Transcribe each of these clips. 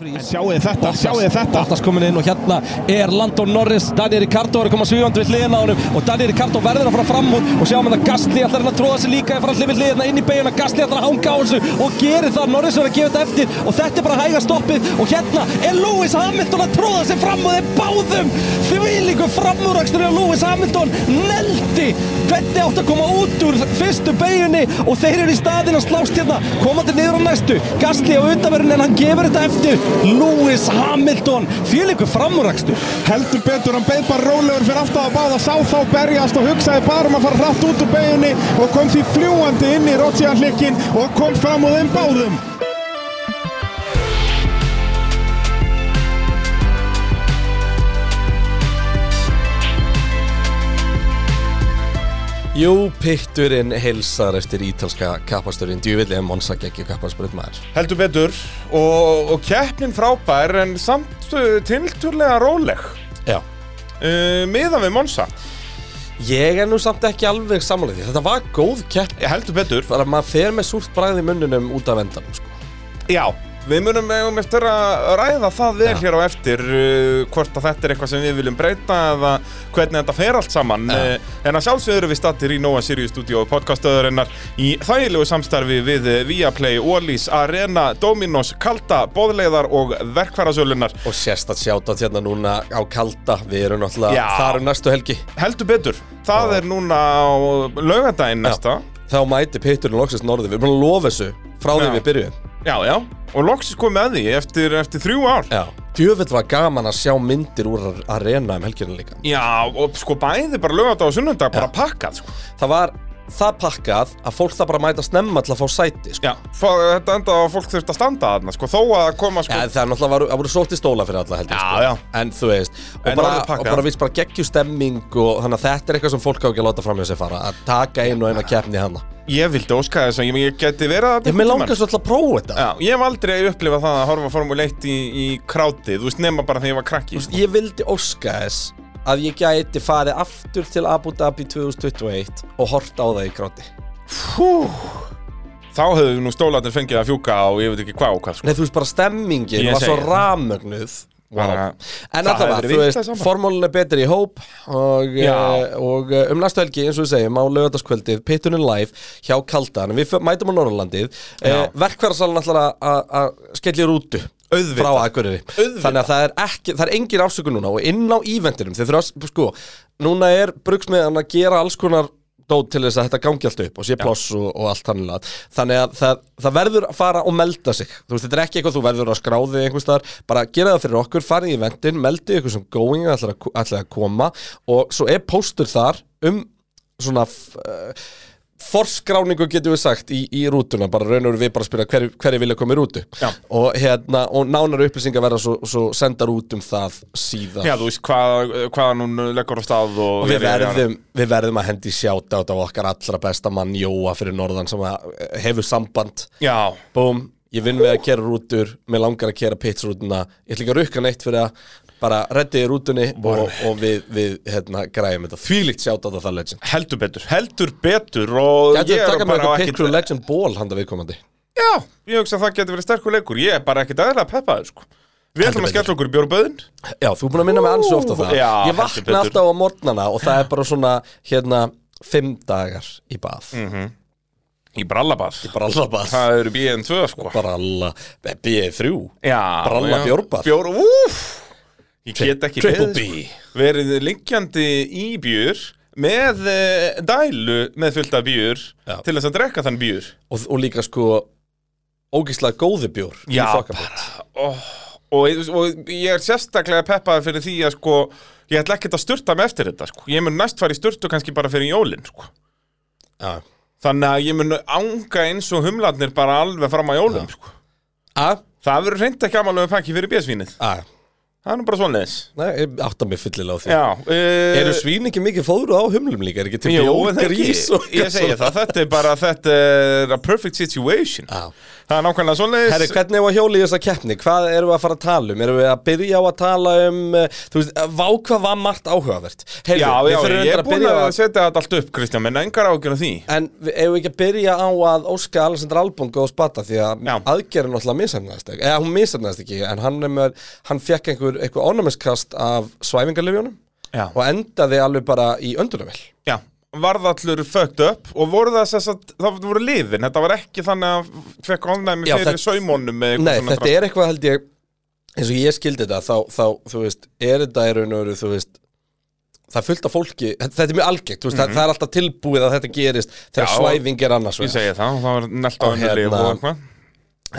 Sjáu þið þetta, sjáu þið þetta. Bottas komin inn og hérna er Landon Norris. Daniel Ricardo er að koma svífandi við hliðina á honum og Daniel Ricardo verður að fara fram úr og sjáum að Gastli ætlar hann að tróða sig líka eftir allir við hliðina inn í beiguna Gastli ætlar að hanga á þessu og gerir það. Norris verður að gefa þetta eftir og þetta er bara hæga stoppið og hérna er Lewis Hamilton að tróða sig fram og þeir báðum því líku framúrakstur af Lewis Hamilton neldi hvernig átt að koma út úr fyrstu beigunni og þeir eru í staðin að slást hérna komandi niður á næstu. Gastli á undanverðin en hann gefur þetta eftir Lewis Hamilton fylgur framúrakstur. Heldur betur, hann beð bara rólegur fyrir aftan að báða Sá þá berjast og hugsaði bara um að fara hratt út úr beginni Og kom því fljúandi inn í Rotsian hlikkin Og kom fram úr þeim báðum Jú, pitturinn heilsar eftir ítalska kappasturinn djúvillig en Monsa geggju kappasturinn maður. Heldur betur. Og, og keppnin frábær en samt uh, tilturlega róleg. Já. Uh, miðan við Monsa Ég er nú samt ekki alveg samanlega því. Þetta var góð kepp Ég heldur betur. Bara maður fer með súrt bragð í munnunum út af endanum sko. Já, við munum um eftir að ræða það vel Já. hér á eftir uh, hvort að þetta er eitthvað sem við viljum breyta eða hvernig þetta fer allt saman Já. uh, en að sjálfsögðu erum við stattir í Nóa Sirius Studio podcastöðurinnar í þægilegu samstarfi við uh, Viaplay, Ólís, Arena, Dominos, Kalda, Bóðleiðar og Verkfærasölunar Og sérst að sjáta hérna núna á kalda Við erum náttúrulega Já. þar um næstu helgi Heldur betur, það Já. er núna á laugardaginn næsta Þá mæti pitturinn loksist norði Við erum búin að lofa þessu frá því Já. við byrjuðum Já, já, og loksins komið með því eftir, eftir þrjú ár. Já. Djöfell var gaman að sjá myndir úr arena um helginu líka. Já, og sko bæði bara lögadag og sunnundag bara pakkað sko. Það var það pakkað að fólk það bara mæta snemma til að fá sæti sko. Þetta enda að fólk þurft að standa þarna sko, þó að koma sko Já, það er náttúrulega það voru í stóla fyrir alla heldur Já, sko. já. En þú veist Og En bara, og bara vist bara geggjú stemming og þannig að þetta er eitthvað sem fólk á ekki að láta fram hjá sig fara að taka einu og eina keppni hana Ég vildi óska þess að ég, geti verið að Ég með langar svo alltaf að prófa þetta Já, ég hef aldrei upplifað það að horfa Formule 1 í, í krátið, þú veist, að ég gæti farið aftur til Abu Dhabi 2021 og horta á það í gráti. Þá hefðu nú stólarnir fengið að fjúka og ég veit ekki hvað og hvað sko. Nei, þú veist bara stemmingin Ég var svo ramögnuð. Bara- En hefði var, þú veist, saman. formúlun er betri í hóp og, uh, og uh, um næstu helgi, eins og við segjum, á lögataskvöldið Pittunin live hjá Kaldan. Við mætum á Norrlandið Já. Verkfærasalinn ætlar að- að að Auðvitað. frá Akureyri. Auðvitað. Þannig að það er, ekki, það er engin ásökun núna og inn á eventinum, þeir þurfa að, sko núna er brugsmiðan að gera alls konar dót til þess að þetta gangi allt upp og sé pláss og, og allt að þannig að það, það verður að fara og melda sig. Þú veist, þetta er ekki eitthvað þú verður að skráði einhvers staðar, bara gera það fyrir okkur, farið í eventin meldi ykkur sem going ætlar að, ætlar að koma og svo er póstur þar um svona uh, forskráningu getum við sagt í, í rútuna, bara raun og veru við bara að spyrja hverju hver vilja koma í rútu. Og, hérna, og nánar upplýsingar verða svo, svo sendar út um það síðan Já, þú veist, hvað, hvað hún leggur á stað og, og við er- er- verðum, við verðum að hendi sjáta á okkar allra besta mann Jóa fyrir norðan sem að hefur samband. Já, búm, ég vinn við að kera rútur mér langar að kera pitsrútuna. Ég ætla ekki að rukka neitt fyrir að bara reddi í rútunni og, og við, við hérna, græjum þetta. Þvílíkt sjáta á það legend. Heldur betur, heldur betur og Gætu ég að er bara Pit Crew Legend ból handa viðkomandi? Já, ég hugsa að það getur verið sterkur leikur. Ég er bara ekkit aðeinslega peppaður sko. Við ætlum að skella okkur í bjóruböðin Já, þú er búin að minna mig ansi ofta það. Já, Ég vakna alltaf á morgnana og það er bara svona hérna fimm dagar í bað. Mm. Í brallabað. Bara alla bað Það eru BN2 sko. Bara alla B3 Já, Bralla já. bjórbað. Bjór, úf Ég get ekki beðið, sko. Verið liggjandi í björ Með uh, dælu með fullt af björ Já. Til þess að drekka þann björ og, og líka sko ógíslega góði bjór í Já, þokkabót. oh, og, og ég er sérstaklega peppaður fyrir því að sko Ég ætla ekkert að sturta mig eftir þetta sko Ég mun næst fara í sturtu kannski bara fyrir jólin sko Já. Þannig að ég mun ánga eins og humlarnir bara alveg fram á jólum sko. A, Það verður reynd ekki amalegu pakki fyrir bjösvínið a, Það er nú bara svoleiðis. Nei, ég átta mig fyllilega á því. Já uh, Eru svín ekki mikið fóðru á humlum líka? Er ekki til ekki, grís og ég segi það, þetta er bara, þetta er a perfect situation. Já. Það er nákvæmlega svoleiðis. Herri, hvernig er að hjóli í þessa keppni? Hvað erum við að fara að tala um? Erum við að byrja á að tala um uh, Þú veist, vá hvað var margt áhugavert? Heyrðu, Já, já, ég er búin á að setja þetta allt upp, Kristján, menn engar ágjör af því. En eigum við ekki að byrja á að Óska Alexander Albon góð spata því að aðgerðin náttúrulega misefnaðist ekki. Eða hún misefnaðist ekki en hann, er með, hann fekk einhver, einhver ónæmiskast af svæfingarlifjónum Já, og endaði alveg bara í öndunarvel já Varð allur fucked up og voru það þess að það voru lifin, þetta var ekki þannig að fekk ofnæmi Já, fyrir þetta- saumónum Nei, þetta er eitthvað held ég eins og ég skildi þetta þá, þá þú veist, er þetta í raun og veru þú veist það af fólki, þetta er mjög algengt þú veist, það, er alltaf tilbúið að þetta gerist þegar. Já, svæfing er annars Ég segi það, það var nelt á henni hérna- og eitthvað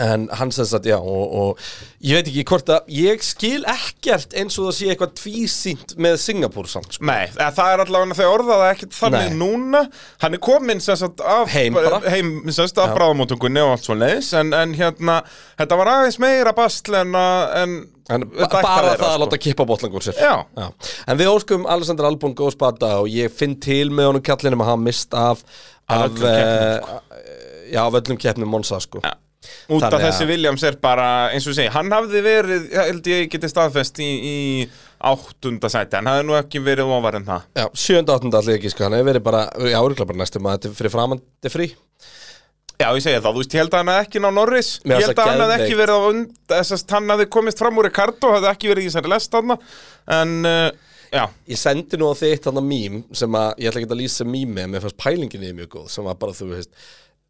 en hann sem sagt, já og, og ég veit ekki hvort að ég skil ekkert eins og það sé eitthvað tvísýnt með Singapúr samt sko. Nei, eða það er allavega þau orðaða ekkert þannig Nei. núna Hann er kominn sem sagt af Heim bara. heim sem sagt af Já. bráðamótungunni og allt svo leiðis en, en hérna, þetta var aðeins meira basl en, að- en, en ba þetta ætti bara vera, það að sko. láta kippa botlangur sér Já. en við óskum Alexander Albon góð spata og ég finn til með honum kallinum að hafa mist af Af öllum keppnum, uh, já, af öllum keppnum Monsa sko Já. Út af að- þessi Williams er bara, eins og segi, hann hafði verið, held ég geti staðfest í, í áttunda sæti, hann hafði nú ekki verið ofar en það. Já, sjönda, áttunda allir ekki sko, hann hefur verið bara, já, örgulega bara næstum að þetta er fyrir framandi frí. Já, ég segi það, þú veist, ég held að hann hafði ekki ná Norris, ég held að hann hafði ekki verið á und, þess að hann hafði komist fram úr Ricardo, hafði ekki verið í þessari lest þarna, en, uh, já, Ég sendi nú á þitt þarna mím sem að, ég ætla ekki að lýsa mými en mér fannst pælingin í mjög góð, sem var bara þú veist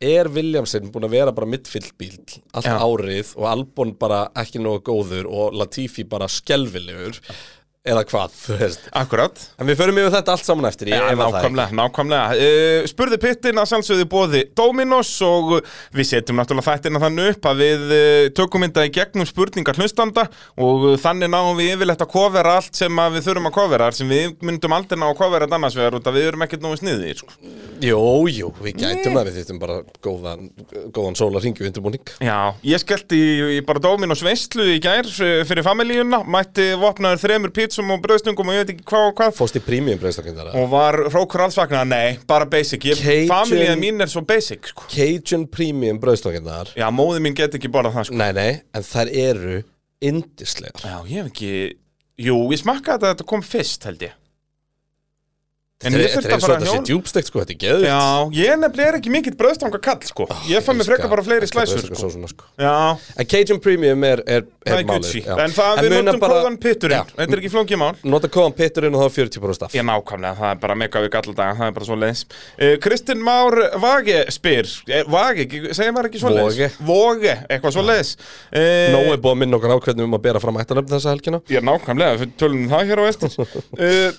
Er Williamson búin að vera bara midfield bíl allt Já. árið og Albon bara ekki nógu góður og Latifi bara skelfilegur eða hvað, þú veist akkurat. En við förum yfir þetta allt saman eftir, ég efa það ekki nákvæmlega, nákvæmlega. Uh, spurði pittin að sjálfsögðu bóði Dominos og við setjum náttúrulega þættina þannig upp að við uh, tökum mynda í gegnum spurningar hlustanda og uh, þannig náum við yfirleitt að kofera allt sem að við þurfum að kofera, sem við myndum aldrei ná að kofera annars vegar út að við erum ekkert nógu sniðið, sko. Jú, jú, við gætum það, við þýttum bara góðan, góðan sólar ringu undirbúning Já, ég skellti í, í bara Dominos veistlu í gær f- fyrir familíuna, mætti vopnaður þremur pítsum og bröðstungum og ég veit ekki hvað og hvað. Fóst í premium breyðstakindara og var hrókur alls vagnar, nei, bara basic. Ég, Cajun- Familíða mín er svo basic, sko. Cajun premium breyðstakindar Já, móði mín get ekki borðað það, sko. Nei, nei, en þær eru indislegar Já, ég hef ekki Jú, ég smakkaði þetta þetta kom fyrst, held ég En Þetta er- ég þurfti að eins og fara þetta sé djúbstegt sko, þetta er geðvitt Já, ég nefnilega er ekki mikill bröðstanga kall, sko Ég fann mér frekar bara fleiri slæsur, sko sko. Já, En Cajun premium er, er, það er málið. En það, við muna notum bara- kóðan pitturinn. Þetta er ekki flókið mál Nota kóðan pitturinn og þá er 40% staff Já, nákvæmlega, það er bara mega við gallardaga, það er bara svo leiðis. Uh, Kristinn Már Vage spyr, eh, Vage, segja maður ekki svo leiðis? Voge, eitthvað svo leiðis. Uh, Nó er búið að minna okkur ákveðnum um að bera fram ættanöfn þessa helgina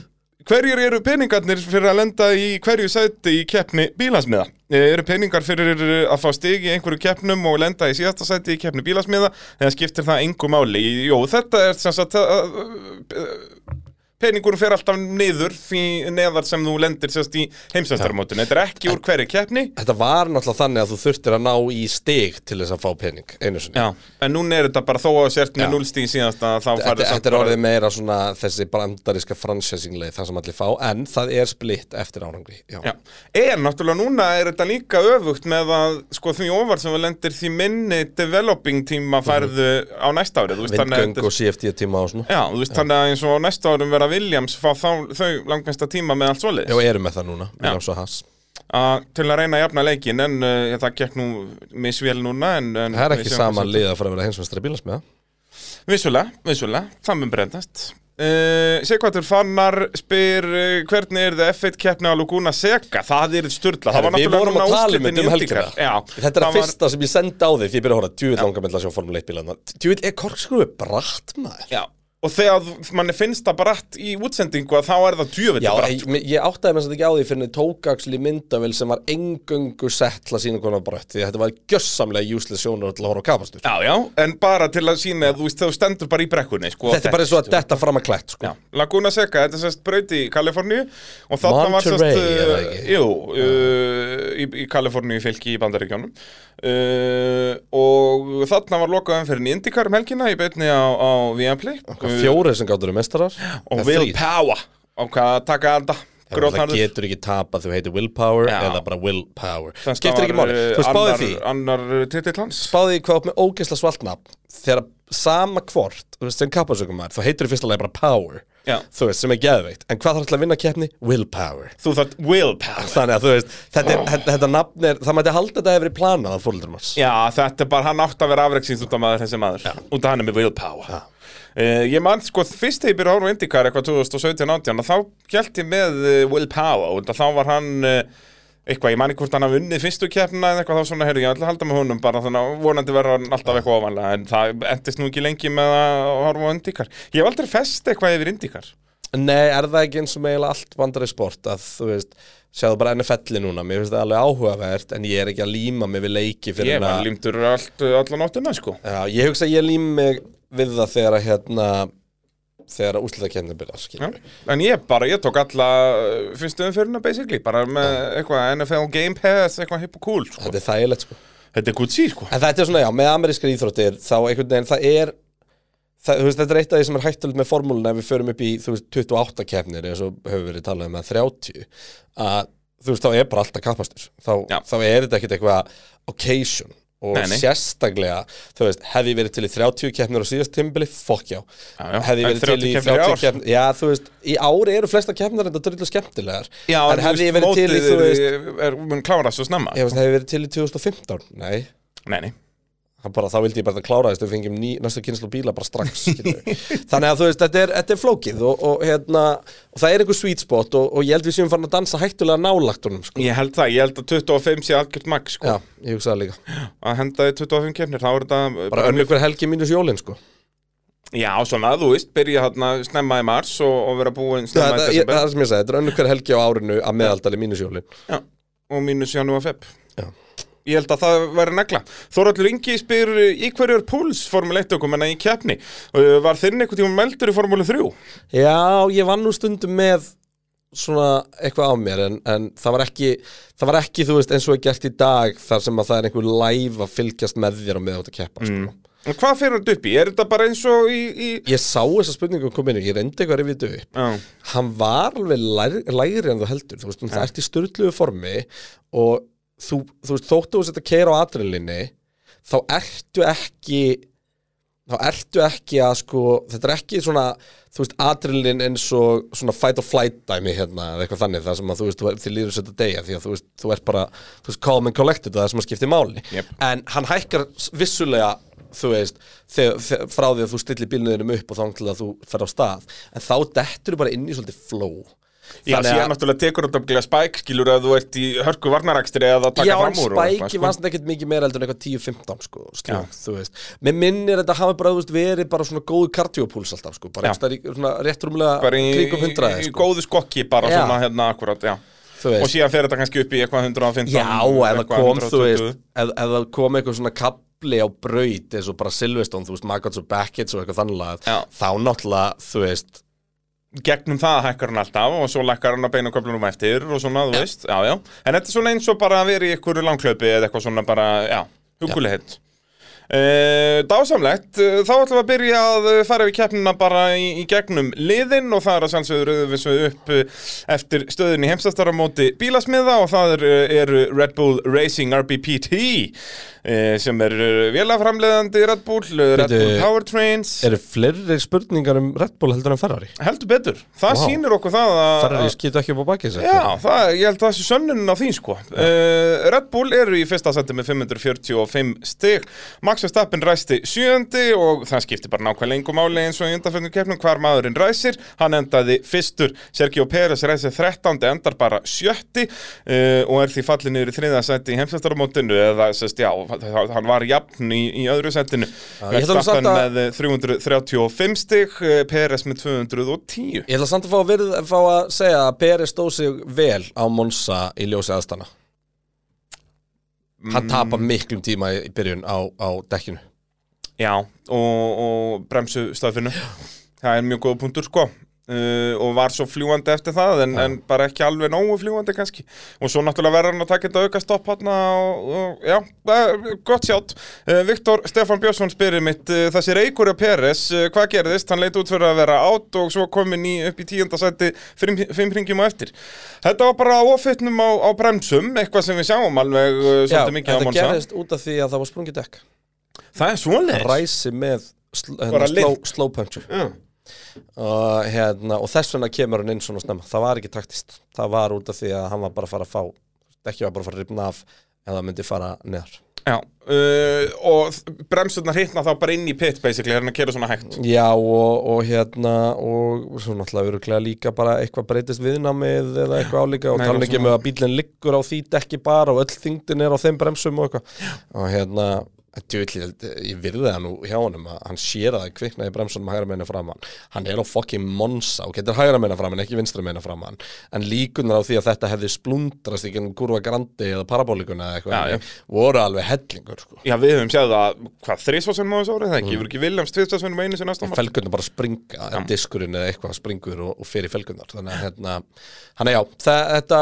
Hverjur eru peningarnir fyrir að lenda í hverju sæti í keppni bílasmiða? Uh, eru peningar fyrir uh, að fá stig í einhverju keppnum og lenda í síðasta sæti í keppni bílasmiða? Eða skiptir það engu máli? Jó, þetta er sem sagt... Peningurum fer alltaf niður því neðar sem þú lendir sérst í heimsvæmstarmótinu. Þetta er ekki úr hverju keppni. Þetta var náttúrulega þannig að þú þurftir að ná í stig til þess að fá pening einu sinni Já, en núna er þetta bara þó að sért með Já. núlstíð síðast að þá farið þetta er orðið meira svona þessi brandariska franchisingleið það sem allir fá en það er splitt eftir árangri Já. Já, en náttúrulega núna er þetta líka öfugt með að sko því ofar sem við lendir því minni developing tíma færðu á næsta árið Vindgöng og CFD tíma og svona Já, þú veist þannig að eins og á næsta árum vera Williams fá þá, þau langmesta tíma með allt Já, svoleiðis erum með það núna, Williams og Haas að til að reyna að jafna leikin en uh, það gekk nú misvél núna en, en Það er ekki sama lið að fara að vera heimsvæmstari bílasmiða Vissulega, vissulega, það mun breytast uh, Sigvartur Fannar spyr uh, hvernig er það F1 keppni á Luguna Seca það er styrla Herri, Við vorum að tala um þetta um helgina Já, Þetta er það að fyrsta sem ég sendi á þig því ég byrja að hóra djúvill langar með að sjá Formule 1 bílana Djúvill er korkskruðu bratt maður Já, og þegar manni finnst það bratt í útsendingu að þá er það djöfitt Já, bratt. ég, ég áttaði þess að ekki á því fyrir tók axli myndavel sem var engöngu sett til að sína konar brött því þetta var gjössamlega useless sjónur til að horfa á kapastur Já, já, en bara til að sína að þú þú stendur bara í brekkunni sko, Þetta er bara eins og að detta fram að klætt sko. Já, Laguna Seca, þetta er sérst braut í Kaliforníu Monterey, er það uh, ekki? Jú, uh, í, í Kaliforníu fylki í Bandaríkjónum uh, og þarna var lokað umferðin í Indikar um helgina í beinni á, á Viaplay Hvað Fjóri sem gáttur eru mestarar og Eða Will þrír? Power. Á hvað að taka þetta? Það getur ekki tapa þú heitir willpower Já. eða bara willpower Þetta skiptir ekki máli, uh, þú spáði því. Annar titill hans? Spáði því hvað átt með ógeðsla svaltnafn þegar sama hvort, þú veist, sem kappasökum maður þá heitir þú fyrst alveg bara power. Já. þú veist, sem er geðveikt, en hvað þarf til að vinna keppni? Willpower Þú þátt willpower þannig að þú veist, þetta, er, þetta, þetta nafn er það mætti halda þetta verið planað af manns Já, þetta er bara, hann átt að vera afreiksins út af maður þessi maður. Út af hann er með willpower uh, Ég man, sko, fyrst þegar ég byrja að horfa á IndyCar eitthvað 2017-18 Þá held ég með uh, willpower Og þá var hann uh, eitthvað, ég man ekki hvort hann hafi unnið fyrstu keppna eða eitthvað þá svona, heyrðu, ég ætla að halda með honum bara þannig að vonandi verður hann alltaf eitthvað ofanlega en það endist nú ekki lengi með að horfa á IndyCar. Ég hef aldrei fest eitthvað yfir IndyCar. Nei, er það ekki eins og með eiginlega allt bandari sport að þú veist, sjáðu bara NFL-i núna mér finnst það alveg áhugavert en ég er ekki að líma mig við leiki fyrir Ég var límtur allt, alla nóttina, sko. Já, ég hugsa að ég lím mig við það þegar að hérna þegar að úrslitakefni byrjar Já, skilur. en ég bara, ég tók alla uh, fyrstu umfyrirna basically, bara með eitthvað NFL Game Pass, eitthvað hipp og cool sko. Þetta er þægilegt sko. Þetta er Gucci, sko. En þetta er svona, já, með amerískar íþróttir þá einhvern veginn, það er það, þú veist, þetta er eitt af því sem er hættulegt með formúluna ef við förum upp í, þú veist, 28 keppnir eins og hefur verið talað um að 30 að, þú veist, þá er bara alltaf kappastur þá, þá er þetta ekkert eitthvað occasion og Nei, nei. sérstaklega, þú veist, hefði ég verið til í 30 keppnir á síðast tímbili, fokk já. Já, já. hefði ég En verið til 30 í keppnir í 30 ár? keppnir já, þú veist, í ári eru flesta keppnir þetta drullu skemmtilegar. Já, en hefði ég verið til í, þú veist veist Er mun klára svo snemma. Ég veist, hefði ég verið til í 2015, nei. Nei, nei. Það bara, þá vildi ég bara klára þess að við fengjum ný, næstu kynslu bíla bara strax þannig að þú veist, þetta er, þetta er flókið og, og, hérna, og það er einhver sweet spot og, og ég held við séum farin að dansa hættulega nálagt honum sko. Ég held það, ég held að 25 sé algjört max, sko. Já, ég hugsa það líka. Að henda í 25 kemnir, þá er þetta bara önnur hver helgi mínus jólin sko. Já, svona, þú veist, byrja hérna snemma í mars og, vera búin snemma í það, ég, desember. það er sem ég sagði, þetta er önnur hver helgi á árinu að meðaldali mínus jólin. Já, og mínus janúar feb Já. Ég held að það verði negla Þóraldur Ingi spyr í hverju er púls Formule 1 okkur menna í keppni Uh, Var þinn einhvern tíma meldur í Formule 3? Já, ég vann nú stundum með svona eitthvað á mér en, en það var ekki það var ekki, þú veist, eins og er gert í dag þar sem að það er einhver live að fylgjast með þér og með átt að keppa sko. En hvað fyrir hann upp í? Er þetta bara eins og í... í... Ég sá þessa spurningu koma inn og ég reyndi eitthvað að rifja þetta upp Já, hann var alveg lær, lægri en þú heldur þú veist, það ert í styrluðu formi og þú, þú veist, þóttu þú sett að keira á adrenalinni þá ertu ekki þá ertu ekki að sko þetta er ekki svona, þú veist, adrenalin eins og svona fight or flight dæmi hérna, eða eitthvað þannig, það sem að þú veist, þú- þið líður að setja degja, því að þú veist, þú ert bara þú veist, calm and collected, það er sem að skipti máli Jep. en hann hækkar vissulega þú veist, þegar, þegar, frá því að þú stillir bílnuðinum upp og þá til að þú fer á stað en þá dettur bara inn í svolítið flow Já síðan að- náttúrulega tekur þetta að spæk skilur að þú ert í hörku varnarakstri eða að taka Já, fram úr eitthvað, spæki sko. svona ekkert mikið meira heldur en eitthvað 10-15 sko, Já. slug, þú veist Mér minnir þetta hafi bara, þú veist, verið bara svona góðu kardiopúls alltaf, sko, bara Já. í svona rétt rúmlega Bara kringum í, 100 í sko, góðu skokki bara Já. svona hérna akkurat, já Og síðan fer þetta kannski upp í eitthvað 115 Já, eða eitthvað kom, þú 120. veist, eða kom eitthvað svona kapli á braut eins og bara Silveston, þú veist, Maggots og Beckett's og eitthvað þannig Já. þá náttúrulega, þú veist gegnum það hækkar hann alltaf og svo lækkar hann að beina köflunum eftir og svona, þú veist, já, já. En þetta er svona eins og bara að vera í einhverju langklöpi eða eitthvað svona bara, já, hugulegheit Uh, dásamlegt, uh, þá ætlum við að byrja að uh, fara við keppnina bara í, í gegnum liðin og það er að sjálfsögður við svo upp eftir stöðinni heimstastaramóti bílasmiða og það er, eru Red Bull Racing RBPT sem er vélaframleðandi Red Bull, Red Bull Powertrains Eru fleiri spurningar um Red Bull heldur en Ferrari? heldur betur, það Vá. sýnir okkur það að Ferrari skýtu ekki upp á bakið sér Já, það, ég held að það sé sönnunin á því sko. Uh, Red Bull eru í fyrsta seti með 545 stig. Max Verstappen ræsti sjöndi og það skiptir bara nákvæmlega engum máli eins og í undanfjörnum keppnum hvar maðurinn ræsir. Hann endaði fyrstur, Sergio Pérez ræsir 13. endar bara sjötti uh, og er því fallið niður í þriða seti í heimsvæstaramótinu eða sest, já, hann var jafn í, í öðru setinu Verstappen að- með 335 stig uh, Pérez með 210 Ég ætla samt að fá að, verið, fá að segja að Peri stóð sig vel á Monza í ljósi aðstana Hann tapar miklum tíma í, byrjun á, á dekkinu. Já, og, og bremsu staðfinu Það er mjög góða punktur sko uh, og var svo fljúandi eftir það en, en bara ekki alveg nógu fljúandi kannski. Og svo náttúrulega verður hann að taka þetta auka stopp hann og, og já, uh, gott sjátt. Uh, Viktor Stefán Björnsson spyrir mitt uh, þessi Reykjur Peres, uh, hvað gerðist? Hann leit út fyrir að vera átt og svo komin í upp í tíunda sæti fimm, ringjum á eftir. Þetta var bara ofittnum á, á bremsum eitthvað sem við sjáum alveg Já, svolítið mikið á þetta Monsa gerðist út af því að það var sprungið dekk. Það er svoleiðis? Ræsi með sl Bara og, hérna, og þess vegna kemur hann inn svona snemma. Það var ekki taktist, það var út af því að hann var bara að fara að fá ekki var bara að fara að ripna af eða myndi fara neðar. Já, uh, og bremsurnar hittna þá bara inn í pit basically, hérna kera svona hægt. Já og, og hérna og svo náttúrulega öruglega líka bara eitthvað breytist viðnamið eða eitthvað álíka og tala og ekki með að bílinn liggur á því dekki bara og öll þingdin er á þeim bremsum og eitthvað. Og hérna Djúvill, ég virði það nú hjá honum að hann sér að það kviknaði bremsunum hægra meina framann hann er á fucking monsa og getur hægra meina framann, ekki vinstra meina framann en líkunar á því að þetta hefði splundrast í kurva grandi eða parabólikuna eða eitthvað Já, já. þannig, voru alveg hellingur sko. Já, við höfum séð það, hvað, þrísvarsunum á þessu árið, það ekki? Við erum ekki Williams tvisvarsunum einu sem næsta ári? felgurnar bara springa en diskurinn eða eitthvað springur og, og fer í felgurnar þannig að hérna, hann er já þetta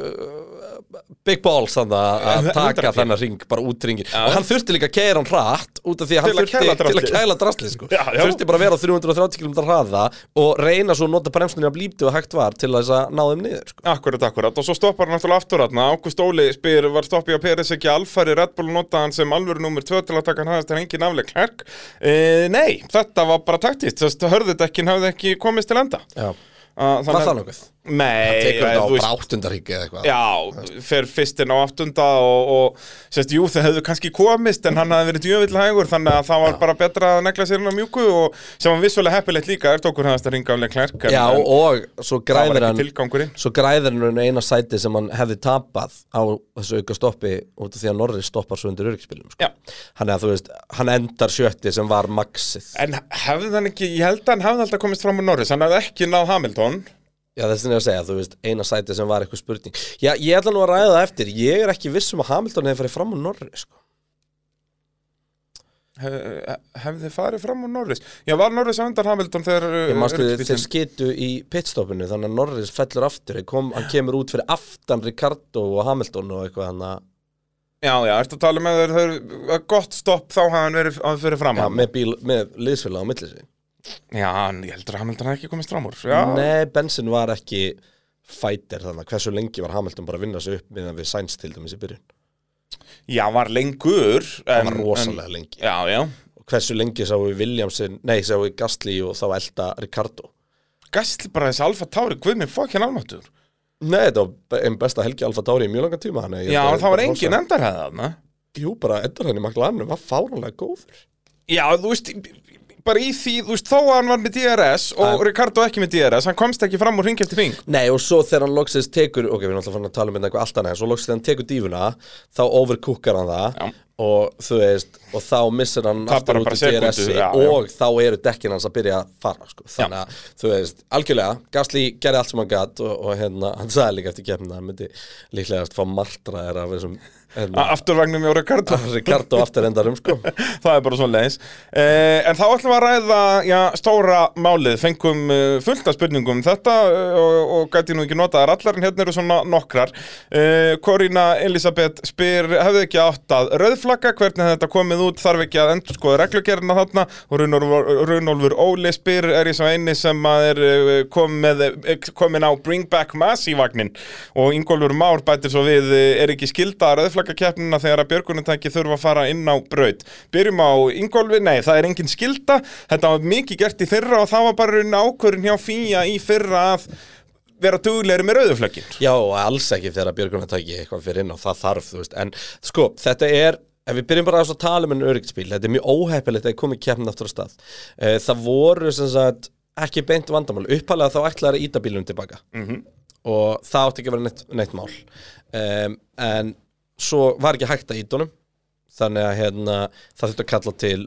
uh, big balls að að taka þennan ring bara út ringin og hann þurfti líka að keira hann hratt út af því að hann að þurfti til að kæla drasli sko. Þurfti bara að vera á 330 km hraða og reyna svo að nota bremsninni að blípti og hægt var til þess að ná þeim niður sko. Akkurat, akkurat, og svo stoppar hann náttúrulega aftur þarna, Ágúst Óli spyr, var stoppið á Peres ekki alfæri Red Bull nota hann sem alvöru nummer 2 til að taka hann hæðast en engin afleg klerk? E, nei, þetta var bara taktist, þess að hörðudekkin hafði ekki komist til enda. já. Það nokkuð? Nei, tekur þetta á bara áttundarhyggi eða eitthvað. Já, fer fyrst inn á aftunda og, og sérst, jú, þau hefðu kannski komist en hann hafði verið djövill hægur þannig að það var bara betra að negla sér inn á mjúku og sem var vissulega heppilegt líka er tókur hæðast að ringa af Leclerc en, Já, en og svo það ekki hann Svo græðir hann eina sæti sem hann hefði tapað á þessu auka stoppi út af því að Norris stoppar svo undir öryggisbílum sko. Já. Hann hann endar sjötti sem var maxið. En hefði hann ekki, ég held að hann hefði Já, þess vegna er að segja, þú veist, eina sæti sem var eitthvað spurning. Já, ég ætla nú að ræða það eftir. Ég er ekki viss um að Hamilton hefði farið fram á Norris sko. Hef, hefði farið fram á Norris? Já, var Norris á undan Hamilton þegar uh, Ég mástu öryggisbíllinn- þeir skitu í pitstoppinu Þannig að Norris fellur aftur. Kom, Hann kemur út fyrir aftan Ricardo og Hamilton og eitthvað hann að Já, já, ertu að tala með þeir, þeir gott stopp þá hafði hann verið að fyrir fram Já, með, með liðsfélag á milli sig Já, en ég heldur að Hamilton hafi ekki komist fram úr Já, Nei, Bensin var ekki fighter þannig að hversu lengi var Hamilton bara að vinna sig upp meðan við Sainz til dæmis í byrjun? Já var lengur Það en, var rosalega en, lengi. Já, já. Og hversu lengi sáu við Williamson nei, sáu við Gastli og þá elda Ricardo? Gastli bara þessi Alfa Tauri, guð minn fokkin almáttur Nei, þetta var einn besta helgi Alfa Tauri í mjög langan tíma þannig að ég Já, held að það var bara engin rosa- endarhæða þarna. Jú, bara endur henni maklanum var fáranlega góður. Já, þú veist, bara í því, þú veist, þó að hann var með DRS og Ricardo ekki með DRS, hann komst ekki fram úr ring eftir ring Nei, og svo þegar hann loksins tekur ok, við erum alltaf fann að tala um þetta eitthvað allt annað en svo loksins þegar hann tekur dífuna, þá overcookar hann það Já. og þú veist og þá missir hann Tapar aftur út í DRS sekúndu, já, og þá eru dekkin hans að byrja að fara sko. þannig að, þú veist, algjörlega Gasly gerði allt sem hann gatt og, og hérna, hann sagði líka eftir keppnina, hann myndi líklegast hérna, Afturvagnum hjá Ricardo Ricardo aftur endarum sko. Það er bara svona leiðis eh, en þá ætlum við að ræða já, stóra málið, fengum uh, fullt af spurningum um þetta uh, og, og gæti nú ekki nota þar allar en hérna eru svona nokkrar. Uh, Korína Elisabeth spyr hefði ekki átt að rauðflagga? Hvernig þetta komið út, þarf ekki að endur skoða reglugerina þarna? Og Runolfur, Óli spyr er ég svo eini sem að er uh, kom með, eh, komin á Bring Back Massey vagnin og Ingólfur Már bætir svo við eh, er ekki skilda að rauðflaggakeppnina þegar að björgunutæki þurfa að fara inn á braut. Byrjum á Ingólfi, nei það er engin skilda þetta var mikið gert í fyrra og það var bara raunin ákvörðin hjá Fía í fyrra að vera duglegri með rauðuflöggin Já, alls ekki þegar björgunartæki eitthvað fyrir inn og það þarf, þú veist. En sko, þetta er, ef við byrjum bara að tala um en öryggsbíl, þetta er mjög óheppilegt að ég komi keppn aftur á stað. Eh, það voru sem sagt ekki beint vandamál. Uppalega þá ætlaði að íta bílum tilbaka. -hmm. og það átti ekki að vera neitt, neitt mál. Um, en svo var ekki hægt að íta honum þannig að hérna, það þurfti að kalla til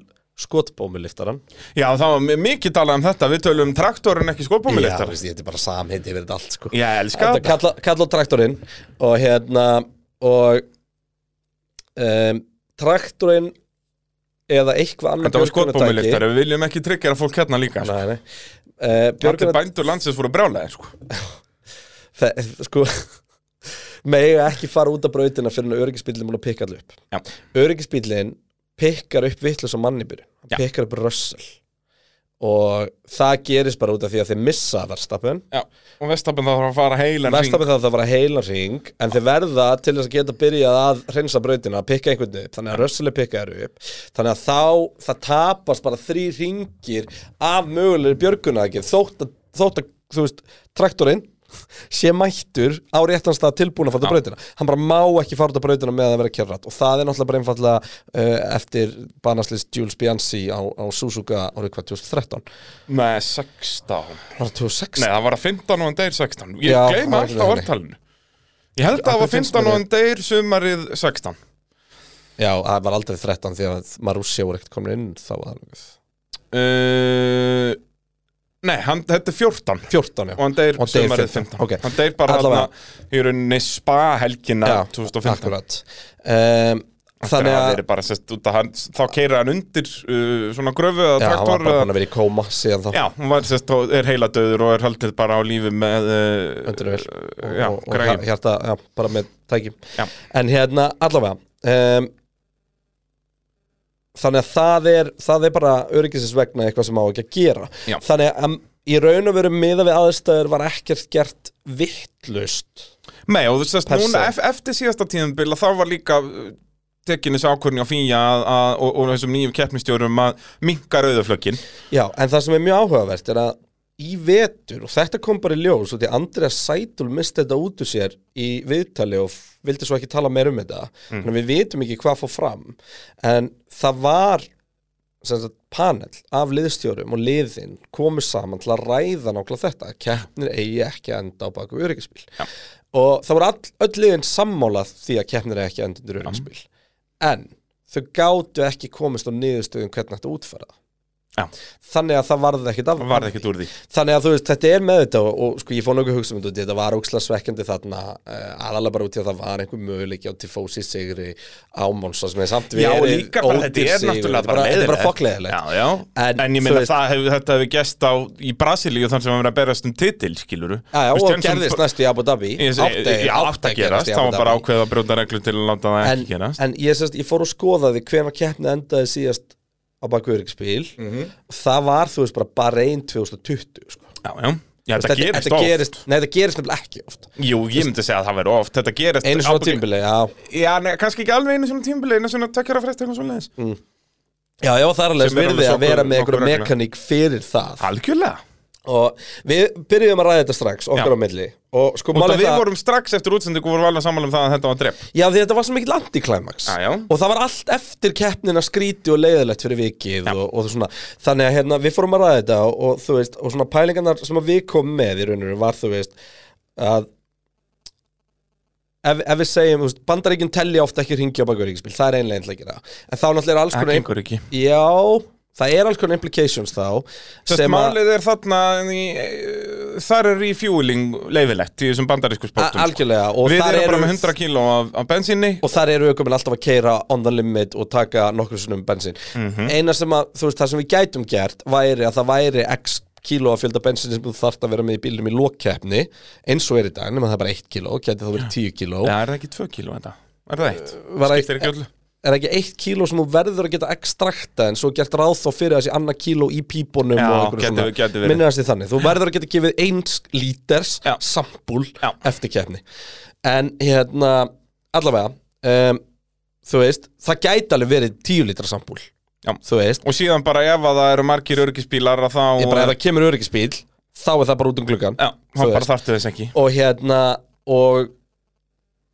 skotbómuliftaran Já, það var mikið talað um þetta, við tölum um traktorinn ekki Já, skópumiliftar veist, þetta er bara samheiti yfir þetta allt sko Ég elska Þetta þetta kalla, kalla traktorinn og hérna og um, traktorinn eða eitthvað annað Þetta var skotbómiliftar, við viljum ekki tryggja að fólk hérna líka sko. Nei, nei. uh, Allir Björgun bændur landsins voru brjálæðir sko. Þe- sko mega ekki fara út af brautina fyrir að öryggisbílinn múin að pikka allir upp Já. öryggisbílinn pikkar upp vittlust á manni byrju, Já. hann pikkar upp rössal og það gerist bara út af því að þeir missa verðstapun Já, og það þarf að fara heilan hring. verðstapun það að vera heilan ring en þeir verða til þess að geta byrjað að hreinsa brautina, að pikka einhvern upp þannig að rössal er pikkaður upp þannig að þá, það tapast bara þrý ringir af mögulegri björgunagi þótt að, þótt að þú veist, traktorinn sé mættur á réttan stað tilbúin að fara til brautina. Hann bara má ekki fara út af brautina með að vera kjörrat og það er náttúrulega bara einfallega uh, eftir banaslist Jules Bianchi á, á Suzuka árið hvað 2013 Nei, 16 var það 2016? Nei, það var að 15 og hann deyr 16 Ég Já, gleyma alltaf orðtalinu. Ég held að það var finnst 15 og mér- hann deyr sumarið 16 Já, það var aldrei 13 því að Marussia voru ekkert komin inn þá var það uh, Nei, hann, þetta er 14 14 já. Og hann deyr Og sumarið 15, 15 ok. Hann deyr bara hann í rauninni spa-helgina Já, 2015 akkurat. Um, Þannig Þannig að bara sest, hann, þá keirir hann undir uh, svona gröfu eða Já, hann var traktor bara búin að vera í kóma síðan þá. Já, hún var sest, og er heila döður og er haldið bara á lífi með uh, vel Já, og, og græjum. hjarta, bara með tækjum. En hérna, allavega um, Þannig að það er það er bara öryggisins vegna eitthvað sem á ekki að gera. Já. Þannig að í raun og veru miða við aðstæður var ekkert gert vittlust Nei, og þú sést, Per núna eftir síðasta tíðanbila þá var líka uh, tekin þessi ákvörni á að, að, og, og þessum nýjum keppnistjórum að minka rauðaflökin Já, en það sem er mjög áhugavert er að í vetur, og þetta kom bara í ljós og því Andreas Sætul misti þetta út úr sér í viðtali og vildi svo ekki tala meir um þetta. Þannig að við vitum ekki hvað fór fram. En það var sagt, panel af liðstjórum og liðin komu saman til að ræða nákvæmlega þetta, keppnir eigi ekki að enda á baku öryggisbíl Já. og það voru all, öll liðin sammálað því að keppnir eigi ekki að enda undir öryggisbíl en þau gátu ekki komist á niðurstöðum hvernig þetta útfæra það. Já. þannig að það varði ekkit af Það var ekkert úr því. Þannig að þú veist, þetta er með þetta og, og sko ég fór nokkuð hugsa um þetta, þetta var ókslega svekkjandi þarna uh, aðalega bara út í að það var einhver möguleiki á Tifosi sigri á Monsa sem er samt líka bara, ódýr þetta er sigur, náttúrulega þetta er bara, þetta er bara já, En, en, ég veist- það hef, þetta hefur gest á í Brasilíu þannig sem hann verið að berast um titil, skiluru Já, og gerðist næstu í Abu Dhabi. Átt að gerast, það var bara ákveð á baku öryggsbíl Mhm. það var þú veist bara bara einn 2020 sko. Já, já, já þetta gerist þetta oft. gerist, Nei, þetta gerist nefnilega ekki oft. Jú, ég myndi segja að það verður oft, þetta gerist Einu svona tímbili, já. Já, nei, kannski ekki alveg einu svona tímbili, einu svona takkjara frest eitthvað svona leiðis Já, já, það er alveg svirði að vera með regla. mekaník fyrir það. Algjörlega og við byrjuðum að ræða þetta strax okkar Já. á milli. Og sko Og málið við það vorum strax eftir útsendingu vorum við alveg sammála um það að þetta var drepp Já, því þetta var svo mikill antiklæmaks Já, já. og það var allt eftir keppnina skríti og leiðilegt fyrir vikið og, og svona. Þannig að hérna, við fórum að ræða þetta og, og þú veist, og svona pælingarnar sem að við komum með í rauninu var þú veist að ef, ef við segjum, þú veist, bandaríkjum telli ofta ekki ringja á bakur ríkspil, það er einlega einlega að gera. En þá náttúrulega er alls Það konar gengur ekki. Já, það er alls konar implications þá að málið er þarna í, þar er refueling leifilegt í þessum bandarísku sportum sko. algjörlega Við erum bara með 100 kíló af, af bensinni og þar eru aukuminn alltaf að keira on the limit og taka nokkur sinnum bensin Mhm. eina sem að, þú veist, það sem við gætum gert væri að það væri x kíló að fjölda bensin sem þú þarft að vera með í bílum í lokkeppni eins og er í dag, nema það er bara 1 kíló gæti þá verið 10 kíló Já, er það ekki 2 kíló þetta? Er það eitt? Var það Skiptir ekki öllu er ekki 1 kíló sem þú verður að geta ekstrakta en svo gert ráð þá fyrir þessi annar kíló í pípunum Já, og einhverju svona. minnir þessi þannig, þú verður að geta gefið 1 líters Já. sampúl Já. eftir keppni en hérna, allavega um, þú veist, það gæti alveg verið 10 lítra sampúl Já. þú veist, Og síðan bara ef að það eru margir örgisbílar þá ég bara ef það kemur öryggisbíl þá er það bara út um gluggan og hérna og,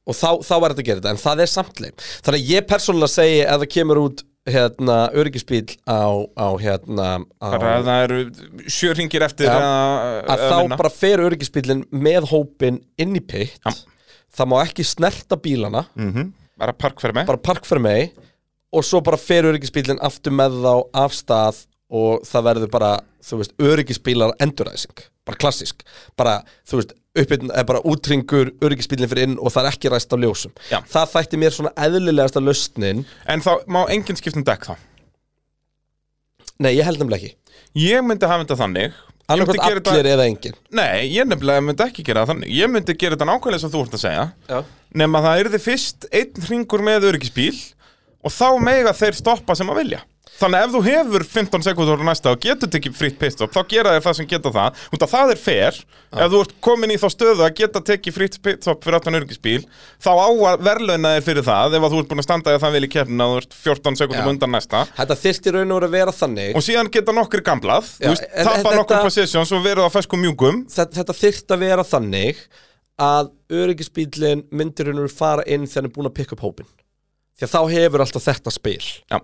og þá, þá er þetta að gera þetta en það er samtleim þannig að ég persónulega segi ef það kemur út hérna öryggisbíl á, á hérna á, Bara ef það eru sjö ringir eftir Já. eða, að eða þá bara fer öryggisbílinn með hópin inn í pitt. Já. það má ekki snerta bílana. Bara parkferð með bara park fyrir mig. Og svo bara fer öryggisbílinn aftur með þá af stað og það verður bara, þú veist, öryggisbílar enduræsing, bara klassisk bara, þú veist, uppbytun er bara útringur öryggisbílinn fyrir inn og það er ekki ræst á ljósum. Já. það þætti mér svona eðlilegasta lausnin. En þá má enginn skipta um dekk þá? Nei, ég held nefnilega ekki. Ég myndi hafa þetta þannig. Annarkvæmt gera þetta- allir eða engin Nei, ég nefnilega myndi ekki gera það þannig. Ég myndi gera þetta nákvæmlega sem þú ert að segja. Já. Nefn að það yrði fyrst einn hringur með öryggisbíl Og þá mega þeir stoppa sem að vilja Þannig að ef þú hefur 15 sekundur á næsta og getur tekið fritt pitstop þá gera þeir það sem geta það. Út að það er fair. Ef þú ert komin í þá stöðu að geta tekið fritt pitstop fyrir aftan öryggisbíl þá að verðlauna þér fyrir það ef að þú ert búin að standa þér það vel í keppnina og þú ert 14 sekundum undan næsta. Þetta þyrfti raun og veru að vera þannig. Og síðan geta nokkri gamblað Já, þú veist, tapa nokkur positions og verið á feskum mjúkum. Þetta, þetta þyrfti að vera þannig að öryggisbílinn myndir raun og veru fara inn þegar hann er búin að pikka upp hópin því að þá hefur alltaf þetta spil. Já.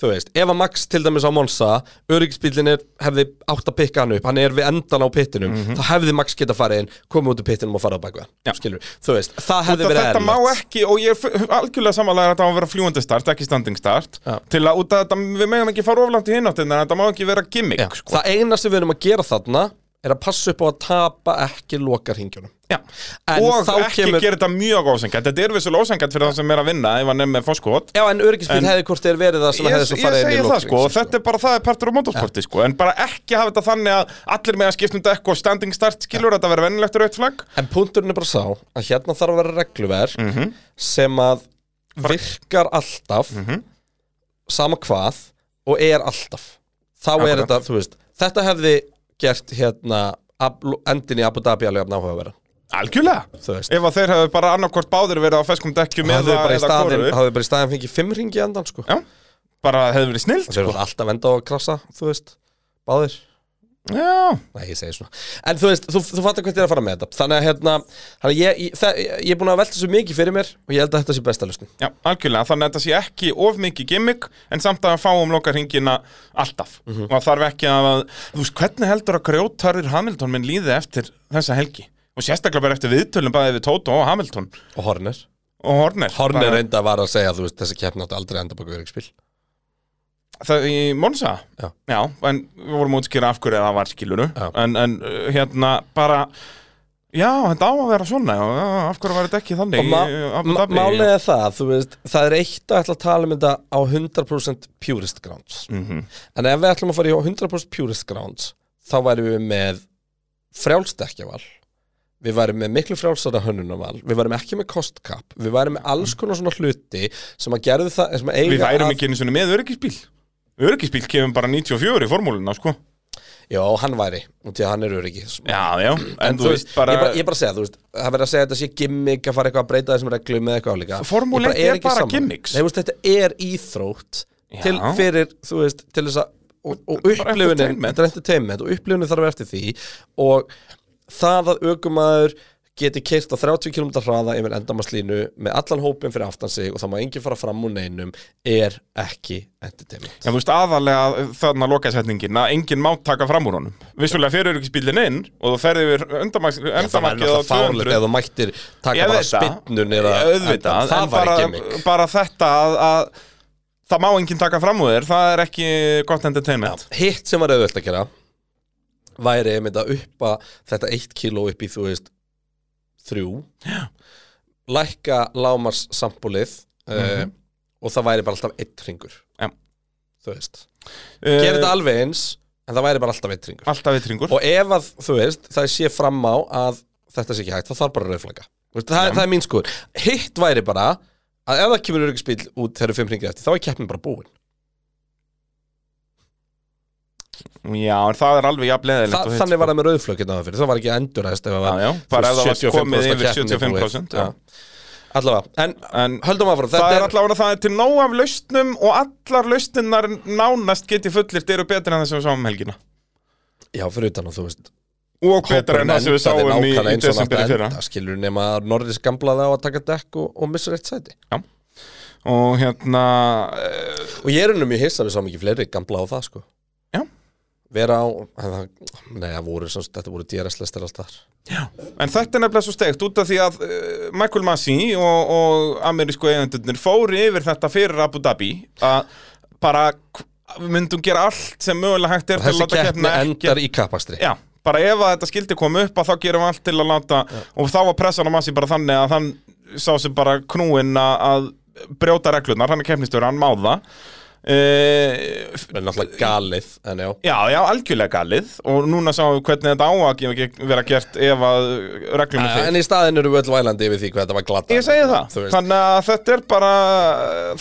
Þú veist, ef að Max til dæmis á Monza öryggisbílinn er, hefði átt að pikka hann upp hann er við endan á pittinum þá hefði Max geta farið inn, komið út úr pittinum og farið á bakveð skilur, þú veist, það hefði verið þetta má ekki, og ég er algjörlega samanlega að þetta má vera fljúandi start, ekki standing start. Já. til að út af þetta, við meðum ekki fara oflant í hináttina þetta má ekki vera gimmick Já, sko. það eina sem við erum að gera þarna er að passa upp á að tapa ekki lokarhingjunum og ekki kemur- gera þetta mjög ósengjart þetta er vissulega ósengjart fyrir það sem er að vinna ef hann er með fórskot Já, en öryggisbíl En- hefði hvort þeir verið það sem Ég, hefði svo farið inn í það sko, og lokarhring, þetta er bara það er partur á motorsporti sko, en bara ekki hafa þetta þannig að allir með að skipta um dekk og standing start skilur þetta vera vennilegt rautt flagg. En punkturinn er bara sá að hérna þarf að vera regluverk Mhm. sem að virkar alltaf sama hvað og er alltaf. Þá er Akkurat. þetta, þú veist þetta hefði gert hérna endin í Abu Dhabi alveg að náhuga vera algjörlega, ef að þeir hefur bara annarkvort báðir verið á feskum dekkjum eða, staðin, hvoru hafði bara í staðin fengið fimm ringi endan sko. Já, bara hefði verið snilt þeir eru alltaf enda á að krasa þú veist, báðir Já, Nei, ég segi svona. En þú veist, þú, þú fattar hvað þið er að fara með þetta. Þannig að hérna, að ég, ég, það, ég er búin að velta svo mikið fyrir mér Og ég held að þetta sé besta lustin Já, algjörlega, þannig að þetta sé ekki of mikið gimmick en samt að fáum loka hringina alltaf. Mhm. og það þarf ekki að þú veist, hvernig heldur að grjótarður Hamilton minn líði eftir þessa helgi? Og sérstaklega bara eftir viðtölum bæði við Tóto og Hamilton. Og Horner. Og Horner. Horner Bara- reynda var að segja, þú veist, þessi keppni áttu aldrei að enda baka öryggsbíl Það í Monza? Já. en við vorum að útskýra af hverju það var skiluru Já. en, en uh, hérna bara Já, þetta á að vera svona já, já, af hverju var þetta ekki þannig Og Dhabi? málið er það, þú veist Það er eitt að ætla að tala um þetta á 100% purist grounds Mhm. En ef við ætlum að fara í 100% purist grounds Þá værum við með frjálsdekkjaval Við værum með miklu frjálsara hönnunaval Við værum ekki með cost cap Við værum með alls konar svona hluti Sem að gerðu það sem að eiga Við værum að- ekki einu svona með öryggisbíl Öryggisbíl kemur bara 94 í formúluna, sko. Já, hann væri, og að hann er öryggi Já, já, en, þú veist bara... Ég bara, ég bara segja, þú veist, það verður að segja að þetta sé gimmick að fara eitthvað að breyta þessum reglum með eitthvað álíka Formúla Ég 1 er bara gimmicks. Nei, veist, þetta er íþrótt til, fyrir, þú veist, til þess að og, og upplifunin, þetta er entertainment. og upplifunin þarf að eftir því. Og það að aukumæður geti keirt á 30 km hraða yfir endamaslínu með allan hópin fyrir aftan sig og það má enginn fara fram úr neinum er ekki entertainment. Já, þú veist, aðalega þarna lokasetningin að enginn má taka fram úr honum. Vissulega fyrir öryggisbílinn inn og þú ferði yfir undamarkið það væri endamarkið á náttúrulega fárlegt 200 ef þú mættir taka bara það. spinnun eða auðvitað, það en var bara, ekki gimmick. bara þetta að, að það má enginn taka fram úr þér það er ekki gott entertainment. Hitt sem var auðvöld að gera væri einmitt að uppa þetta 1 kíló upp í þú veist þrjú. Já. lækka lámars sampulið uh, og það væri bara alltaf einn ringur Já. þú veist. Eh, gera þetta alveg eins en það væri bara alltaf einn ringur Alltaf vitringur og ef að þú veist það sé fram á að þetta sé ekki hægt þá þarf bara að rauðflaga það, það er mín skoður hitt væri bara að ef það kemur öryggisbíl út þegar fimm ringir eftir þá er keppnin bara búin Já, en það er alveg jafn leðilegt Þa, þannig var það með rauðflögg hérna fyrir, það var ekki enduræst það Já, já, bara ef það var 75% komið yfir keppni 75% búið. já. Allavega, en, En höldum áfram. það Þetta er allavega það er til nóg af lausnum og allar lausninnar nánast geti fullirt eru betur en það sem við sáum um helgina. Já, fyrir utan að þú veist og betur en það sem við sáum í, desember í fyrra. Skilur nema að Norris gamlaði á að taka dekk og, og missa eitt sæti. Og hérna uh, Og ég er unnum í hissa við sáum ekki fleiri gamla á það sko. Já. Vera á, nei voru sem, sagt- þetta voru DRS-lestir alltaf en þetta er nefnilega svo steikt út af því að uh, Michael Massey og, og amerísku eigandurnir fóru yfir þetta fyrir Abu Dhabi að bara myndum gera allt sem mögulega hægt er Þessi keppni endar í kappakstri Já, bara ef að þetta skildi koma upp að þá gerum við allt til að láta og þá var pressan á Massi bara þannig að hann sá sem bara knúin að- brjóta reglunar, hann er keppnistöru, hann má það Það er náttúrulega galið, en já. Já, já, algjörlega galið. Og núna sáum við hvernig þetta á að vera gert ef að reglum er En fyrir í staðin eru við öll vælandi yfir því hvað þetta var glata Ég segi það, þannig að þetta er bara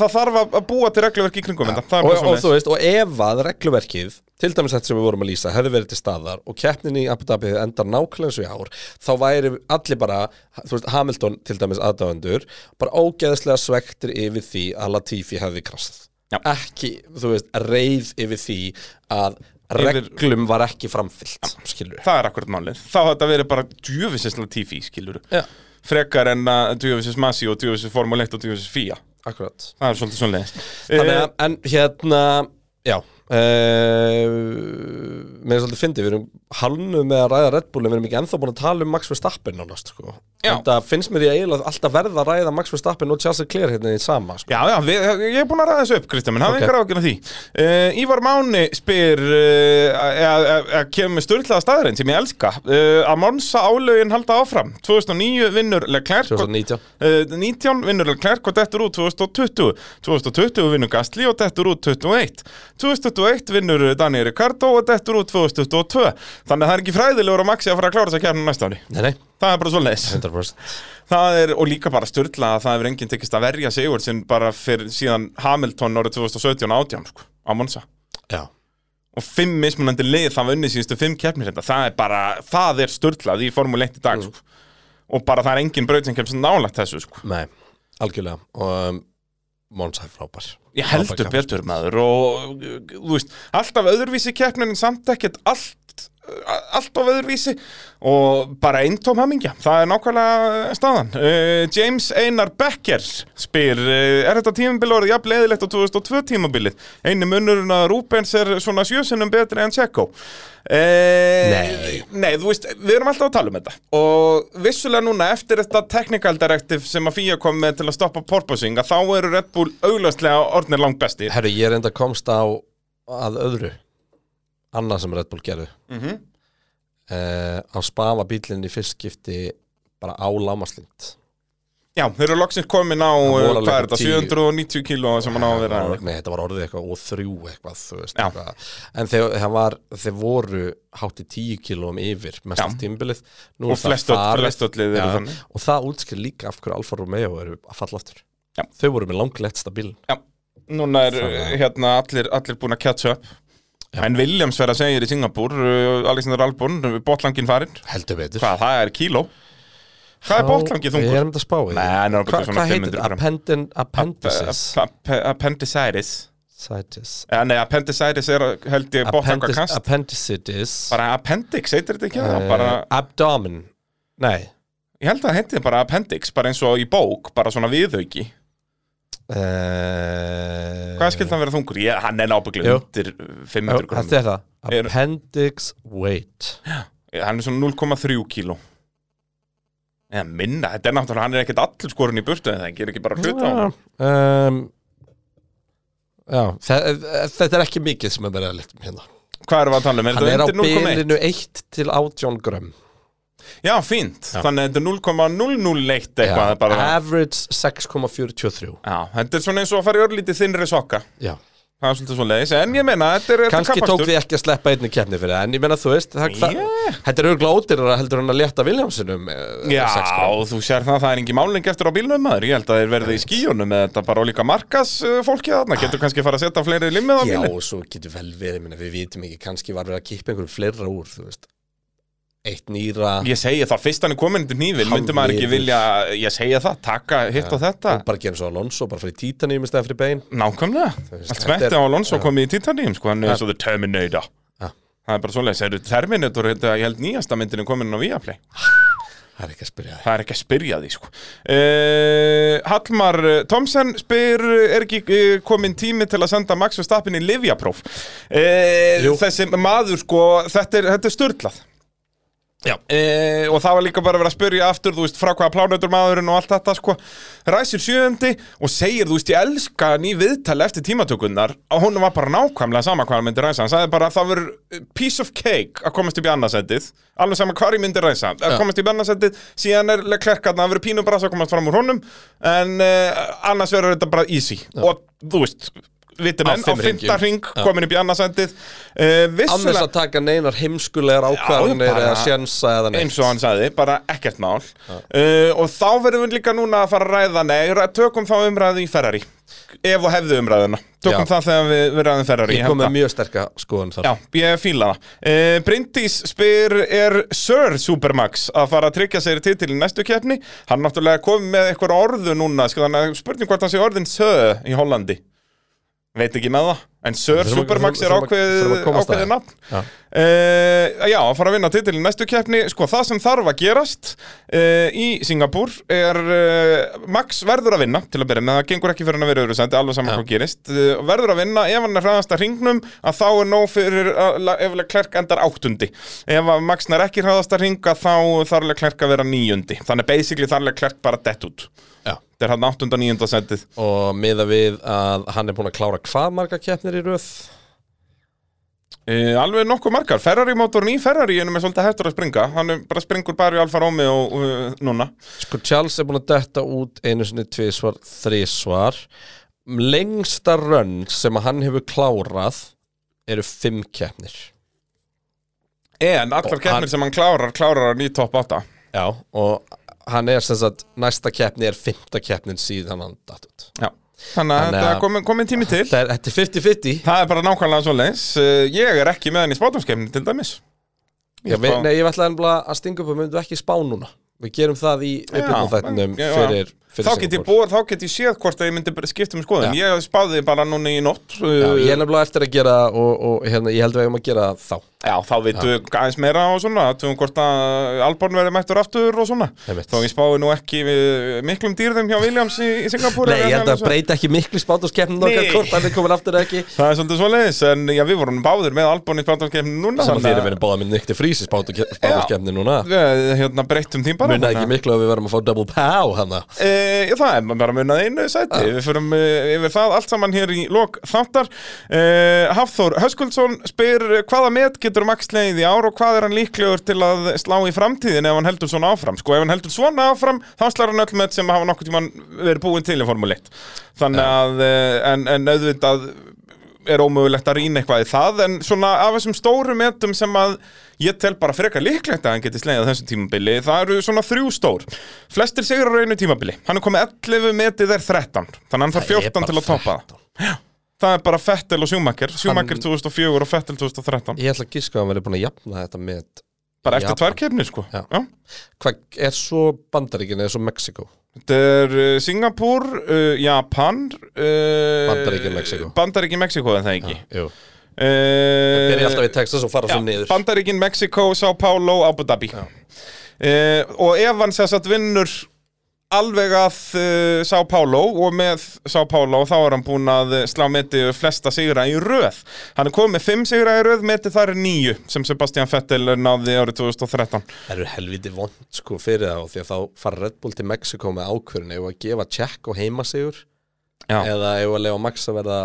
það þarf að búa til regluverk í kringum það er og, bara og þú veist, og ef að regluverkið til dæmis þetta sem við vorum að lýsa hefði verið til staðar og keppnin í Abu Dhabi endar nákvæmlega og í ár þá væri allir bara, þú veist, Hamilton til dæmis aðdáðendur, bara ógeðslega svektir yfir því að Latifi hefði krassað Já. ekki, þú veist, reið yfir því að reglum var ekki framfyllt skilur Það er akkurat málið, þá þetta verið bara djöfisins Latifi, skilur Já, frekar en að djöfisins Masi og djöfisins Formule 1 og djöfisins FIA akkurat. Það er svolítið Þannig að, en hérna, já Mér er svolítið fyndið, við erum halnuð með að ræða Red Bull en við erum ekki ennþá búin að tala um Max Verstappen nánast, sko. En það finnst mér í eiginlega alltaf verða að ræða Max Verstappen og Charles Leclerc hérna í sama, sko. Já, já, við, ég er búin að ræða þessu upp, Kristján minn, hafði Ok. okay. engar ágjörna því. Uh, Ívar Máni spyr uh, að kemur með störtlaða staðurinn sem ég elska. Uh, að Monsa álögin halda áfram. 2009 vinnur Leclerc og- 2019 Uh, 19 vinnur Leclerc og dettur út 2020 2020 vinnur Gastli og dettur út 21 2021 vinnur Daniel Ricardo og dettur út 2022 þannig að það er ekki fræðilegur að Maxi að fara að klára þess að kærna næsta ári. Nei, nei, það er bara svo 100% það er, og líka bara störtla að það hefur enginn tekist að verja Sigur sem bara fyrir síðan Hamilton árið 2017 og 18 sko, á Monza. Já, og fimm mismunandi lið það var unnið síðustu fimm keppnir þetta, það er bara, það er störtlað í Formule 1 í dag sko. og bara það er engin braut sem kemst nálægt þessu sko. nei, algjörlega. Og um, Monsa er frábær. Ég heldur betur maður og þú veist, alltaf öðruvísi keppnin samt ekkert allt allt of öðruvísi og bara eintóm hamingja, það er nákvæmlega staðan. Uh, James Einar Becker spyr, uh, er þetta tímabil orðið jafn leiðilegt á 2002 tímabilið? Einu munurinn að Rúbens er svona sjösinnum betri en Tjekko. Uh, Nei. Nei, þú veist, við erum alltaf að tala um þetta og vissulega núna eftir þetta technical directive sem að FIA kom með til að stoppa porpoising að þá eru Red Bull auglastlega orðnir langt bestir Herru, ég er enda komst á að öðru Annað sem Red Bull gerðu Mhm. uh, Á spafa bílinn í fyrst skipti bara á lámaslind Já, þeir eru loksins komin á, alveg hvað er þetta, 10. 790 kíló sem hann á að vera Nei, þetta var orðið eitthvað og þrjú eitthvað, þú veist eitthvað. En þeir, var, þeir voru hátt í tíu kílóum yfir mest Já. tímbilið Og flest öll- flest öll lið eru Já, þannig. Og það útskýr líka af hverju Alfa Romeo eru að falla Já. Þau voru með langlettsta bíl Já, núna er uh, hérna allir, allir búin að catch up Já. En Williams verða að segja í Singapúr, uh, Alexander Albon, botlangin farinn Heldur betur Hvað, það er kíló? Hvað er botlangið Ég þungur? er um þetta að spá í er svona Hvað heitir 500 þetta? gram. Appendin, appendices Ap- ap- Appendicitis Citis. ja, Nei, appendicitis er held ég botlanga kast Appendicitis Bara appendix, heitir þetta ekki? Eh, Bara, Abdomen Nei ég held að það heiti bara appendix, bara eins og í bók, bara svona viðauki uh, Hvað skildi hann vera þungur? Ég, hann er nábygglega undir 500 grunn Þetta er það Er- Appendix weight Hann er svona 0,3 kíló Eða minna, þetta er náttúrulega, hann er ekkert allur skorinn í burtu en það gerir ekki bara hluta á hann. um, Já, þe- þetta er ekki mikið sem er verið að litum hérna Hvað erum við að tala um? Er Hann er á undir 0,1? bilinu 1 til 18 grömm Já, fínt, þannig að þetta er 0,001 eitthvað Já, bara, Average 6,43 Já, þetta er svona eins og að fara í örlítið þinnri sokka. Já. Það er svolítið svo leiðis, en ég meina, þetta er þetta er Kanski tók því ekki að sleppa einni keppni fyrir það En ég meina þú veist það, Yeah. Þetta er örgulega ódýrara heldur en að létta Williamsinum eh, Já, grömm. þú sér það, það er engin máling eftir á bílnum maður. Ég held að þeir verði í skíunum með þetta bara og líka markas uh, fólki þarna. Getur kannski fara að setja fleiri limmið á Já, bílinn. og svo getur vel verið, meina, við vitum ekki, kannski var verið að kippa einhverjum fleira úr, þú veist, eitt nýra, Ég segi það, fyrst hann er komin undir nývil myndi maður ekki vilja, ég segja það, taka hitt og þetta og bara gera svo Alonso, bara fyrir títaníum í stæðan fyrir bein. Nákvæmlega, allt smetti á Alonso já. komið í Titanium sko, hann er Ja. eins og The Terminator Já. Það er bara svoleiðis, er Terminator, þetta, ég held nýjasta myndin er komin á Viaplay Það er ekki að spyrja þig. Það er ekki að spyrja því sko. uh, Hallmar Thomsen spyr er ekki uh, komin tími til að senda Max Verstappen í Livjapróf uh, maður sko þetta er, þetta er störtlað Já. Uh, og það var líka bara að vera að spyrja aftur þú veist, frá hvaða plánutur maðurinn og allt þetta sko. ræsir sjöundi og segir þú veist, ég elska ný viðtali eftir tímatökunnar og hún var bara nákvæmlega sama hvað hann myndi ræsa. Hann sagði bara að það verður piece of cake að komast upp í annarsætið alveg sama hvað ég myndi ræsa að komast upp í annarsætið síðan er klerkarna að vera pínu bara að komast fram úr honum en uh, annars verður þetta bara easy. Og þú veist vitum Á enn, á fimm fymta ring komin upp í annarsendið uh, þess vissulega að taka neinar heimskulegar ákvarðanir bara- eða sjensa eða neitt. eins og hann sagði, bara ekkert mál. Uh, og þá verðum við líka núna að fara að ræða nei, tökum þá umræðu í Ferrari. Ef og hefðu umræðuna. Tökum Já. það þegar við, ræðum Ferrari Ég kom með mjög sterka skoðun þar. Já, ég fíla það. Uh, Bryndís spyr er Sir Supermax að fara að tryggja sér titil í næstu keppni? Hann náttúrulega kom með eitthvað orðu núna sko, spurning hvort hann sé orðin Sir í Hollandi veit ekki með það en að- Supermax er ákveðið því. nafn Já. Uh, já, að fara að vinna titil í næstu keppni Sko, það sem þarf að gerast uh, í Singapúr er uh, Max verður að vinna til að byrja með það gengur ekki fyrir hann að vera öðru sendi, alveg saman hvað gerist verður að vinna, ef hann er hraðast að ringnum að þá er nóg fyrir að, Leclerc endar áttundi ef Max er ekki hraðast að ringa þá þarf Leclerc að vera níundi þannig basically þarf Leclerc bara dett út Já. þetta er hann áttunda níunda sendið Og miða við að hann er búin að klára hvað marga keppnir í röð? Uh, alveg nokkuð margar, Ferrari mótorn í Ferrari er með svolítið hættur að springa. Hann er bara springur bara í Alfa Romeo uh, núna. Sko Charles er búin að detta út einu sinni tvisvar, þrisvar. Lengsta rönn sem að hann hefur klárað eru fimm keppnir. En allar Og keppnir hann- sem hann klárar, klárar hann í topp 8 Já, og hann er sem sagt næsta keppni er fymta keppnin síðan hann datt út. Já. Þannig að þetta er komin, komin tími til. Þetta er, þetta er 50-50 Það er bara nákvæmlega svo leins Ég er ekki með hann í spátumskeppni til dæmis. Já, við, Nei, ég ætlaði að stinga upp og myndum ekki spá núna. Við gerum það í já. fyrir, fyrir Þá get, búið, þá get ég séð hvort að ég myndi skipta um skoðun. Já. Ég spáði bara núna í nótt Já, ég er nefnilega eftir að gera og, og hérna, ég held við eigum að gera þá. Já, þá veitum við aðeins meira og svona Tugum hvort að Albon verði mættur aftur og svona. Þó ég spái nú ekki við miklum dýrðum hjá Williams í, í Singapúr Nei, ég held að breyta ekki miklu spátuskeppnin okkar hvort hann er komin aftur ekki. Það er svolítið svoleiðis, en já, við vorum báðir með Albon í spátumskeppni núna Saman þannig fyrir að- við erum báða með nýtti frís í spátuskeppnin núna Við hérna breyttum því bara Munna þannig ekki að- miklu að við verðum að fá double pow hana E, já, það er bara munnað einu sæti. Við förum e, yfir það allt saman hér í lok þáttar. E, Hafþór Höskuldsson spyr eh, hvaða met getur Max leið í ár og hvað er hann líklegur til að slá í framtíðin ef hann heldur svona áfram? Sko, ef hann heldur svona áfram þá slar hann öll met sem hafa nokkuð tímann verið búin til í Formule 1 þannig að, en, en auðvitað er ómögulegt að rýna eitthvað í það en svona af þessum stóru metum sem að ég tel bara frekar líklegt að hann geti slegið á þessum tímabili, það eru svona þrjú stór. Flestir sigrar á einu tímabili. Hann er komið 11 metið er 13 þannig að hann þarf Það er 14 til að toppa það. það er bara Fettel og Schumacher. Schumacher 2004 og Fettel 2013 Ég ætla að giska að hann verði búin að jafna þetta með bara eftir Japan. tvær kefnir sko. Já. Já. Hvað er svo bandaríkin eða svo Mexiko? Þetta er uh, Singapur, uh, Japan uh, Bandaríkin, Mexíkó. Bandaríkin, Mexiko en það ekki. Jú. Uh, Byrja alltaf í Texas og fara svo niður. Bandaríkin, Mexiko, São Paulo, Abu Dhabi. Uh, Og ef hann sér satt vinnur alveg að uh, São Paulo og með São Paulo þá er hann búinn að uh, slá meti flesta sigra í röð. Hann er komið með fimm sigra í röð, meti þar er níu sem Sebastian Vettel náði árið 2013 Það eru helviti vond sko fyrir það og því að þá fara Red Bull til Mexiko með ákvörðin ef að gefa check og heima sigur Já. eða ef að lega Max að verða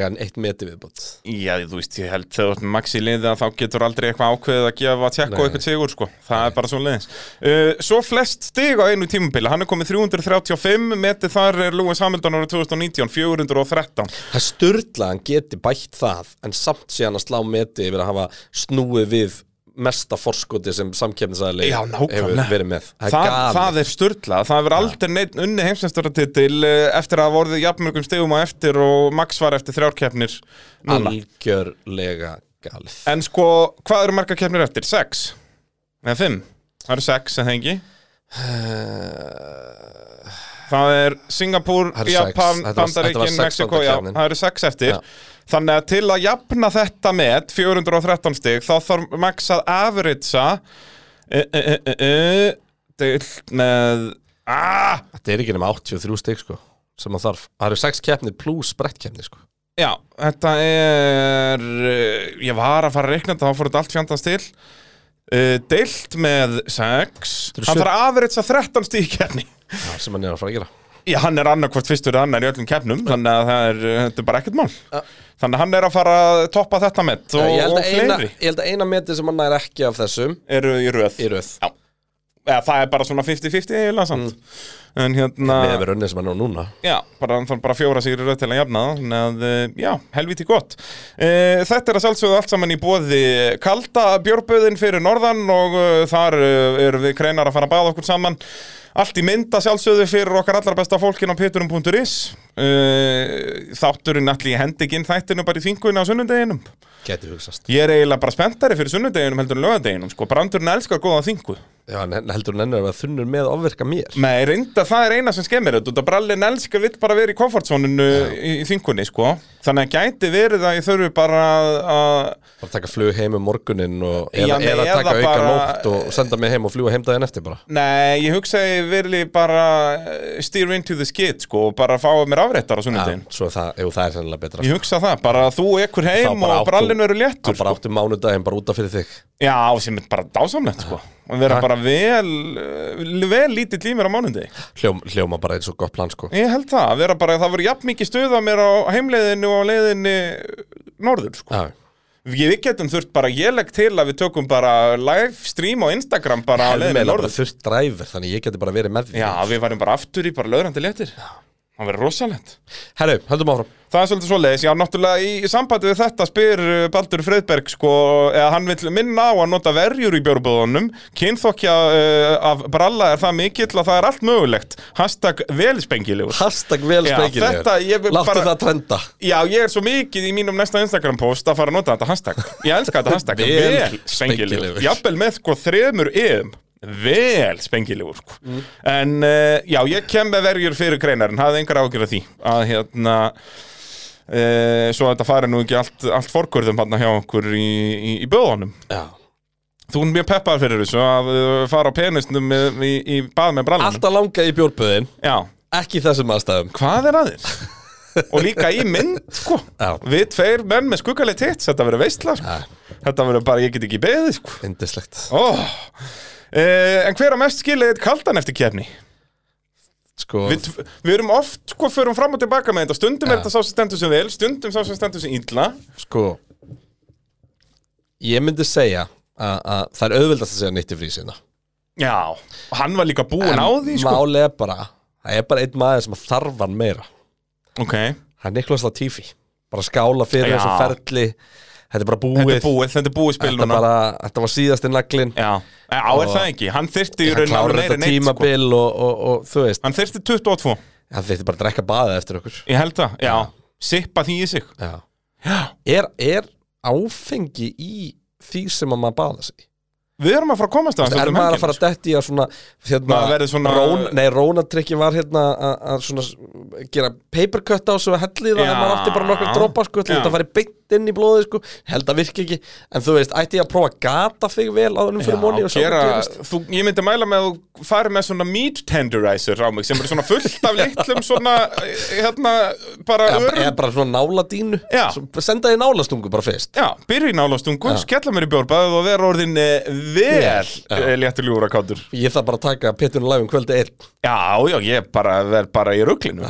hann eitt meti viðbútt Já, þú veist, ég held þegar þú ert með Max í liði að þá getur aldrei eitthvað ákveðið að gefa tjekk og Nei. eitthvað sigur, sko. Það er bara svo leiðins. Uh, svo flest stig á einu tímabili, hann er komið 335, metið þar er Lewis Hamilton árið 2019, 413. Það styrla að hann geti bætt það en samt sé hann að slá meti yfir að hafa snúið við mesta forskoti sem nákvæmlega. hefur verið með Það Það, það er störtla, það hefur aldrei neitt unni heimsæmstaratitil eftir að hafa orðið jafnmörgum stigum á eftir og Max var eftir þrjárkeppnir núna. algjörlega galið En sko, hvað eru marga keppnir eftir? Sex? Eða fimm? Það eru sex, en það ekki? Það er Singapúr, Það. Japan, Bandaríkin, Mexiko, það eru sex eftir Já. Þannig að til að jafna þetta með 413 stig, þá þarf Max að averagea uh, uh, uh, uh, deilt með ah, Þetta er ekki nema 83 stig sko sem hann þarf. Það eru 6 keppnir pluss brettkeppnir sko. Já, þetta er uh, ég var að fara að reikna þetta, þá fór þetta allt fjandast til. Deilt með 6 Þetta eru hann sjö- þarf að averagea 13 stig í keppni. Já, sem hann er að fara að gera Já, hann er annarkvort fyrstur eða annar í öllum keppnum þannig að það er, þetta er bara ekkert mál. Þannig að hann er að fara að toppa þetta met og, og fleiri. ég held að eina meti sem hann nær ekki af þessum eru í röð. Í röð. Já. Eða, það er bara svona 50-50 eiginlega samt. En hérna Með við rönnið sem hann á núna. Já, bara, bara fjóra sigri röð til að jafna það að, eh, já, helviti gott. Uh, Þetta er að sjálfsögðu allt saman í bóði Kalda bjórböðin fyrir norðan Og uh, þar uh, erum við kreinar að fara að baða okkur saman. Allt í mynda sjálfsögðu fyrir okkar allar besta fólkin á peturum.is Þátturinn allir í hendikinn þættinu bara í þinguinn á sunnudeginum. Geti hugsast. Ég er eiginlega bara spenntari fyrir sunnudeginum heldur en lögadeginum sko. Brandurinn elskar góða þingu Já, en heldur hann ennur að þunnur með að ofverka mér. Nei, reynda það er eina sem skemmir þetta. Þetta brallin elskar vill bara vera í komfortzóninu í, í þingunni, sko. Þannig að gæti verið að ég þurfi bara að Bara taka flug heim um morgunin og Já, eða, nei, eða eða taka auka bara- nótt og senda mig heim og fljúa heim daginn eftir bara. Nei, ég hugsa ég verið bara eh, steer into the skid, sko og bara fá mér afréttar á sunnudegin Svo það, jú, það er sennilega betra Ég hugsa það, bara að þú ekkur heim og brallin verður léttur, bara sko. áttu mánudaginn bara útaf fyrir þig. Já, sem er bara dásamlegt, sko Og vera Takk. bara vel, eh, vel lítill í mér á mánundegi Hljóm, Hljóma bara eitt svo gott plan sko. Ég held það, að vera bara, það voru jafn mikið stuð á mér á heimleiðinu og á leiðinni norður, sko. Já, Við getum þurft bara, ég legg til að við tökum bara live stream á Instagram bara á bara norður. þurft dræfur Þannig ég geti bara verið með því. Já, við varum bara aftur í bara löðrandi léttir Það verður rosalegt Herru, höldum áfram Það er svolítið svoleiðis, já, náttúrulega í, sambandi við þetta spyr uh, Baldur Freyðberg, sko, eða hann vil minna á að nota verjur í bjórbúðunum, kynþokkja uh, af bralla er það mikill að það er allt mögulegt, hashtag velspengilegur. Hashtag vel Já, þetta, ég vil Láttu bara- það trenda Já, ég er svo mikið í mínum næsta Instagram post að fara að nota þetta hashtag. Ég elska þetta hashtag, Vel velspengilegur. spengilegur. Jafnvel með, sko, þremur yðum. Vel spengilegur, sko. En, uh, já, ég kem með verjur fyrir kreinarinn, hafði engar ágjör af því, að, hérna, uh, svo að þetta fari nú ekki allt, allt forkurðum hann hjá okkur í, í, í böðunum. Já Þú er mjög peppar fyrir þessu að uh, fara á penisnum í, í bað með brallanum. Alltaf langað í bjórböðin Já. Ekki þessum aðstæðum Hvað er aðeins? og líka í mynd, sko Já. Við tveir menn með skuggaleg tits Þetta verður veistla, sko Þetta verður bara, ég get ekki beðið, sko Indislegt oh. Eh, En hver á mest skilið kaldan eftir kefni? Sko Við, við erum oft, sko, förum fram og tilbaka með þetta. Stundum er Já. þetta sá sem stendur sem vel Stundum sá sem stendur sem illa. Sko Ég myndi segja að, að það er auðvildast að segja nýtt í frísina. Já, og hann var líka búinn á því, sko. Máli er bara Það er bara einn maður sem þarf hann meira. Ok, Það er Niklas Latifi. Bara skála fyrir Já. þessum ferli Þetta er bara búið þetta er búið, þetta er búið spil Þetta, núna. bara, þetta var síðasti naglin Já, á er það ekki? Hann þyrfti í Hann raun alveg meira þetta en eitt, sko. tímabil og, og, og þú veist. Hann þyrfti 22 Hann þurfti bara að drekka baðið eftir okkur. Ég held það, já, sippa því í sig. Já. Er, er áfengi í því sem að maður baða sig? Við erum að fara að komast að Er maður að fara að detti að svona, hérna, svona- Rón, Nei, rónatrykki var hérna að, að svona gera papercut á svo að helli það Já. en maður átti bara nokkur dropa sko, Já. þetta að fara beint inn í blóðið sko, held að virki ekki. En þú veist, ætti ég að prófa að gata þig vel áður um fyrir móni og gera, hvað gerist? þú, ég myndi mæla með að þú fari með svona meat tenderizer á mig sem eru svona fullt af litlum svona hérna bara eða, örum eða bara svona náladínu. Senda þið nálastungu bara fyrst. Já, byrja í nálastungu, skella mér í bjórbað og vera orðin eh, vel Já. eh, léttur ljúra kátur. Ég þarf bara að taka Peturinn Læfum kvöldi einn. Já, já, ég bara verð bara í ruglinu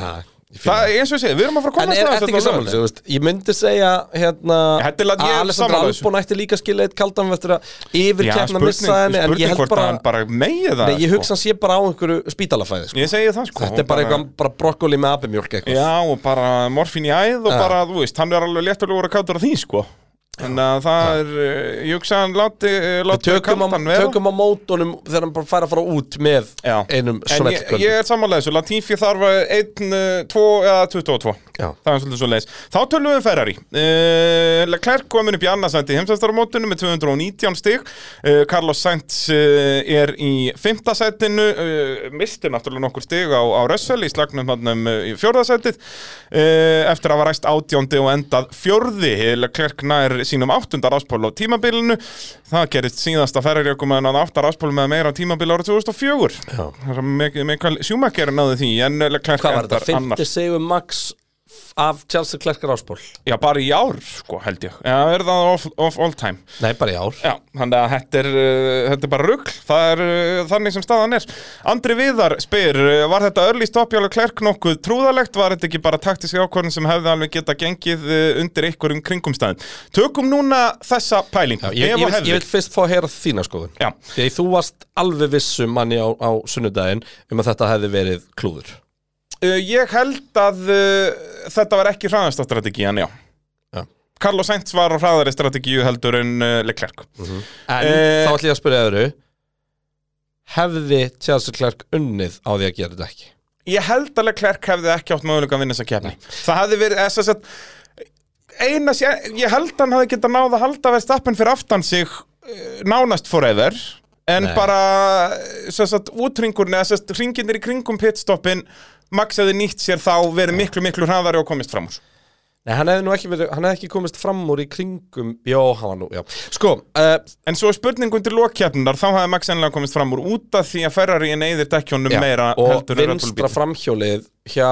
Ég Það, eins og ég segi, við erum að fara að En komast er að þetta ekki veist, ég myndi segja hérna er ég er að Alessandra. Albon ætti líka skilja eitt kaldan eftir að yfirkjarna missa henni en ég held bara, bara það nei, ég sko. hugsa hann sé bara á einhverju spítalafæði sko. Ég það sko Þetta er bara eitthvað bara brokkoli með abimjólk eitthvað Já, og bara morfín í æð og bara, þú veist, hann er alveg léttur að kátur á því, sko Að það er, eh, ég hugsa hann láti, eh, láti tökum á, kaldan vera. tökum á mótunum þegar hann bara fær að fara út með Já. einum En ég, ég er sammála þessu, Latifi þarf 1, 2 eða 22 Já. Það er svolítið svo leiðis Þá tölum við um Ferrari. Uh, Leclerc komin upp í annarsætti heimsæstaramótinu með 219 stig. Uh, Carlos Sainz uh, er í 5. sættinu misti náttúrulega nokkur stig á, á Russell í slagnum hann um uh, í fjórðasættið uh, eftir að hafa ræst átjóndi og endað fjórði. Leclerc nær sínum áttundar áspól á tímabilinu það gerist síðasta Ferrari okkur með hann áttar áspól með meira á tímabili ára 2004 Já. Mikael Schumacher náði því en Hvað var þetta? endar annar 50 segur Max af Chelsea Klerkar áspól Já, bara í ár, sko, held ég. Já, er það of, of all time? Nei, bara í ár. Já, þannig að þetta er, uh, þetta er bara rugl. Það er uh, þannig sem staðan er. Andri Viðar spyr, uh, var þetta early stop Jálega Klerk nokkuð trúðalegt Var þetta ekki bara taktísk ákvörðin sem hefði alveg geta gengið undir einhverjum kringumstæðum? Tökum núna þessa pæling Já, ég, ég, vil, ég vil fyrst fá að heyra þína skoðun. Já. Að þú varst alveg vissum manni á, á sunnudaginn um að þetta hefði verið klúður Uh, ég held að uh, þetta var ekki hraðastastrategían, já. Já. Carlos Sainz var á hraðari strategíu heldur en uh, Leclerc. En Eh, þá ætlum ég að spyrja öðru Hefði Chelsea Klerk unnið á því að gera þetta ekki? Ég held að Leclerc hefði ekki átt mögulega að vinna þessa kefni. Það hefði verið, þess að eina, sé- ég held að hann hefði getað náð að halda verðstappen fyrir aftan sig nánast forever. En Nei. bara, sem sagt, útringurinn, eða sem sagt, ringinir í kringum pitstoppin, Max hefði nýtt sér þá verið miklu, miklu hraðari og komist fram úr. Nei, hann hefði nú ekki, verið, hann hefði ekki komist fram úr í kringum. Jó, hann var nú, já. Sko, uh, En svo er spurning undir lokkjafnar, þá hefði Max ennilega komist fram úr út af því að Ferrari neyðir dekkjónum meira og heldur en Red Bull vinstra bíll. framhjólið hjá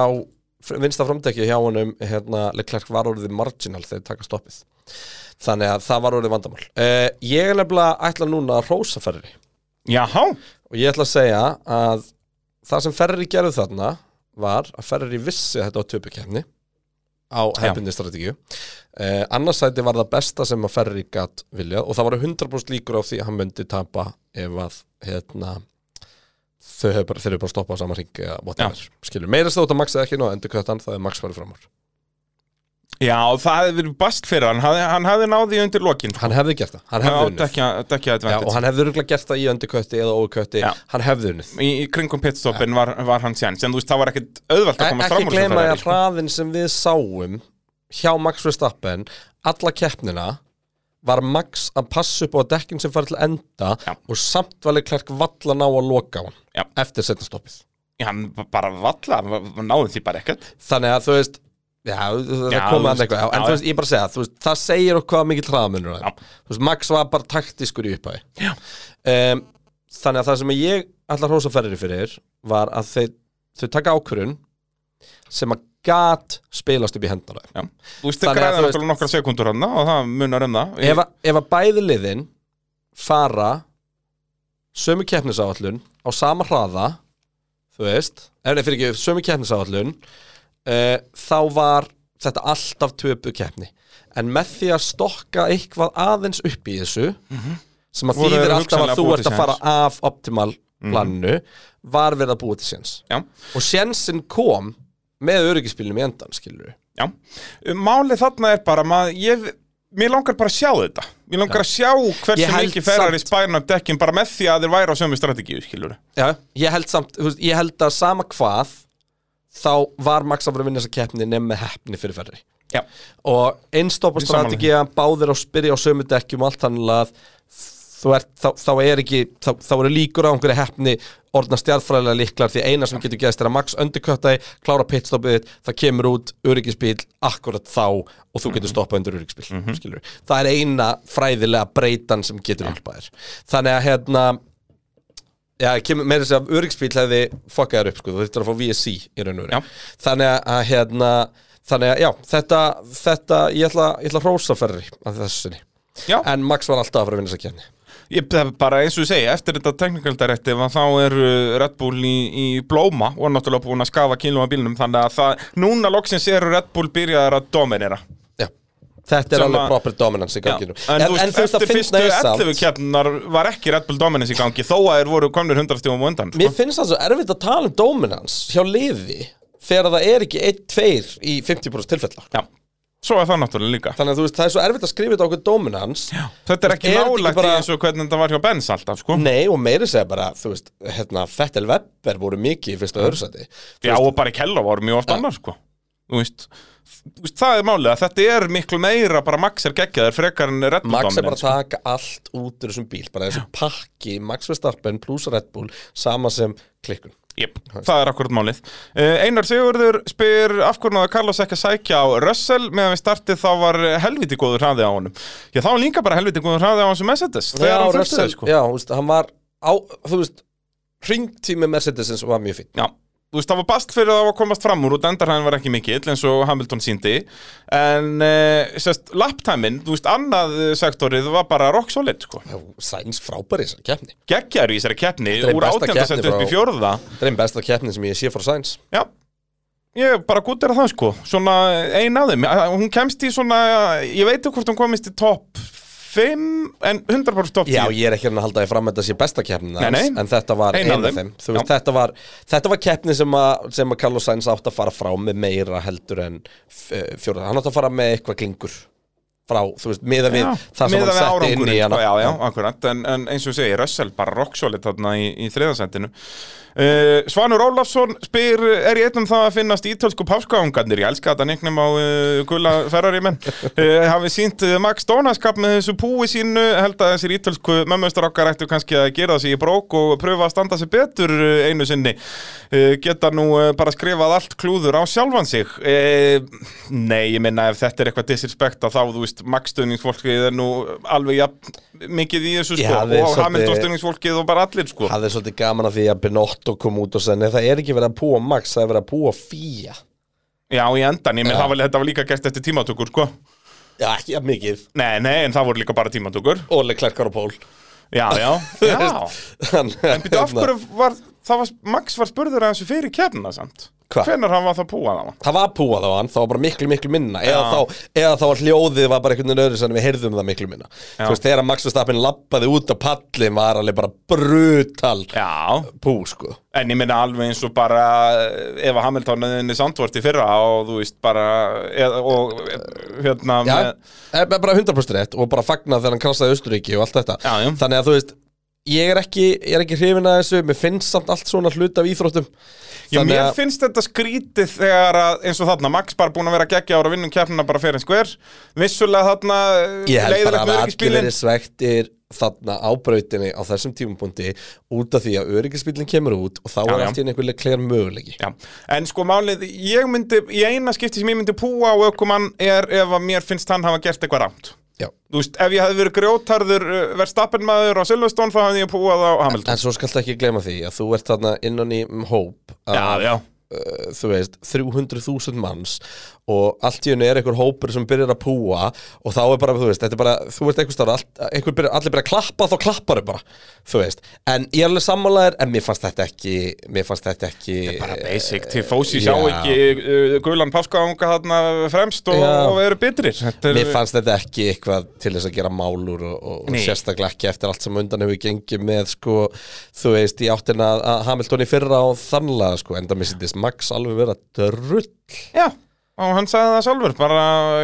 vinstra framdekki hjá honum hérna, Leclerc var orðið marginal þegar taka stoppið. Þannig að það var orðið vandamál. Uh, ég er nefnilega ætla núna að rósa Ferrari. Jaha, og ég ætla að segja að það sem Ferrari gerði þarna var að Ferrari vissi þetta á töpukefni á hefbindi strategíu. Uh, annars sæti var það besta sem að Ferrari gatt vilja og það var 100% líkur á því að hann myndi tapa ef að hérna þau hefur bara, bara stoppað á sama ring eða whatever, skilur, meira stótt að Max eða ekki nú endur kvötan, það er Max farið fram úr já það hefði verið bast fyrir hann, hann, hann hefði náði undir lokin hann hefði gert það, hann hefði unnið. dekja, dekja Já, advantage. og hann hefði örgulega gert það í undirkötti eða ókötti, Já. hann hefði unnið. Í, í kringum pitstoppin var, var hann séns. En þú veist það var ekkit auðvelt að ekki fram úr gleyma því þessu að hraðin sem við sáum hjá Max Verstappen alla keppnina var Max að passa upp á dekkin sem fara til enda Já. og samt var Leclerc valla ná að loka á hann Já. eftir setna stoppið. Hann bara valla, hann náði því bara ekkert. Þannig að þú veist já, það komið hann eitthvað. En þú veist, ég bara segja, þú veist, það segir okkur hvað mikill hraðamunur Já. er þú veist, Max var bara taktiskur í upphæði um, þannig að það sem ég ætla að hrósa ferri fyrir var að þeir, þau taka ákvörun sem að gat spilast upp í hendana Já. þú veist það Þannig að græða þú veist- náttúrulega nokkra sekundur hann og það munar um það. Ef, ef að bæði liðin fara sömu keppnisáallun á sama hraða þú veist, ef nei fyrir ekki sömu keppnisáallun uh, þá var þetta alltaf töpu keppni. En með því að stokka eitthvað aðeins upp í þessu sem að þýðir alltaf að þú ert að fara af optimal planinu var verið að búa til séns. Já. og sénsinn kom með öryggispilnum í endan skilur Já, málið þarna er bara maður, ég, mér langar bara að sjá þetta. Mér langar að sjá hversu mikið ferrar í spæna dekkin bara með því að þeir væri á sömu strategíu, skilur Já, ég held samt, ég held að sama hvað þá var Max að vera að vinna þessa keppni nefn með heppni fyrir ferri Já, og einstoppa Ég sammála strategía báðir á spyrja á sömu dekkjum og allt þannig að ert, þá, þá er ekki þá, þá eru líkur á einhverju heppni orðna stjartfræðilega líklar því eina sem getur geðast er að Max undirköttaði, klára pitstoppið það kemur út öryggisbíl akkurat þá og þú getur stoppað undir öryggisbíl mm það er eina fræðilega breytan sem getur hjálpað þér. Þannig að hérna Já, kemur meira þess að öryggsbíl hefði fokkaðar upp, sko, þú þurftir að fá VSC í raun og veru. Þannig að, hérna, þannig að, já, þetta, þetta, ég ætla, ég ætla að hrósa ferri að þessu sinni. já En Max var alltaf að fara að vinna þess að kenni. Ég, bara eins og ég segi, eftir þetta teknikaldarætti þá er Red Bull í, í blóma og náttúrulega búin að skafa kílum á bílnum þannig að það, núna loksins eru Red Bull byrjaðar að dominera. Þetta er alveg proper dominance í Já, ganginu. en, þú veist, eftir fyrstu finna er 11 samt, keppnar var ekki Red Bull dominance í gangi þó að þeir voru komnir 100 stífum og undan mér sko. finnst það svo erfitt að tala um dominance hjá liði þegar það er ekki 1-2 í 50% tilfella. Já, svo er það náttúrulega líka Þannig að þú veist, það er svo erfitt að skrifa þetta okkur dominance. Já. Þetta er ekki nálægt bara- í eins og hvernig þetta var hjá Benz alltaf sko. Nei, og meiri segja bara, þú veist, hérna, Fettel Webber voru mikið í fyrsta öðursæti. Já, og bara í Kella voru mjög oft annar sko. Veist, þú veist, það er málið að þetta er miklu meira bara Max er geggjaður frekar en Red Bull Max er bara að taka allt út úr þessum bíl, bara þessu pakki Max Verstappen plus Red Bull sama sem klikkun. Jep, það er akkurat málið. Uh, Einar Sigurður spyr af hvernig að Carlos ekki að sækja á Russell meðan við startið þá var helviti góður hraði á honum. Já, þá var líka bara helviti góður hraði á hans sem Mercedes hann fyrstu Russell, sko. já, þú veist, hann var á, þú veist, ringtími Mercedesins var mjög fín Já, þú veist, það var bast fyrir að komast fram úr og endarhæðin var ekki mikill eins og Hamilton síndi en uh, sérst, lapptæmin, þú veist, annað eh, sektorið var bara rock solid, sko. Sæns frábæri þessar keppni. Geggjar í þessari keppni, er úr besta átjönda sett keppni upp í fjórða. Það er einn besta keppni sem ég sé frá Sæns Já, ég er bara gúttir að það sko. Svona ein af þeim. Hún kemst í svona, ég veit ekki hvort hún komist í topp 5 En 100% topp 10 Já, ég er ekki hérna að halda því fram að þetta sé besta keppnin Nei, nei. hans, en þetta var Ein af þeim. veist, þetta var, þetta var keppni sem að, sem að Carlos Sainz átt að fara frá með meira heldur en fjóra Hann átt að fara með eitthvað klingur frá, þú veist, miða við Já, það sem hann setti inn í hana. sko, Já, já, akkurat. En, en eins og segi, Russell bara rock solid þarna í, í þriðansendinu Uh, Svanur Ólafsson spyr er ég einnum það að finnast ítölsku páskaungarnir? Ég elska þetta neiknum á uh, gulla ferrari menn. Uh, hafið sínt Max Dónaskap með þessu púi sínu held að þessir ítölsku mömmustar okkar ættu kannski að gera þessi í brók og pröfa að standa sig betur einu sinni. Geta nú bara skrifað allt klúður á sjálfan sig. Nei, ég minna ef þetta er eitthvað disrespect að þá, þú veist, Max stöðningsfólkið er nú alveg ja, mikið í þessu sko, og svolítið- Hamilton stöðningsfólkið og bara allir sko. Hafði svolítið gaman af því að Benotto kom út og sagði, nei það er ekki verið að púa Max, það er verið að púa Fía. Já, í endan, ég menn Já. það var, þetta var líka gert eftir tímatökur, sko. Já, ekki að mikið. Nei, nei, en það voru líka bara tímatökur. Og Leclerc og Pól. Já, já, já. En byrju, af hverju var, það var, Max var spurður að þessu fyrir kefnina, samt Hva? Hvenær hann var það púað á hann? Það var púað á hann, það var bara miklu, miklu minna eða Já. þá, eða þá var hljóðið var bara einhvern veginn öðru sem við heyrðum það miklu minna Já. Þú veist, þegar Max Verstappen lappaði út á pallin var alveg bara brutal Já, pú, sko en ég minna alveg eins og bara eh, ef að Hamilton er sandvort í fyrra og þú veist bara eð, og eh, hérna Já, með, eh, bara 100% rétt og bara fagnað þegar hann krassaði Östuríki og allt þetta. Þannig að þú veist, ég er ekki, ég er ekki hrifin að þessu, mér finnst samt allt svona hlut af íþróttum Já, Þannig mér að- finnst þetta skrítið þegar að, eins og þarna, Max bara búin að vera að gegja ára að vinnum keppnina bara fyrir en skver Vissulega þarna Ég held bara að allir verið svektir þarna á brautinni á þessum tímapunkti út af því að öryggisbílinn kemur út og þá Já, er já. allt í einu einhver kler möguleiki Já, en sko málið, ég myndi, í eina skipti sem ég myndi púa á ökumann er ef að mér finnst hann hafa gert eitthvað rámt. Já. Þú veist, ef ég hefði verið grjótarður verðstappenmaður á Silveston þá hefði ég púað á Hamilton. En svo skaltu ekki glema því að þú ert þarna innan í um hóp Já, að, já, uh, þú veist, 300.000 manns og allt í henni er einhver hópur sem byrjar að púa og þá er bara, þú veist, þetta er bara, þú veist einhver starf, allir byrjar að klappa þá klappar þau bara, þú veist. En ég er alveg sammálaðir, en mér fannst þetta ekki mér fannst þetta ekki bara basic, til fósi sjá Já. ekki uh, gulan páskaðunga þarna fremst og, og eru bitrir. Þetta er, Mér fannst þetta ekki eitthvað til þess að gera málur og, og, sérstaklega ekki eftir allt sem undan hefur gengið með sko, þú veist, í áttina að- að Hamilton í fyrra og þannlega sko, enda og hann sagði það sjálfur, bara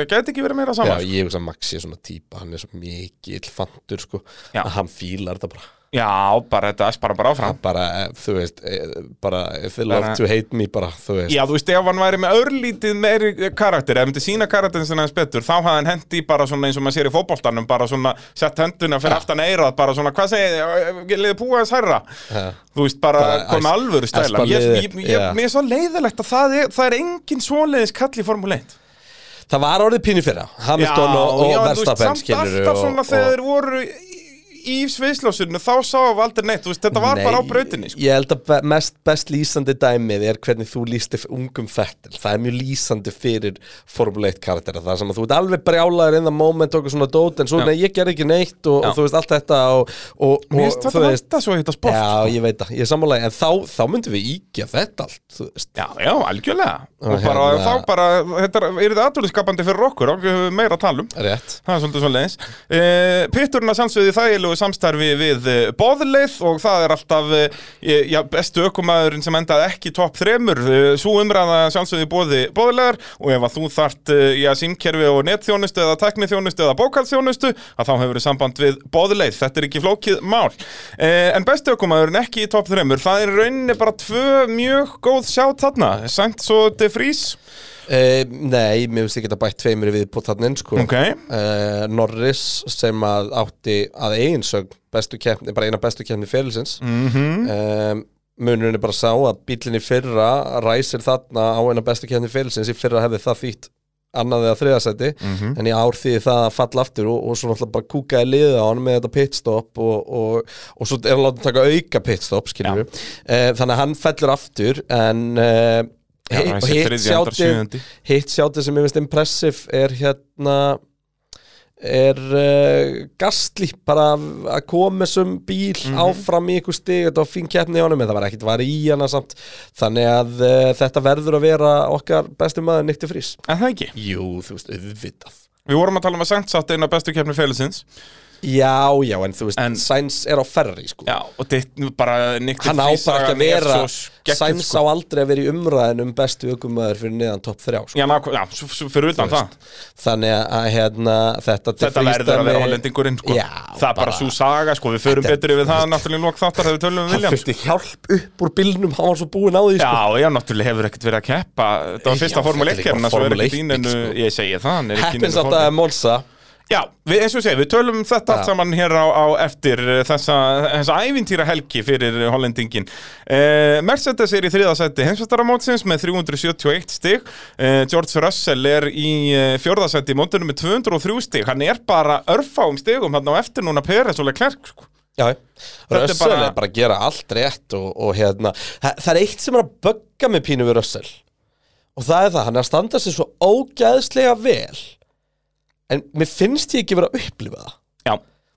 gæti ekki verið meira Já, saman. ég hugsa að Max er svona típa, hann er svo mikill fantur sko, Já. að hann fílar þetta bara Já, bara þetta er bara bara áfram. Bara, eh, þú veist, eh, bara if they love to hate me bara, þú veist Já, þú veist, ef hann væri með örlítið meiri karakter, ef myndi sína karakterin sinna hans betur, þá hafði hann hendi bara svona eins og maður sér í fótboltanum, bara svona sett henduna fyrir aftan eirað, bara svona, hvað segir, liði púa þess herra Ja. þú veist, bara, komið alvöru stæla ég, ég, ég, já. mér er svo leiðilegt að það er, það er engin svoleiðis kall í Formule 1 Það var orðið pínu fyrra, Hamilton og, og já, þú veist, Verstappen samt skilur alltaf svona þegar þeir voru í, sviðsljósinu, þá sá við aldrei neitt, veist, þetta var bara á brautinni, sko. Ég held að mest best lýsandi dæmið er hvernig þú lýsti ungum Fettel Það er mjög lýsandi fyrir Formule 1 karaktera Það sem að þú ert alveg brjálaður in the moment og svona dót en svo Já. nei, ég ger ekki neitt og, og þú veist allt þetta og, og, Mér finnst þetta vanta svo í þetta sport, Já, sko. ég veit það, ég er sammálaði En þá, þá myndum við íkja þetta allt veist. Já, já, algjörlega og bara, hérna- þá bara, þetta er, þetta aðvöluskapandi fyrir okkur og við höfum meira að tala um Rétt Það er svolítið svo leiðis. Uh, Pitturinn að sannsögði þægilegu samstarfi við uh, Bóðleið og það er alltaf uh, já, bestu ökumæðurinn sem endaði ekki í topp þremur. Uh, Svo umræða sannsögði bóði Bóðlegar og ef að þú þart uh, já, símkerfi og netþjónustu eða tekniþjónustu eða bókalþjónustu að þá hefur samband við Bóðleið. Þetta er ekki flókið mál. En bestu ökumæðurinn ekki í topp þremur, það er í rauninni bara tvö mjög góð sjátt þarna. De Vries. Uh, nei, mér finnst ekki að bætt tveimur við på þannig sko. Ok. uh, Norris sem að átti að eiginsögn bestu keppni, bara eina bestu keppni fyrirlisins mm Mhm. um, munurinn er bara sá að bílinni fyrra ræsir þarna á eina bestu keppni fyrirlisins í fyrra hefði það þýtt annað eða þriðasæti Mhm. en í ár því það að falla aftur og, og svo náttúrulega bara kúkaði liðið á hann með þetta pitstop og, og, og svo er hann látið taka auka pitstop skilur við þannig að hann fellur aftur en Já, hitt sjátið hitt sjátið sem ég finnst impressive er hérna er uh, Gastli bara að- koma þessum bíl Mhm. áfram í ykkur stig. Þetta var fín keppni í honum en það var ekkit var í hana samt. Þannig að uh, þetta verður að vera okkar bestu maður Nikti Frís En það ekki? Jú, þú veist, auðvitað. Við vorum að tala um að Sainz átti eina bestu keppni félagsins Já, já, en þú veist, En- Sainz er á ferri sko Já, og þetta bara Nikti Hann á bara ekki að vera Sainz sko. á aldrei að vera í umræðin um bestu ökumæður fyrir neðan topp 3 sko. Já, ná, já svo, svo fyrir utan það Þannig að hérna, þetta Þetta verður að vera freestyle- hollendingurinn sko. Já, Það er bara svo saga sko. Við förum betur yfir það náttúrulega lók þáttar þegar við tölum um Hann Williams fyrsti hjálp upp úr bílnum, hann var svo búinn á því sko. Já, já, náttúrulega hefur ekkert verið að keppa Þetta var fyrsta Formule þetta 1 keppna Svo Formule ekki 1 dýninu, ég segi það hann ekki í Heppins neinu að það Formule- Monza Já, við, eins og segja, við tölum um þetta allt saman hér á, á eftir eh, þessa, þessa ævintýra helgi fyrir hollendingin. Uh, Mercedes er í þriðasætti heimsvæstaramótsins með 371 stig. Uh, George Russell er í fjórðasætti í mótunum með 203 stig. Hann er bara örfáum stigum hann á eftir núna Peres og Leclerc. Sko. Já, Russell bara- er bara að gera allt rétt og, og hérna, það, það er eitt sem er að bögga með pínu við Russell og það er það, hann er að standa sig svo ógæðslega vel en mér finnst ég ekki vera að upplifa það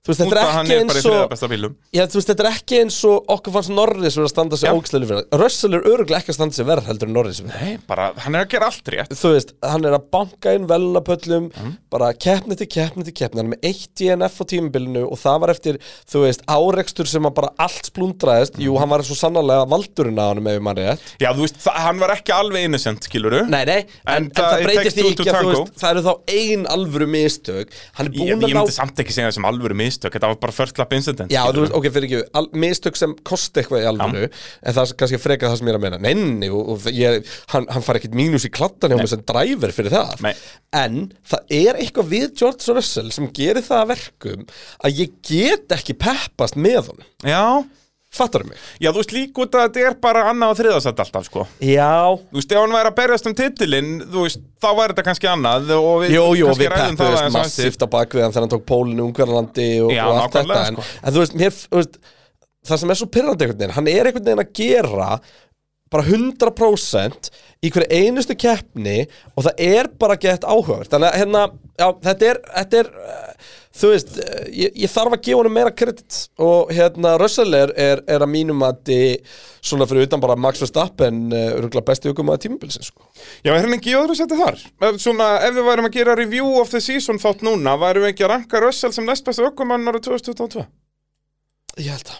Þú veist, þetta er hann ekki eins og. Já, þú veist, þetta er ekki eins og okkur fannst Norris vera að standa sig Já. ógæðslega vel Russell er öruglega ekki að standa sig verð heldur en Norris Nei, bara, hann er að gera allt rétt. þú veist, hann er að banka inn velunapöllum, Mhm. bara keppni til keppni til keppni, hann er með eitt DNF á tímabilinu og það var eftir, þú veist, árekstur sem að bara allt splundraðist, jú, hann var svo sannarlega valdurinn á hann með manni rétt. Já, þú veist, það, hann var ekki alveg innocent, skiluru. Nei, nei, en, En það- það breytir því ekki að þú veist, mistök, hann þetta var bara first lap incident. Já, þú veist, ok, fyrir ekki, al, mistök sem kosti eitthvað í alvöru, en það er kannski frekar það sem ég er að meina, nenni, og, og ég, hann, hann far ekkit mínus í kladdan hjá mig sem driver fyrir það, Nei. en það er eitthvað við George Russell sem gerir það að verkum að ég get ekki peppast með honum, Já, fattar mig? Já, þú veist líka út að þetta er bara annað og þriðasætt alltaf, sko. Já, Þú veist, ef hann væri að berjast um titilinn, þú veist, þá væri þetta kannski annað og við Jú, jú, við peppuðist massíft á bakviðan þegar hann tók pólinu Ungverðalandi og, og allt þetta en, sko. en þú veist, mér, þú veist, það sem er svo pyrrandi einhvern veginn, hann er einhvern veginn að gera bara 100% í hverju einustu keppni og það er bara gett áhugavert þannig að hérna, já, þetta er, þetta er þú veist, uh, ég, ég þarf að gefa honum meira kredit og hérna Russell er, er, er að mínum að svona fyrir utan bara Max Verstappen uh, örgulega besti aukum að tímabilsins sko. Já, er hann ekki öðru seti þar? Ef- Svona, ef við værum að gera review of the season þátt núna, værum við ekki að ranka Russell sem næst bestu ökumann árið 2022? ég held að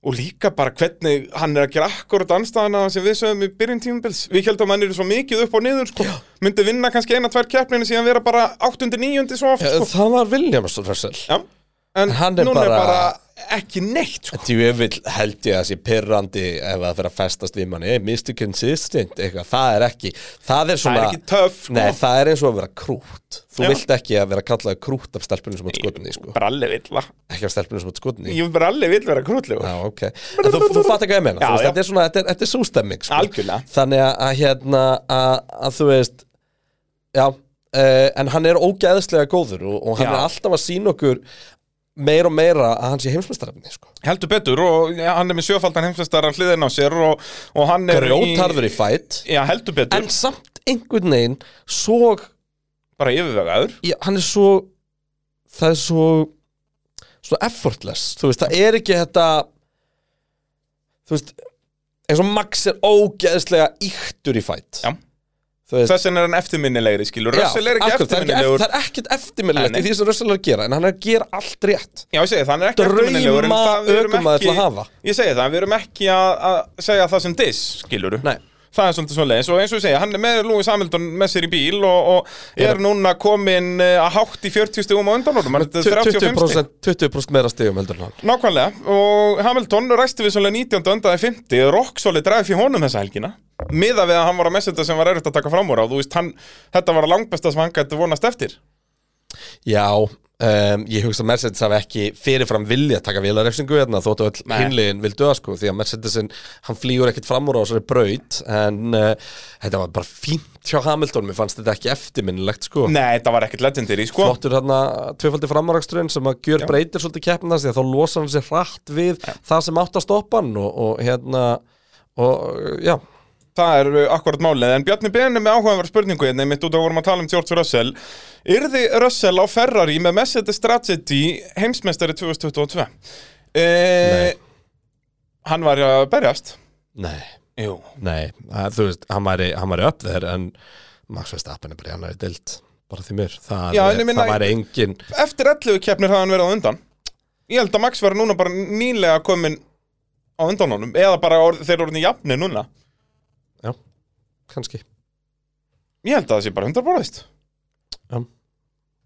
Og líka bara hvernig hann er að gera akkurat anstæðana sem við sögum í byrjun tímubils. Við heldum að hann er svo mikið upp og niður, sko. Myndi vinna kannski eina, tvær keppninu síðan vera bara 8. 9. svo oft, sko. það var Williams Russell Já. En Hann er núna er bara- bara ekki neitt, sko. Djöfull held ég að sé pirrandi ef það fyrir að festast við manni hey, Mr. Consistent, eitthvað, það er ekki Það er Það svona er ekki töff, sko. Nei, það er eins og að vera krút Þú Já. vilt ekki að vera kallaði krút af stelpunum sem átt skotinni, sko Bralli vill, Ekki af stelpunum sem átt skotinni ég bralli vill vera krútlegur. Já, ok En þú, þú fatt ekki að ég meina, Já, þetta er svona, þetta er, þetta er sústemming, sko Algjörlega. Þannig að, að hérna, að, að þú veist Já, uh, en hann er ógæðslega góður og, og hann Já. er alltaf að sína okkur meira og meira að hann sé heimsmeistarefni, sko. Heldur betur og ja, hann er með sjöfaldan heimsveistaran hliðin á sér og, og hann er Grjótarður í fætt heldur betur, en samt einhvern veginn svo, bara yfirvegaður. Já, hann er svo það er svo svo effortless, þú veist, það er ekki þetta þú veist eins og Max er ógeðslega yktur í fætt Já. Þess vegna er hann eftirminnilegri, skilur. Russell er ekki það er eftirminnilegur. það er ekkert eftirminnilegt í því sem Russell er að gera en hann er að gera allt rétt. Já, ég segi það, hann er ekki Drauma eftirminnilegur en það- við erum ökumaður til að hafa. Ég segi það, við erum ekki að, að segja það sem diss, skilur Nei. Það er svolítið svoleiðis. Og eins og ég segja, hann er með Lewis Hamilton með sér í bíl og, og er núna komin eh, að hátt í 40 stugum á undanlórum Hann er 35 stig. 20%, 20 meira stigum heldur hann. Nákvæmlega, og Hamilton ræsti við svolítið 19. öndaði 50 Rocksoli dræði fyrir honum þessa helgina. Miða við að hann var að messa þetta sem var erfitt að taka fram úr á. Þú veist, hann, þetta var langbesta sem hann gæti vonast eftir. Já, um, ég hugsa að Mercedes hafi ekki fyrirfram vilja að taka vélarefsingu hérna þóttu öll Nei. hinliðin vil döða sko því að Mercedesin, hann flýgur ekkit fram úr á þessari braut en uh, þetta var bara fínt hjá Hamilton mér fannst þetta ekki eftirminnilegt sko Nei, þetta var ekkert legendary, sko flottur hérna tvöfaldi framúraksturinn sem að gjör Já. breytir svolítið keppnast því að þá losar hann sér hratt við það sem átt að stoppa hann og, og hérna og já, Það er uh, akkurat málið, en Bjarni Beni með áhugaverð spurningu hérna, mitt út að vorum að tala um George Russell. Yrði Russell á Ferrari með Mercedes Strategy heimsmeistari 2022? E Nei. Hann var að berjast. Nei, Jú. Nei. Þú veist, hann hann væri upp þeir en Max Verstappen er bara í annari dild bara því mér, það, Já, er, það væri engin Eftir 11 keppnir hafði hann verið á undan. Ég held að Max var núna bara nýlega komin á undan honum Eða bara þeir eru orðin jafni núna já, kannski. Ég held að það sé bara 100 borðist já,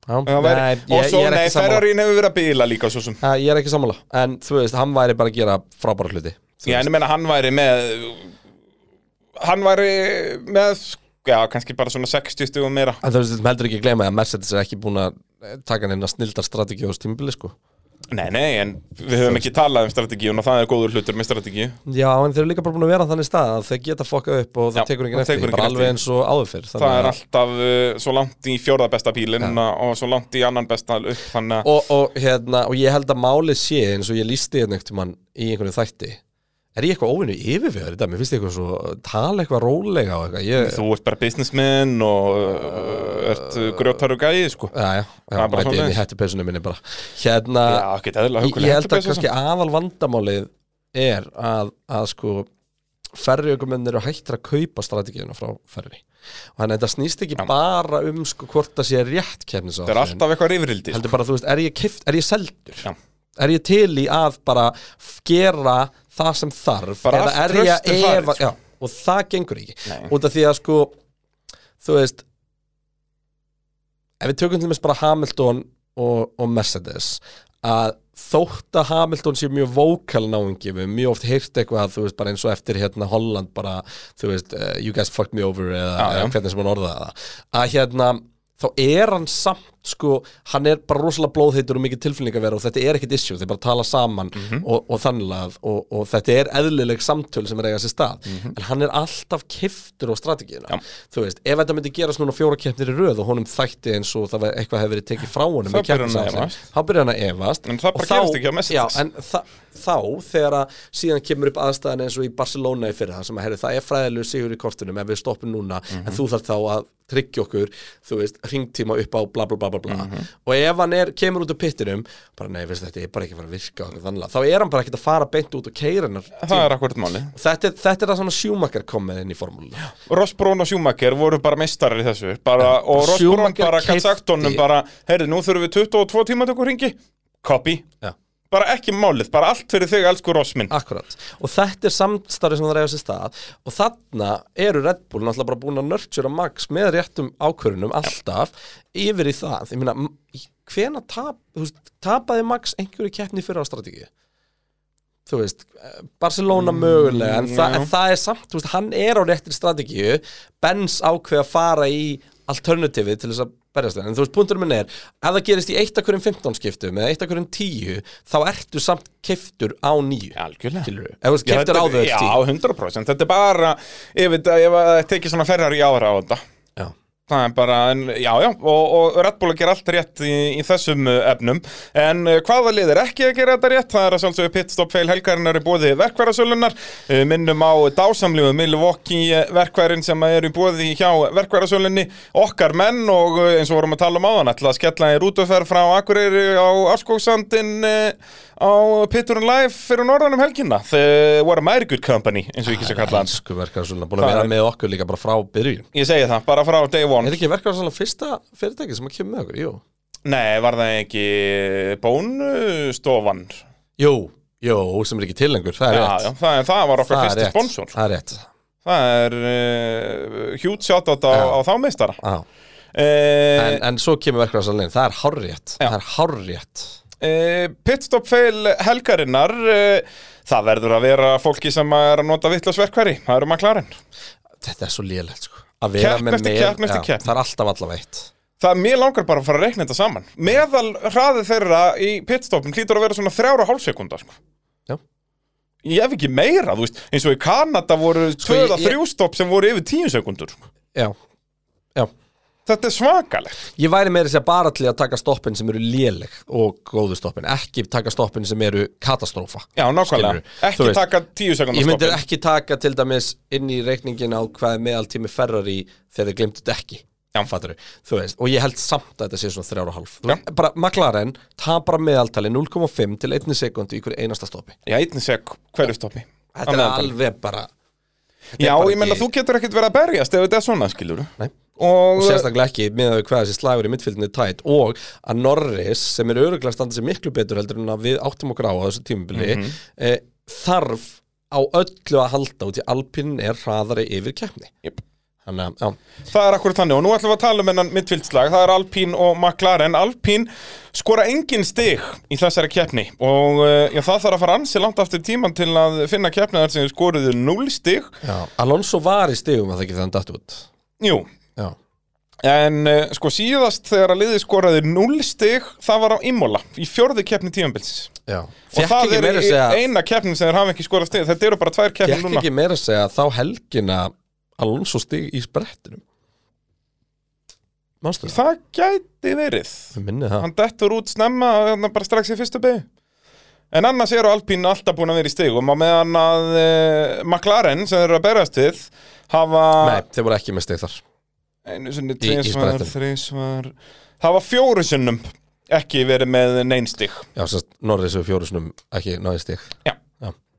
Væri, nei, Og ég, svo, ég nei, Ferrarin hefur verið að bíla líka svo sem. Ég er ekki sammála, en þú veist, hann væri bara að gera frábæra hluti. Þú Já, en ég meina hann væri með Hann væri með Já, kannski bara svona 60 stugum meira. En þú veist, við heldur ekki að gleyma að Mercedes er ekki búin að eh, taka neina snildar strategi á stímbili, sko Nei, nei, en við höfum ekki talað um strategíun og það er góður hlutur með strategíu Já, en þeir eru líka bara búin að vera á þannig stað að þeir geta fokkað upp og það Já, tekur enginn eftir tekur bara alveg eins og áður fyrr Það er alltaf uh, svo langt í fjórða besta bílinn Ja. og svo langt í annan besta upp og, og, hérna, og ég held að málið sé eins og ég lísti hérna tímann í einhvern þætti Er ég eitthvað óvinnu yfirfjöður í þetta? Mér finnst ég eitthvað svo, tala eitthvað rólega og eitthvað ég, þú ert bara businessman og uh, ert grjótaru gæi, sko Já, já, já, Það mæti inn í svoleiðis. hættupeysunum minni bara Hérna, Já, ekki eðlilega ég, ég held að kannski aðal vandamálið er að, að sko ferriökumennir eru hættir að kaupa strategíuna frá ferri og þannig að þetta snýst ekki Já. bara um sko hvort það sé rétt kefnis Það er alltaf eitthvað rifrildi heldur bara, þú veist, er ég kift, er ég seldur Já. er ég til í að bara gera það sem þarf Bara eða er ég að efa sko. já, og það gengur ekki Nei. út af því að sko þú veist ef við tökum til dæmis bara Hamilton og, og Mercedes að þótt að Hamilton sé mjög vókal náungi við höfum mjög oft heyrt eitthvað þú veist bara eins og eftir hérna Holland bara þú veist uh, you guys fucked me over eða, Já, já. eða hvernig sem hann orðaði það að hérna þá er hann samt sko hann er bara rosalega blóðheitur og mikið tilfinning að vera og þetta er ekkit issue, þeir bara tala saman Mhm. og, og þannig að og, og þetta er eðlileg samtöl sem er eiga sér stað Mhm. en hann er alltaf kiftur á strategíuna Já. þú veist, ef þetta myndi gerast núna fjóra keppnir í röð og honum þætti eins og það eitthvað hefur verið tekið frá honum Þá byrjar hann að efast En það bara gerist ekki á Mercedes. já, en þa þá þegar að síðan kemur upp aðstæðan eins og í Barcelona í fyrra sem að herri, það er fræðilegu sigur í kortunum ef við stoppum núna Mhm. en þú þarf þá að tryggja okkur þú veist, ringtíma upp á bla bla bla bla bla Mhm. og ef hann er, kemur út úr pittinum bara nei, veist, þetta er bara ekki að fara að virka og þannig þá er hann bara ekkert að fara beint út og keira Það er akkurat máli þetta, þetta er það svona sjúmakar komið inn í formúluna. Ross Brón og Schumacher voru bara meistarar í þessu. Bara, og Ross Brón Schumacher bara honum bara heyrðu, nú þurfum við 22 tíma tökur ringi copy, Já. Bara ekki málið bara allt fyrir þig, elsku Ross minn Akkurat, og þetta er samstarfi sem það reyða sér stað. Og þarna eru Red Bull náttúrulega bara búin að nurtura Max með réttum ákvörunum alltaf yfir í það, ég meina hvena tap, tapaði Max einhverju keppni fyrir á strategíu þú veist, eh, Barcelona mögulega en, þa en það er samt, þú veist, hann er á réttri strategíu, Benz ákveð að fara í alternativið til þess að berjast það, en þú veist, punkturinn minn er ef það gerist í eitt af hverjum 15 skiptum eða eitt af hverjum 10, þá ertu samt kiftur á nýju. Algjörlega. Já, keftir á þau Já, tíu 100% Þetta er bara, ef það tekið svona ferrar í ára á þetta. Já. Það er bara, en, já, já, og, og Red Bull gerir allt rétt í, í þessum uh, efnum. En uh, hvaða lið er ekki að gera þetta rétt? Það er að sjálfsögðu pitstop feil helgarinnar í bóði verkværasölunar uh, Minnum á dásamlegu Milwaukee verkværin sem er í bóði hjá verkværasölunni Okkar menn og eins og vorum að tala um áðan ætla að skella í rútuferð frá Akureyri á Arskóksandin uh, á Pitturinn Live fyrir norðan um helgina The What a Very Good Company, eins og ég ekki sé kalla hans Elsku verkefæðarsöluna, búin að Það er- one Er ekki verkefæðarsöluna fyrsta fyrirtæki sem að kemur með okkur? Jú. Nei, var það ekki bónustofan? Jú, jú, sem er ekki til lengur, það er Já, rétt. já, það, það var okkar Það er fyrsti rétt. sponsor. Það er rétt. Það er uh, hjút shoutout á, á þá meistara. Já. uh, En, en svo kemur verkefæðarsöluna það er hárrétt Já. Það er hárrétt. Uh, Pitstop fail helgarinnar uh, Það verður að vera fólki sem er að nota vittlasverkværi Það eru maður klarinn Þetta er svo lélegt sko Að vera Keppni með eftir með- keppni eftir já, keppni. Það er alltaf allavega eitt Það er mér langar bara að fara að reikna þetta saman Meðal hraði þeirra í pitstopin hlýtur að vera svona þrjára hálfsekunda sko. Já. Ég hef ekki meira, þú veist eins og í Kanada voru ég- þrjú stopp sem voru yfir tíu sekundur sko. Já Þetta er svakalegt Ég væri meira að segja bara til að taka stoppin sem eru léleg og góðu stoppin ekki taka stoppin sem eru katastrófa Já, nákvæmlega, Skilurðu? Þú ekki veist, taka tíu sekundar Ég myndi stoppin ekki taka til dæmis inn í reikningin á hvað meðaltími Ferrari þegar þeir glemtu dekki Já. Fattarðu? Þú veist, og ég held samt að þetta sé svona þrjára og hálf Já. bara McLaren tapar meðaltali 0,5 til 1 sekundu í hverju einasta stoppi Já, einnig sek hverju stoppi Þetta er alveg bara Já, bara ég menna ekki- þú getur ekkert verið að berjast ef þetta er svona, skilur Nei. Og, og sérstaklega ekki með að hvað þessi slagur í mittfylgni tætt og að Norris sem er öruglega standið sér miklu betur heldur en að við áttum okkur á þessu tímubili Mhm. eh, þarf á öllu að halda út í Alpine er hraðari yfir keppni. Jep. Þannig Það er akkur þannig. Og nú ætlum við að tala um hennan mittfildslag Það er Alpín og McLaren. Alpín skora engin stig í þessari keppni. Og uh, já, það þarf að fara ansi langt aftur tíman til að finna keppniðar sem skoruðu 0 stig. Já, Alonso var í stigum að það ekki þannig datt út? Jú, en uh, sko síðast þegar að liði skoraði 0 stig það var á Imola í fjórði keppni tímanbilsis já. Og Fekk það er að eina keppni sem þeir hafa ekki skorað stig. Þetta eru bara tvær keppni núna. ekki meira að segja þá helgina Alonso stig í sprettinum. Manstu það? Það gæti verið. Ég hann dettur út snemma hérna, bara strax í fyrstu beig en annars eru Alpín alltaf búin að vera í stigum og meðan að uh, McLaren sem þeir eru að berast við hafa Nei, þeir voru ekki með stig þar einu sinni, tvisvar, sprettinum. þrísvar hafa fjóru sinnum ekki verið með neinn stig Já, sérst, Norris og fjórusunum ekki náði stig Já.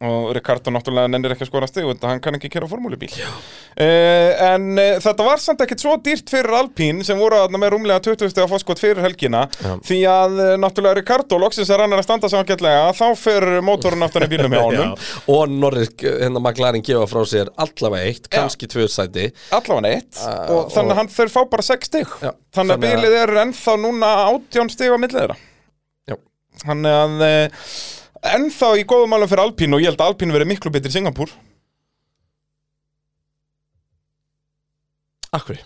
Og Ricardo náttúrulega nennir ekki að skora stig þetta hann kann ekki kera formúlubíl. Uh, en uh, þetta var samt ekkert svo dýrt fyrir Alpín sem voru þarna með rúmlega 20 steg að fóskot fyrir helgina. Já. því að uh, náttúrulega Ricardo loksins er hann að standa saman gætlega þá fyrir mótorun aftan í bílum hjá honum. Og Norris, hérna McLaren gefa frá sér allavega eitt, kannski tvö sæti. Allavega eitt. Uh, og þannig að hann þau fá bara 6 stig. Já, þannig þannig að- bílið er ennþá núna 18 stig á millið þeirra. Já. þannig að ennþá í góðum málum fyrir Alpín og ég held að Alpín verið miklu betri í Singapúr. Akkur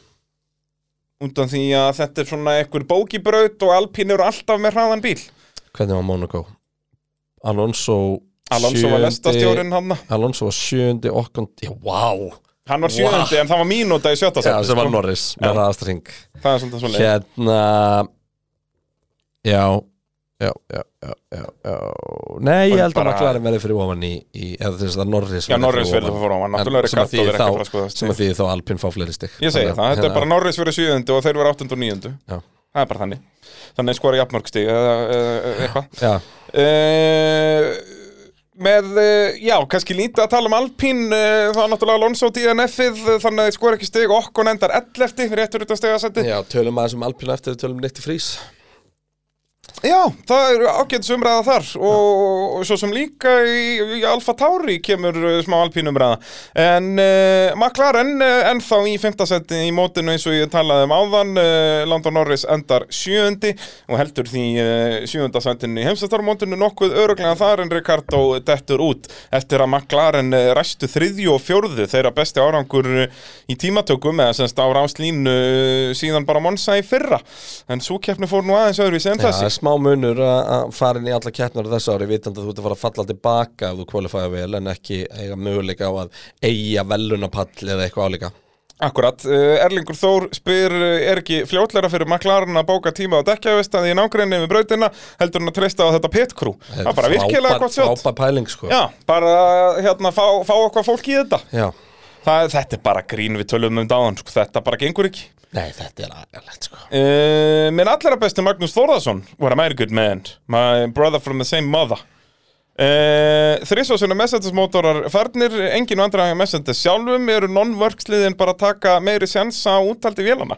undan því að þetta er svona einhver bókibraut og Alpín eru alltaf með hraðan bíl. Hvernig var Monaco? Alonso Alonso var sjöundi- lestastjórin hann Alonso var sjöundi okkund vá. Hann var sjöndi en það var mínúta í sjötta Já, sem var sko. Norris með Já. ræðasta ring það er svolítið svona Hérna Já Já, já, já, já, Nei, ég held bara- að McLaren verði fyrir ofan í, í eða þess að Norris Já, verði Norris fyrir verður fyrir ofan, náttúrulega Ricardo verður ekki að þá- fara að skoða sem að því þá Alpine fá fleiri stig. Ég segi það, að- þetta er bara Norris fyrir sjöundi og þeir verður áttundu og níundu. Já. Það er bara þannig. Þannig skora jafnmörgstig eða eða eitthvað. Uh, Með, uh, já, kannski lítið að tala um Alpín Það er náttúrulega Alonso DNF-ið Þannig að þeir skora ekki stig. Okkon endar 11 réttur út af stigasætti já, tölum aðeins um Alpine eftir tölum Nitti Frís Já, það eru ágætis umræða þar og, og svo sem líka í, í Alfa Tauri kemur uh, smá alpín umræða. En uh, McLaren uh, ennþá í fimmtasetti í mótinu eins og ég talaði um áðan uh, Landon Norris endar sjöundi og heldur því uh, sjöundasettinu í heimsastarmótinu nokkuð öruglega þar en Ricardo dettur út eftir að McLaren uh, ræstu þriðju og fjórðu þeirra besti árangur í tímatökum eða semst á ráslínu síðan bara Monsa í fyrra. En svo keppni fór nú aðeins öðruvísi en Já, þessi. Er smá munur að að fara inn í alla keppnar þessu ári vitandi að þú ert að fara að falla tilbaka ef þú kvalifæða vel en ekki eiga möguleika á að eiga velunapall eða eitthvað álíka. Akkurat, uh, Erlingur Þór spyr uh, er ekki fljótlega fyrir McLaren að bóka tíma á dekkjavestaði í nágrinni við brautina heldur hann að treysta á þetta pitkrú Það er bara virkilega gott sjótt sko. Já, bara hérna fá, fá okkar fólk í þetta. Já. Það, Þetta er bara grín við tölum um dáðan sko. þetta bara gengur ekki Nei, þetta er aðgæðlegt sko. Uh, Minn allra besti Magnús Þórðarsson What a very good man My brother from the same mother. Uh, Þrísvarsuna Mercedes mótorar farnir Engin vandræði Mercedes sjálfum Eru non-worksliðin bara að taka meiri sjans á úttaldi vélana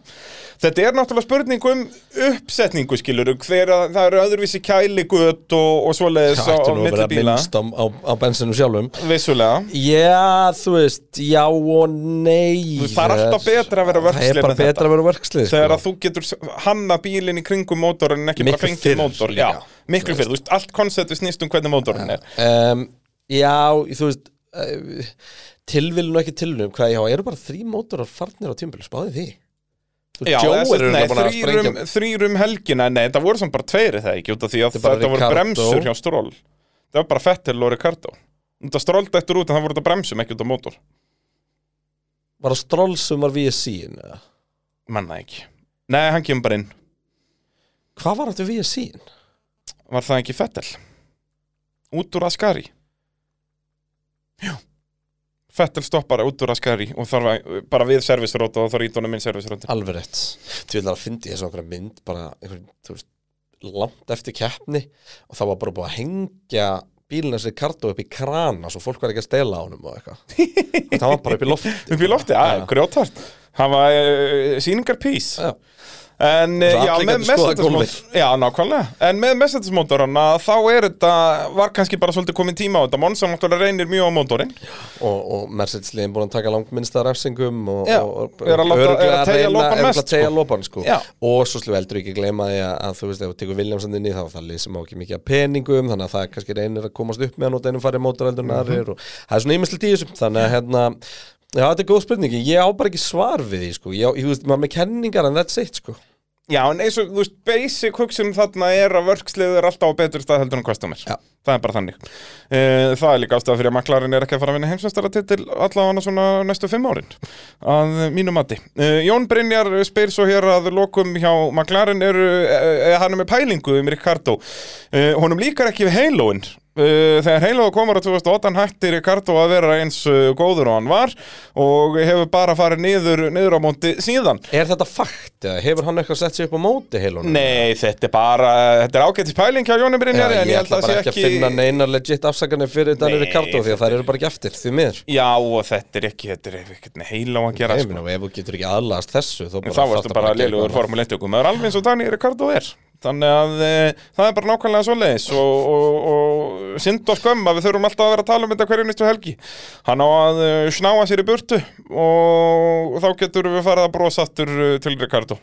Þetta er náttúrulega spurning um uppsetningu skilur hver að það eru öðruvísi kæligöt og, og svoleiðis Það á, á ætti nú að milli vera bíla minnst á, á, á bensinu sjálfum? Vissulega. Já, þú veist, já og nei Það er alltaf betra að vera Það verkslið er bara betra að vera verkslið Þegar sko. að þú getur hanna bílinn í kringum mótorinn en ekki Miklu bara fengið mótor. Já, miklu fyrr, þú veist, allt konceptu snýst um hvernig mótorinn er. Um, Já, þú veist uh, Tilvilun og ekki tilvilun Hvað, já, eru bara þrý mótorar farnir á tímbil Spáði því Já, þrýrum, þrýrum helgina Nei, það voru samt bara tveiri það ekki? Því að Þetta voru bremsur hjá Stroll. Það var bara Fettel og Ricardo. Það Stroll dættur út en það voru þetta bremsum ekki út af mótor Var það Stroll sem var VSC-in? Manna ekki. Nei, hann kemur bara inn. Hvað var þetta VSC-in? Var það ekki Fettel? Út úr Ascari. Já Fettel stoppar út úr Ascari og þarf að, bara við servisrót og þarf ídónum minn servisrót Alveg rétt. Þú vil að fyndi þessu okkur mynd bara einhver, þú veist, langt eftir keppni og það var bara búið að hengja bílinn þessi kartu upp í krana svo fólk var ekki að stela á honum og eitthvað. Það var bara upp í loft Upp í lofti, að, Já. grjótart Það var uh, sýningarpís Já. En Svo já, með gólfið. Já, nákvæmlega. En með Mercedes-mótorana þá er þetta Var kannski bara svolítið komin tíma á þetta. Monsa náttúrulega reynir mjög á mótorinn. Og, og Mercedes-liðin búin að taka langt minnsta refsingum og, Já, og, er að láta- er að lopann er mest, að sko. lopann, sko. Og svo slú heldur ekki gleyma því að, að þú veist, ef þú tekur Williamson inn í þá það lið sem á ekki mikið af peningum þannig að það kannski reynir að komast upp með hann og farið það er að hérna Já, þetta er góð spurningi, ég á bara ekki svar við því, sko, ég, á- ég, veist, maður með kenningar en that's it, sko Já, en eins og, þú veist, basic hugsun þarna er að vörksliður er alltaf á betur stað heldur en customer. Já. Það er bara þannig. Uh, Það er líka ástæða fyrir að McLaren er ekki að fara að vinna heimsvæmstaratitil allavega svona næstu fimm árin að mínu mati. Uh, Jón Brynjar spyr svo hér að lokum hjá McLaren eru, uh, hann er með pælingu um Ricardo. Honum líkar ekki við Uh, þegar Halo komur á 2008 hann hætti Ricardo að vera eins uh, góður og hann var og hefur bara farið niður, niður á móti síðan. Er þetta fakt, hefur hann eitthvað sett sig upp á móti heilunum? Nei, þetta er bara, þetta er ágættis pæling hjá Jóni ég, en ég held ætla að bara það ekki sé að finna ekki neina legit afsakanir fyrir Nei, Ricardo því að það eru bara ekki eftir, því miður. Já, og þetta er ekki, þetta er ekkert heila á að gera Ég sko. meina, ef þú getur ekki aðlagast þessu þá bara þá fattar bara eitthvað formule 1 ökum Það er alveg eins og Dani Ricardo er Þannig að e, það er bara nákvæmlega svoleiðis og, og, og synd og skömm að við þurfum alltaf að vera að tala um þetta hverju næstu helgi. Hann á að e, snáa sér í burtu og þá getur við farið að brosa aftur e, til Ricardo.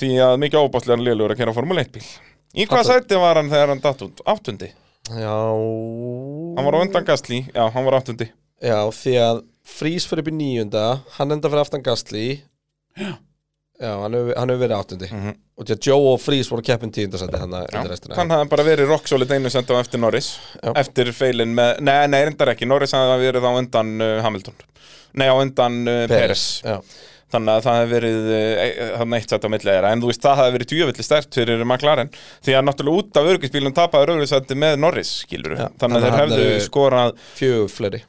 Því að mikið óbáslega leilugur að kera formule 1 bíl. Í hvað sæti var hann þegar hann datt út? Áttundi? Já. Hann var á undan Gastli, já, hann var áttundi. Já, því að Frís fyrir upp í níunda Hann enda fyrir aftan Gastli Já Já, hann hefur hann verið áttundi Mhm. Og því að Joe og Frís voru keppin tíundasætti hann að restina. Hann hafði bara verið rock solid einu senda á eftir Norris. Já. eftir feilin með, nei, nei, reyndar ekki. Norris hafði verið á undan uh, Hamilton. Nei, á undan uh, Peres Já, þannig að það hefði verið uh, hann eitt sett á milli þeirra, en þú veist, það hefði verið djöfelli stert fyrir McLaren, því að náttúrulega út af örgisbílum tapaði rauðursætti með Norris skilur Já, þannig að þannig þeir að hefðu hann skorað fjögur fleiri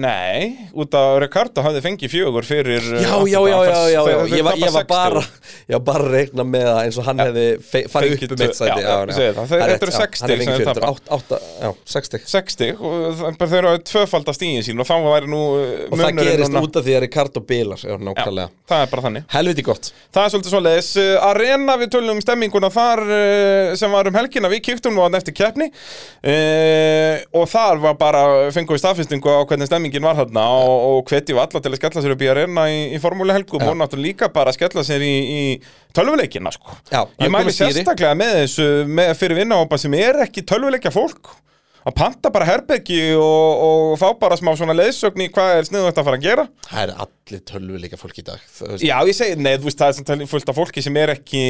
nei, út af Ricardo hafði fengið fjögur fyrir Já, aftur já, já, já, Ég, var, bara. Ég var bara að reikna með það eins og hann hefði farið Fengið upp um eitt sæti það. Þetta eru rétt, já. sex Hann er stig sem fengið þeir fyrir tapa. átta- átta- Já, sex stig. 60 og það er bara þeir eru tvöfaldast í sín og þá væri nú uh, Og það gerist út af því að Ricardo bilar Já, það er bara þannig. Helviti gott. Það er svolítið svoleiðis uh, Arena við tölum um stemminguna þar sem var um helgina, við kýktum nú að eftir keppni og þar var bara, fengum við staðfestingu á hvernig stemmingin var þarna og, og hvetjum alla til að skella sér upp í Arena í, í formúli helgum og náttúrulega líka bara að skella sér í, í tölvuleikina sko. Já, Ég stýri. sérstaklega með þessu með, fyrir vinnahópa sem er ekki tölvuleikja fólk að panta bara herbeggi og, og fá bara smá svona leiðsögn í hvað er sniðvægt að fara að gera Það er allir tölvuleika fólk í dag. Já, ég segi, nei, þú veist, það er fullt af fólki sem er ekki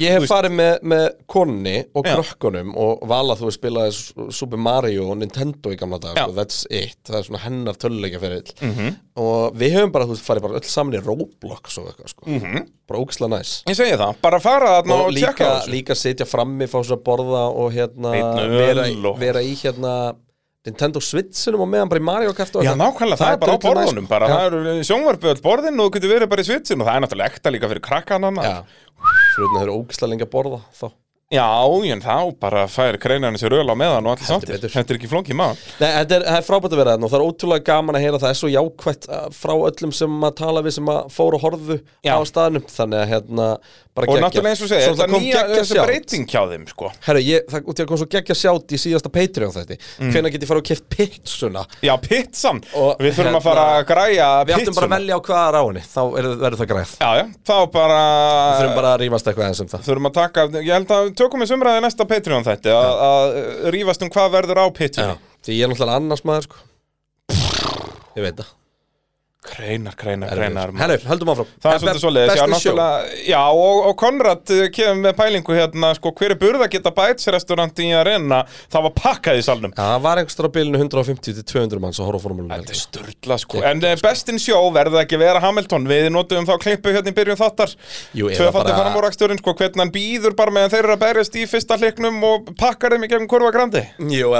Ég hef farið með, með konni og Já. krökkunum og vala þú spilaði Super Mario og Nintendo í gamla dag Já. sko, that's it, það er svona hennar töluleika fyrir Mhm. Og við höfum bara, þú veist, farið bara öll saman í Roblox og eitthvað, sko. Mhm. bara ógislega næs. Ég segi það, bara fara þarna og, og tjekka líka, þessu. líka sitja frammi, fá sér að borða og hérna vera, vera í hérna Nintendo Switchinum og meðan bara í Mario Kart og Já, nákvæmlega, það, er bara á borðunum bara, Já. það eru sjónvarpið öll borðin og þú getur verið bara í svitsin og það er náttúrulega ekta líka fyrir krakkan hann Já, fyrir að þau eru ógislega lengi að borða þá Já, en þá bara fær kreinarinn sér öl á meðan og allir sáttir. Þetta er ekki flókið maður Nei, þetta er, það er frábært að vera þarna og það er ótrúlega gaman að heyra það er svo jákvætt uh, frá öllum sem að tala við sem að fóru og horfðu Já. á staðnum. Þannig að hérna bara Og geggjað. náttúrulega eins og segja, það kom þessi sjátt. breyting hjá þeim, sko. Herru, ég, það, út í að kom svo geggja sjátt í síðasta Patreon þetta mm. hvenær get ég fara og keft pitsuna Já, pizzan, Og við þurfum hérna, að fara að græja Við ættum bara tökum við sumraði næsta Patreon þetta að, að rífast um hvað verður á pizzunni Því ég er náttúrulega annars maður sko. Ég veit það Kreinar, kreinar, kreinar. Herru, höldum áfram Það er svolítið svoleiðis, já, og, og Konrad eh, kemur með pælingu hérna, sko, hver er burða geta bæts restaurant í arena, það var pakkað í salnum. Já, það var einhverstur á bilinu 150 til 200 manns að horfa á formúlunum Þetta er störla, sko. En bestin sjó verði ekki að vera Hamilton, við notum þá klippu hérna í byrjun þáttar. Jú, eða Tvöfaldi framúraksturinn, sko, hvernig hann býður bara meðan þeir eru að berjast í fyrsta hliknum og pakkar þeim í gegnum kurva grandi. Jú,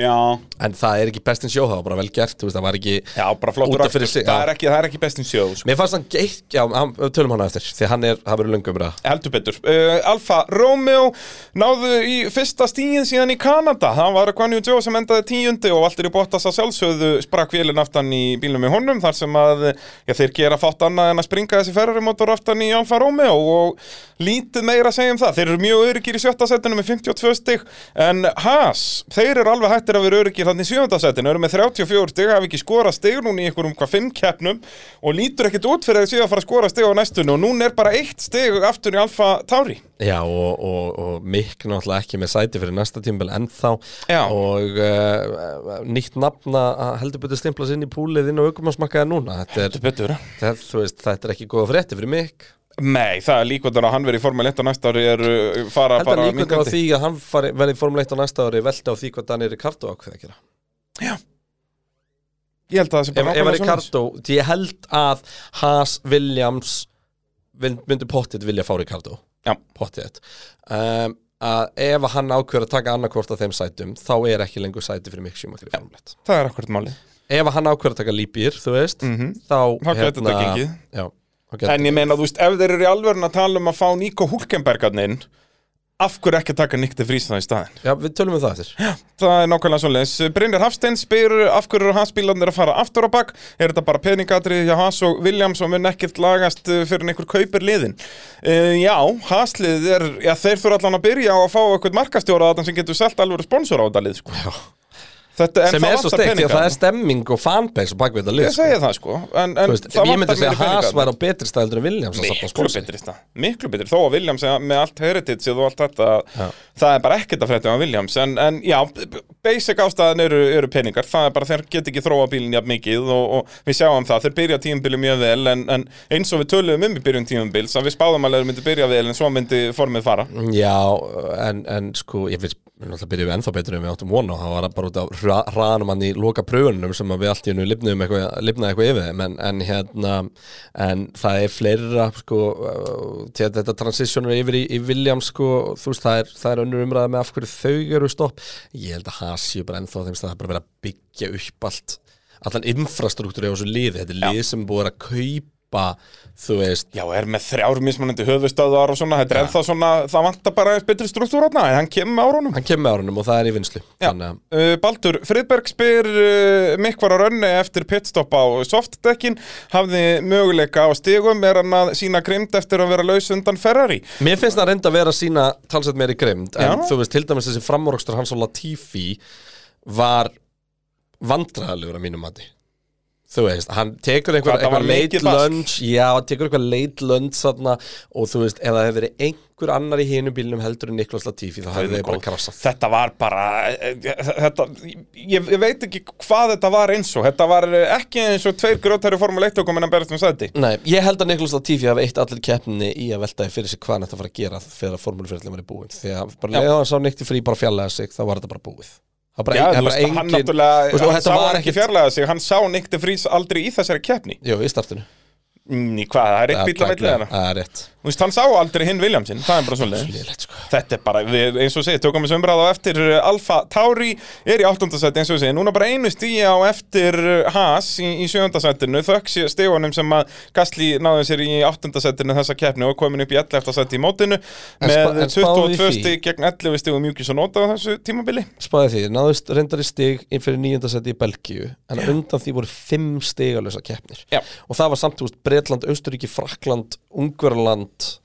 Já. En það er ekki bestin sjó, það var bara vel gert veist, Það var ekki Já, út af fyrir sig Það er ekki, það er ekki bestin sjó, sko. Mér fannst hann geitt, já, hann, tölum hana eftir Því hann er, það verður löngum ræða Heldur betur. Uh, Alfa Romeo náðu í fyrsta stíin síðan í Kanada. Það var Guanyu Joe sem endaði tíundi og Valtteri Bottas að sjálfsögðu sprakk vélinn aftan í bílum í honum þar sem að já, þeir gera fátt annað en að springa þessi ferrarimotor aftan í Alfa Romeo og lítið meira að segja um það. Þeir eru mjög öryggir í sjötta setinu með 52 stig en Haas, þeir eru alveg hættir að vera öryggir þannig í sjönda setinu, eru með 34 stig, hafi ekki skorað stig núna í einhverjum hvað 5 keppnum og lítur ekkit út fyrir að að fara að skora stig á næstunni og núna er bara eitt stig aftur í Alfa Tauri. Já, og, og, og Mikk náttúrulega ekki með sæti fyrir næsta tímbil ennþá Já. Og uh, nýtt nafn að heldur betur stimplas inn í púlið inn á aukumarsmakkaði núna Þetta er, Betur. þetta, veist, þetta er ekki góða frétti fyrir Mikk Nei, það er líkvöndan að hann verið í Formel 1 á næsta ári er uh, fara Heldur bara líka á minnkandi. því að hann verði í Formule 1 á næsta ári velta á því hvað Daniel Ricardo ákveð að gera Ég held að það sé Ef, bara nákvæmlega svoleiðis. Ricardo, ég held að Haas, Williams mynd- myndu pottit vilja fá Ricardo Já. Pottit um, að ef að hann ákveður að taka annarkvort af þeim sætum þá er ekki lengur sæti fyrir mikk sjumakri Formule 1 Það er akkurat málið Ef að hann ákveður að taka lípýr, þú veist Mhm. þá, Þá gæti Já, gæti En ég meina, þú veist, ef þeir eru í alvörun að tala um að fá Nico Hulkenbergarnin af hverju ekki að taka Nick de Vries það í staðin? Já, við tölum um það eftir Það er nákvæmlega svoleiðis. Brynjar Hafstein spyr af hverju hans bílarnir að fara aftur á bak. Er þetta bara peningadrið hjá Haas og Williams og mun ekkert lagast uh, fyrir einhver kaupir liðin? Uh, já, Haaslið er, já, þeir þurfa allan að byrja á að fá eitthvað markastjóra að sem getur selt alveg sponsor á þetta lið, sko. Já. Þetta, Sem er svo steikt, því að það er stemming og fanbase og bakvið þetta lið Ég sko. segja það, sko. En, en veist, það Ég myndi segja að Haas væri á betri stældur en Williams Miklu betri það, miklu betri Þó að Williams með allt heritage og allt þetta Það er bara ekkert að frétta á Williams. En, en já, basic ástæðan eru, eru peningar. Það er bara þeir get ekki þróa bílinn jafn mikið og, og við sjáum það, þeir byrja tímubili mjög vel en, en eins og við töluðum um í byrjun tímubils að við spáðum alveg að þeir myndi byrja vel en svo myndi formið fara. Já, en, en sko, ég finnst náttúrulega byrjuðum ennþá betur en við áttum vona og það var bara út af hra- hraðanum hann í loka pröfunum sem að við allt í hennu lifnaði eitthvað yfir en, en hérna, en það er fleira sko, uh, til að þetta transitioner yfir í, í Williams sko, veist, það er, það er önnur umræða með af hverju þau eru stopp. Ég held að Hasi bara ennþá þeim stað það er bara verið að byggja upp allt allan infrastruktúri á þessu liði, þetta er lið sem búið að kaupa þú veist, Já, er með þrjár mismunandi höfustöðar og svona Þetta er ennþá svona, það vantar bara betri struktúr þarna en hann kemur með árunum. Hann kemur með árunum og það er í vinslu Uh, Baldur, Friðberg spyr uh, mikk var á rönni eftir pitstop á softdekkin, hafði möguleika á stigum, er hann að sína grimd eftir að vera laus undan Ferrari? Mér finnst það reynda að vera að sína talsett meiri grimd en Já. þú veist, til dæmis þessi framúrakstur hans og Latifi var vandræðalegur að mínum mati þú veist, hann tekur einhver, Hvað, það var einhver late lunch? Já, hann tekur einhver late lunch þarna, og þú veist, ef það hefur verið einhver annar í hinu bílnum heldur en Niklas Latifi þá hefði þið bara krassað. Þetta var bara eh, þetta, ég, ég veit ekki hvað þetta var eins og. Þetta var eh, ekki eins og tveir grótæri Formule 1 og komin að berast um sæti. Nei, ég held að Niklas Latifi hafi eitt allir keppninni í að veltaði fyrir sig hvað hann ætti að gera þegar að formúlufyrirlin var í búin því að bara leiða hann sá nýtti frí bara fjallega sig þá var þetta bara búið. var Já, þú bara veist, hann engin, náttúrulega, Þú veist, hann sá hann ekki fjarlæða sig Hann sá Nick de Vries aldrei í þessari keppni. Jú, í startinu. Ný, hvað, það er eitt bíl að meitlega Það er rétt Þú veist, hann sá aldrei hinn Williamsin, það er bara svolítið sko. Þetta er bara, við, eins og segið, tökum við sömbrað á eftir uh, Alfa Tauri er í áttundasæti eins og segið, núna bara einu stíi á eftir uh, Haas í, í sjöndasætinu þökks stígunum sem að Gastli náði sér í áttundasætinu þessa keppni og komin upp í 11. sæti í mótinu með en spáðu í 22 því. stíg gegn 11 stígum mjúkis og nota á þessu tímabili Spáði því, náðust reyndar í stig inn fyrir nýjöndasetti í Belgíu en undan því voru fimm stigalösa keppnir Já. og það var samt, Ungverland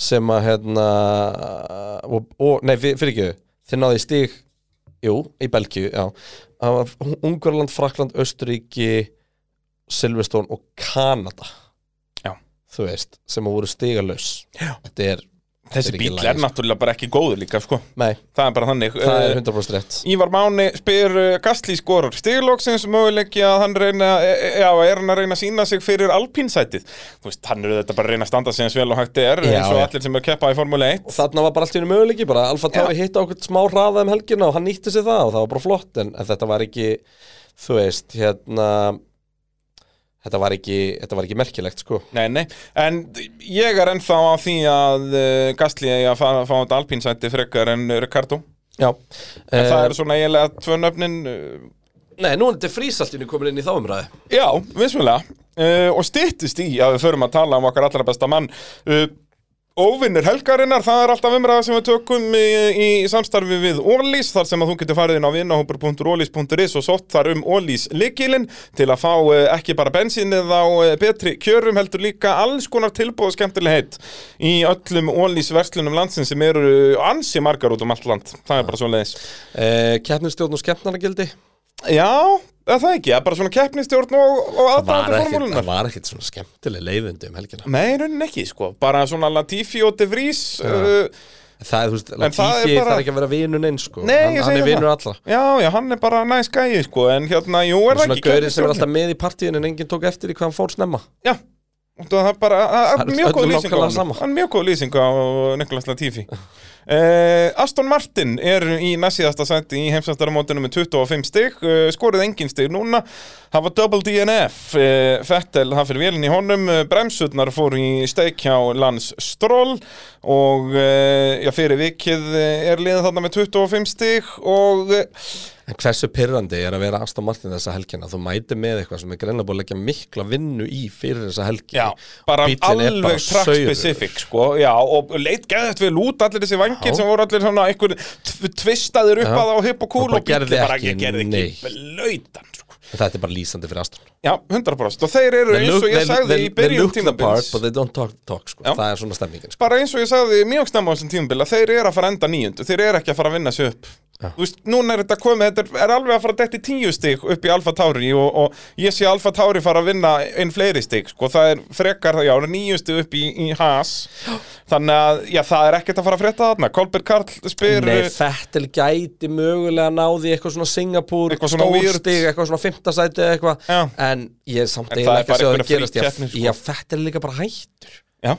sem að hérna og, og nei, fyr- fyrir ekki þeir náðu í stig, jú, í Belgíu já, Ungverland, Frakland, Austuríki Silveston og Kanada Já. þú veist, sem að voru stigalös Já. þetta er Þessi bíl er lagi, náttúrulega bara ekki góður líka, sko. Nei, Það er bara þannig. Það er Eh, 100% rétt. Ívar Máni spyr uh, Gastli skorar stigloksins möguleiki að hann reyna e, e, já, er hann að reyna að sína sig fyrir alpínsætið? Þú veist, hann eru þetta bara að reyna að standa sig eins vel og hægt er Já, eins og já. allir sem er að keppa í Formule 1 Og þarna var bara allt í henni möguleiki, bara Alfa Tauri hitta okkur smá hraða um helgina og hann nýtti sér það og það var bara flott en, en þetta var ekki, þú veist, hérna þetta var ekki, þetta var ekki merkilegt, sko. Nei, nei, en ég er ennþá á því að uh, Gastli eigi að fá, þetta alpínsæti frekar en Ricardo. Já, En það Eh, er svona eiginlega tvö nöfnin uh, Nei, nú er þetta frísaltinu komin inn í þá umræði Já, vissulega. Uh, Og styttist í að við förum að tala um okkar allra besta mann Óvinnur helgarinnar, það er alltaf umræða sem við tökum í, í samstarfi við Ólís þar sem að þú getur farið inn á vinnahópur.ólís.is og sótt þar um Ólís likilinn til að fá uh, ekki bara bensinnið á uh, betri kjörum heldur líka alls konar tilbúð og skemmtileg heitt í öllum Ólís verslunum landsins sem eru ansi margar út um allt land. Það er bara svo leiðis eh, Keppnistjórn og skemmtnaragildi Já, er það ekki, það er bara svona keppnistjórn og, og Það ekkit, formúlunar það var ekkit svona skemmtileg leiðindi um helgina. Nei, raunin ekki, sko, bara svona Latifi og De Vries uh, Það er, þú veist, það er Latifi bara- þarf ekki að vera vinun einn, sko. Nei, hann, ég hann segi er vinur það. allra Já, já, hann er bara næs gæi, sko, en hérna, jú, er það Svona ekki gaurið sem er alltaf með í partíin en enginn tók eftir í hvað hann fór snemma. Já, það er bara, það Það er er mjög góð lýsing á hann. Hann er Nikolas Latifi Uh, Aston Martin er í næstíðasta sæti í heimsastarmótinu með 25 stig uh, skorið engin stig núna var double DNF uh, Fettel, það fyrir vélinn í honum uh, bremsurnar fór í steik hjá Lans Stroll og já, fyrir vikið er liðið þarna með 25 stig og En hversu pyrrandi er að vera Aston Martin þessa helgina? Þú mæti með eitthvað sem er greinlega búið að leggja mikla vinnu í fyrir þessa helgi. Já, bara Bíllinn alveg track saurur. specific sko, já, og leit geðvægt vel út allir þessi vangir sem voru allir svona einhver tv- tvistaðir upp að á hipp og kúl Og bíllinn bara ekki gerði ekki lautan sko. Þetta er bara lýsandi fyrir Aston. Já, 100% og þeir eru eins og ég sagði í they byrjun look the part tímabils. but they don't talk, sko. Já. Það er svona stemmingin sko. bara eins og ég sagði mjög snemma á þessum tímabil að þeir eru að fara enda níundu. Þeir eru ekki að fara að vinna sig upp Þú veist, núna er þetta komið, þetta er- er alveg að fara að detti tíu stig upp í Alfa Tauri og, og ég sé Alfa Tauri fara að vinna einn fleiri stig, sko, það er frekar, já, níu stig upp í, í Haas. Þannig að, já, það er ekkert að fara að frétta þarna, Kolbjörn Karl spyr Nei, Fettel gæti mögulega náði eitthvað svona Singapúr stórstig, eitthvað svona fymtasæti eitthvað. En ég er samt eiginlega það ekki að segja það einhverja gerast Já, sko. já Fettel er líka bara hættur. Já,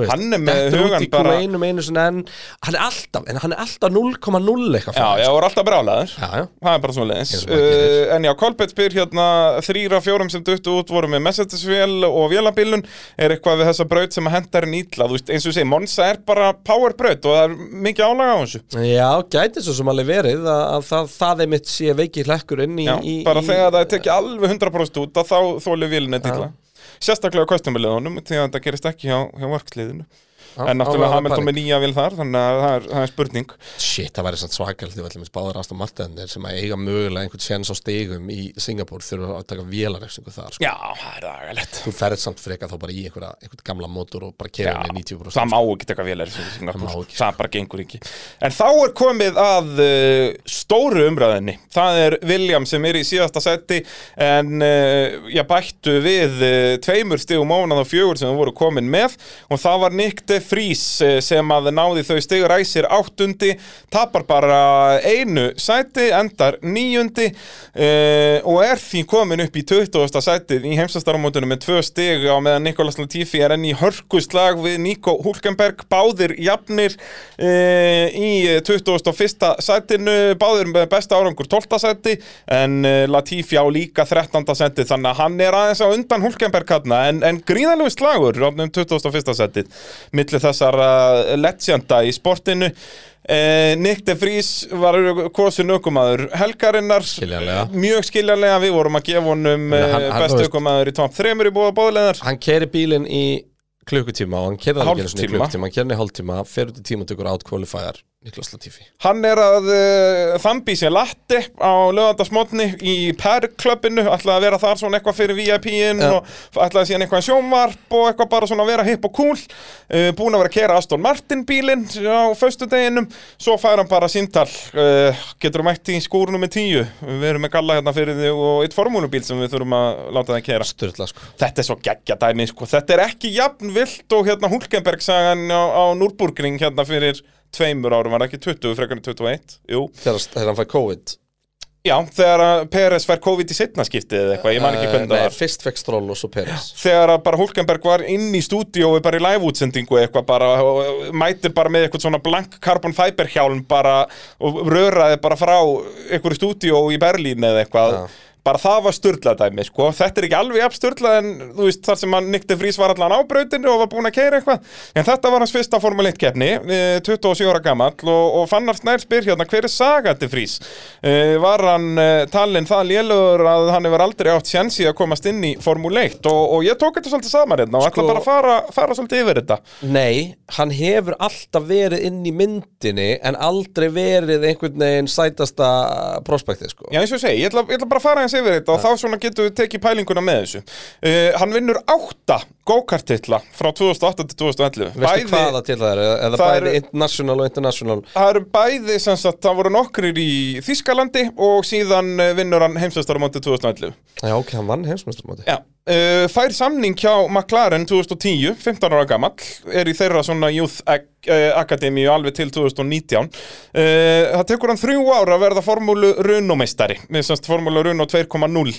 veist, Hann er með í bara- Q1 einu sinni en hann er alltaf, er alltaf 0,0 eitthvað já, já, þeim, og er alltaf brálaður sko. Það er bara svona leðins Eins og maður gerir. uh, En já, Kolbett spyr hérna Þrýra fjórum sem duttu út voru með Mercedes-vél og vélabilun Er eitthvað við þessa braut sem að henda er nýtla? Þú veist, eins og segi, Monza er bara power braut Og það er mikið álaga á þessu. Já, gæti svo sem alveg verið að, að það, það er mitt sé veiki hlekkur inn í, Já, í bara í, þegar það er tekið alveg 100% út Þá þóli vélina nýtla Sérstaklega á kostumiliðunum Því að þetta gerist ekki hjá, hjá worksliðinu Já, En náttúrulega Hamilton með nýja vél þar Þannig að það er, það er spurning. Shit, það væri svona svakalt því allir með báður Aston Martin sem að eiga mögulega einhvern séns á stigum í Singapúr þurfa að taka vélarefsingu þar sko. Já, það er agalegt. Þú ferð samt freka þá bara í einhverja, einhvern gamla mótor og bara kera henni 90% það má ekki taka vélar í Singapúr, Það það, bara gengur ekki. En þá er komið að uh, stóru umræðinni, það er William sem er í síðasta seti en uh, ég bættu við uh, tveimur stigum ónað og fjögur sem við voru komin með. Og það var Nick de Vries uh, sem að náði þau stig ræsir áttundi, tapar bara einu sæti, endar níundi uh, og er því komin upp í 20. sætið í heimsastarumótunum með tvö stig á meðan Nikolas Latifi er enn í hörkuslag við Nico Hulkenberg, báðir jafnir uh, í 21. sætinu, báðir með besta árangur 12. sæti en Latifi á líka 13. sæti þannig að hann er aðeins á undan Hulkenberg hann en, en gríðalegu slagur á um 21. sætið millir þessar uh, legenda í sportinu uh, Nick de Vries var kosin aukumadur helgarinnar Skiljanlega. mjög skiljanlega, við vorum að gefa honum Hann- þú veist- aukumadur í top 3 í bóðleðar Hann keri bílinn í klukkutíma og hann kerði hann ekki í Hálftíma. klukkutíma hann kerði hann í hálftíma, fer út í tímatökur out qualifier Niklas Latifi. Hann er að uh, þambi sér latti á lögandasmotni í Per-klubbinu, ætlaði að vera þar svona eitthvað fyrir VIP-in Já. og ætlaði síðan eitthvað sjónvarp og eitthvað bara svona að vera hipp og cool. Uh, búin að vera að kera Aston Martin bílinn á föstudeginum, svo fær hann bara síntal, uh, getur mætt í skúrunum með tíu, við erum með galla hérna fyrir þig og eitt formúlubíl sem við þurfum að láta það kera Sturla sko. Þetta er svo geggja dæmi, sko. Þetta er ekki jafn vilt og hérna Tveimur árum, var ekki 20, frekar en 21? Jú. Þegar, þegar hann fæ COVID Já, þegar að Peres fær COVID í setna skiptið eða eitthvað, ég man ekki Eh, hvernig það Nei, var. fyrst fekk Stroll og svo Peres Þegar að bara Hulkenberg var inn í stúdíói bara í live-útsendingu eitthvað bara og mætir bara með eitthvað svona blank carbon fiber hjálm bara og röraði bara frá einhverju stúdíó í Berlín eða eitthvað. Já. Bara það var störlað dæmi, sko. Þetta er ekki alveg jafn störlað en, þú veist, þar sem hann Nikti Frís var allan á brautinu og var búinn að keira eitthvað. En þetta var hans fyrsta Formule 1 keppni, eh, 27 ára gamall og, og Fannar Snær spyr hérna, hver er sagandi Frís? Uh, var hann uh, talinn það lélugur að hann hefur aldrei átt sjansi að komast inn í Formule 1 og, og ég tók þetta svolítið saman hérna og ætla Sko- bara að fara, fara svolítið yfir þetta. Nei, hann hefur alltaf verið inn í myndinni en aldrei verið einhvern veginn sætasta prospektið sko Já, eins og ég segi, ég ætla, ég ætla bara að fara eins yfir þetta og þá svona getum við tekið pælinguna með þessu. Uh, hann vinnur átta go-kart-titla frá 2008 til 2011. Veistu hvaða til það er? Eða Það bæði eru- international og international Það eru bæði sem sagt, það voru nokkrir í Þískalandi og síðan eh, vinnur hann heimsveistaramóti 2011. Já, ok, hann vann heimsmeistaramóti Já, uh, fær samning hjá McLaren 2010, 15 ára gamall, er í þeirra svona Youth uh, Academy alveg til 2019. Uh, það tekur hann þrjú ára að verða formúlu Runo-meistari, formúlu Runo 2.0,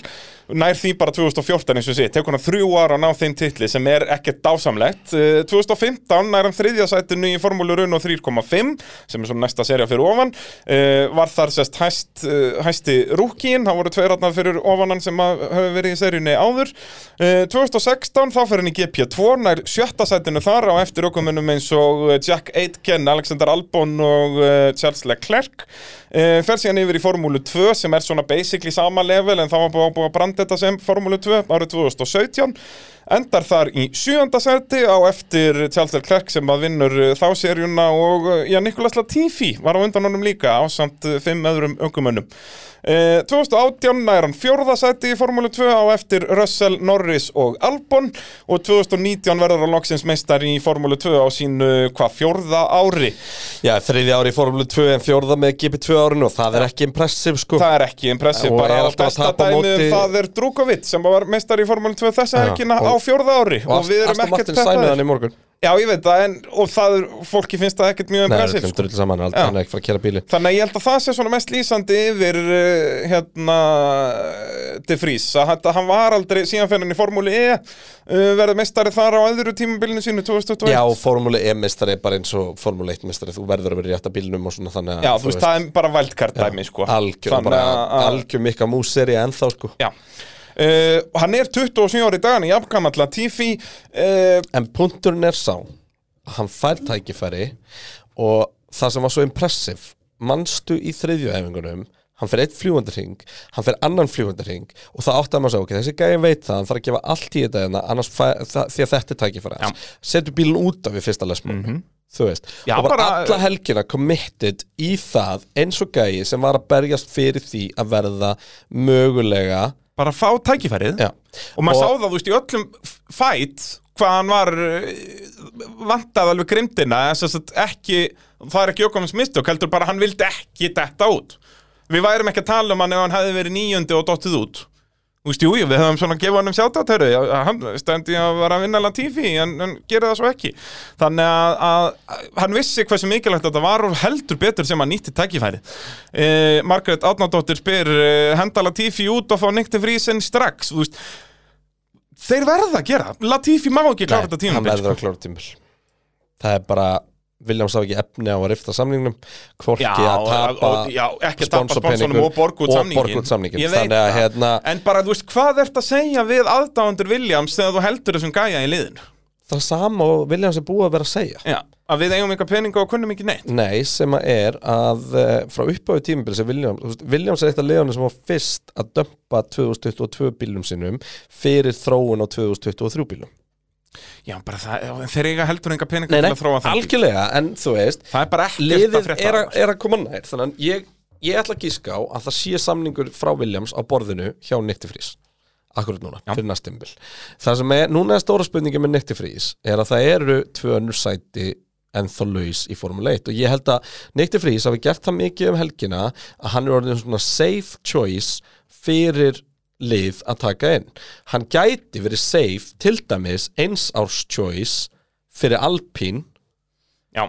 nær því bara 2014 eins og sé, tekur hann þrjú ára að ná þeim titli sem er ekkert dásamlegt. Uh, 2015 nær hann þriðja sætinu í formúlu Runo 3.5, sem er svona næsta serja fyrir ofan, uh, var þar sest hæst, uh, hæsti rúkín, það voru tveir ratnar fyrir ofanan sem að hafa verið í seríunni áður. Uh, 2016 þá fyrir hann í GP2, nær sjötta sætinu þar á eftir okkumunum eins og Jack Aitken, Alexander Albon og Charles Leclerc. Fer síðan yfir í Formúlu 2 sem er svona basically sama level en þá var búið að branda þetta sem Formúlu 2 árið 2017. Endar þar í sjönda sæti á eftir Charles Leclerc sem að vinnur uh, þá seríuna og uh, já, Nicolas Latifi var á undan honum líka á samt uh, fimm öðrum ökumönnum. Uh, 2018 nær hann fjórða sæti í Formúlu 2 á eftir Russell, Norris og Albon og 2019 verður hann loksins meistar í Formúlu 2 á sínu hvað fjórða ári. Já, þriði ári í Formule 2 en fjórða með GP2 árinu og það er ekki impressive sko Það er ekki impressiv, Og bara að besta dæmi um móti- það er Drukovic sem var meistar í Formúlu 2 þessa helgina og- á fjórða ári og, Og við erum ekkert peppaðir. Já, ég veit það, en, og það er, fólki finnst það ekkert mjög Nei, það er drull saman, Já. hann er ekki fara að kera bíli Þannig að ég held að það sé svona mest lýsandi yfir uh, hérna De Vries að hann var aldrei síðan fyrir hann í Formúli E uh, verið meistari þar á öðru tímabilinu sínu 2021 Já, Formule E-mestari er bara eins og Formule 1-mestari Þú verður að vera í rétta bílnum og svona þannig að Já, þú veist, það er bara vældkart dæmi sko. Algjör, bara algjör mikka múseri ennþá sko. Já uh, Hann er 27 ári í dagan í Jafngamall Latifi uh, En punkturinn er sá hann fær tækifæri og það sem var svo impressive manstu í þriðju æfingunum hann fer eitt fljúandarhing, hann fer annan fljúandarhing og það átti að maður að segja, ok, þessi gæði veit það hann þarf að gefa allt í þetta hérna, annars fæ, það, því að þetta er tækifæri hans. Setur bílinn út af við fyrsta lesmónu þú veist. Já, og bara, bara- alla helgina committed í það eins og gæði sem var að berjast fyrir því að verða mögulega bara fá tækifærið. Já, og maður Og- sá það, þú veist, í öllum fætt hvað hann var uh, vantað alveg grimdina ekki, það er ekki okkur mistök, heldur bara hann vildi ekki detta út. Við værum ekki að tala um hann ef hann hefði verið níundi og dottið út Þú veist, jú, jú, við höfum svona að gefa hann um sjátátöru, hann stendi að vera að vinna Latifi, en, en gera það svo ekki. Þannig að, að hann vissi hversu mikilvægt þetta var og heldur betur sem hann nýtti tækifæri. Eh, Margaret Átnardóttir spyr, eh, henda Latifi út og fá Nikti Frísen strax, veist, þeir verða að gera, Latifi má ekki klára þetta hann tímabil. verður að klára tímabil það er bara Williams hafa ekki efni á að rifta samningnum hvorki Já, að tapa sponsornum og út samningin þannig að hérna, En bara, þú veist, hvað ert að segja við aðdáðandur Williams þegar þú heldur þessum gæja í liðinu? það sama og Williams er búið að vera að segja. Já, að við eigum eitthvað peninga og kunnum ekki neitt. Nei, sem að er að uh, frá uppáðu tímabili sem veist, Williams er eitt af liðanum sem var fyrst að dömpa 2022 bílum sínum fyrir þróun á 2023 bílum Já, bara það, þeir eiga heldur enga peninga Nei, til að þróa bíl. algjörlega, en þú veist Það er bara ekkert að liðið frétta er, af að- er að koma nær þannig að ég, ég ætla að gíska á að það sé samningur frá Williams á borðinu hjá Nittifrís akkurat núna, Já. fyrir næstumbil það sem er, núna er stóra spurningi með Nittifrís er að það eru tvö önnur sæti en þá laus í Formule 1 og ég held að Nittifrís hafi gert það mikið um helgina að hann er orðin svona safe choice fyrir lið að taka inn. Hann gæti verið safe til dæmis eins árs choice fyrir Alpine. Já,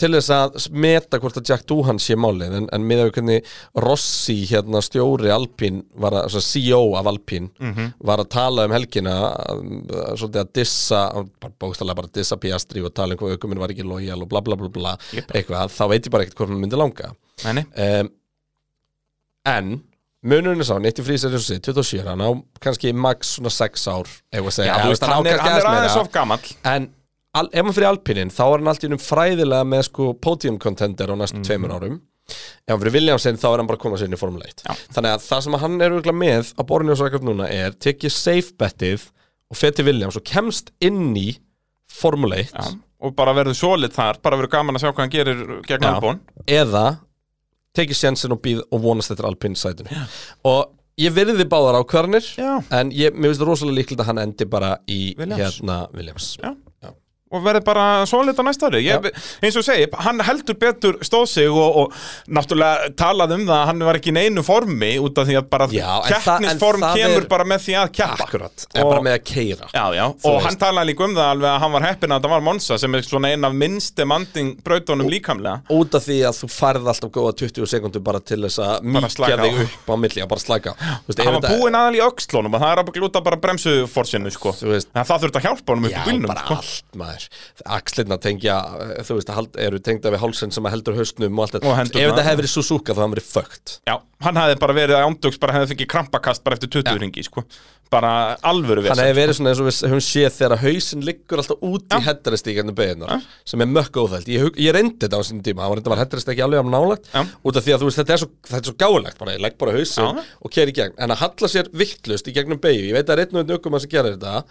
til þess að meta hvort að Jack Doohan sé málið en, en með að hvernig Rossi hérna stjóri Alpín var að, CEO af Alpín var að tala um helgina svolítið að dissa bara bókstæðlega bara dissa Piastri og tala um hvað aukuminn var ekki lojal og bla bla bla bla Jep. eitthvað, þá veit ég bara ekkert hvort maður myndi langa. Um, en munurinn er sá, Nitti Frís er eins og sig 27, hann á kannski max svona 6 ár, Já, veist, á hann er, hann er aðeins of gamall. En al, ef hann fyrir Alpinin þá er hann alltaf innum fræðilega með sko podium contender á næstu tveimur árum. Ef hann fyrir Williamson þá er hann bara að koma sér inn í Formule 1 Já. Þannig að það sem hann er örgulega með á borðinu og svo ekkert núna er tekið safe betið og fer til Williams og kemst inn í Formule 1 Já, og bara verður solid þar, bara verður gaman að sjá hvað hann gerir gegn Já. Albon. Eða tekið sjensin og, býð, og vonast eftir Alpine sætinu og ég virði báðar ákvarðanir Já. en ég, mér finnst það rosalega líklegt að hann endi bara í Williams. hérna Williams Já. Og verður bara solid á næsta ári. Ég, eins og segi, hann heldur betur stóð sig og, og náttúrulega talaði um það að hann var ekki í neinu formi út af því að bara keppnisform kemur er- bara með því að keppa. Akkurat, Og- bara með að keira Já, já, og hann talaði líka um það alveg að hann var heppin að það var Monza sem er svona ein af minnst demanding brautunum líkamlega. út af því að þú færð alltaf góða 20 sekundur bara til þess að slaka þig upp á milli að bara slaka veist, Hann var búinn aðal í öxlunum og það er að glúta bara bremsuforsinu sko. Það þurfti að hjálpa honum upp í sko. maður Axlirna tengja, eh, þú veist, eru tengda við hálsinn sem að heldur hausnum og allt þetta. Ef þetta hefði verið Suzuka þá hefði hann verið fögt Já, hann hefði bara verið ándöks bara hefði fengið krampakast bara eftir 20 ringi sko. bara alvöru Hann vesen hefði verið svona eins og við höfum séð þegar hausinn liggur alltaf út í Já. hettaristíkarnu beginar sem er mökk óþælt ég, ég reyndi þetta á sinni tíma, það var, þetta var hettarist ekki alveg nálagt út af því að veist, þetta er svo, svo gáulegt bara, ég legg bara hausinn Já. og keri í gegn. En að halla sér vittlust í gegnum beigju ég veit að það er einn og einn ökum að sem gerir þetta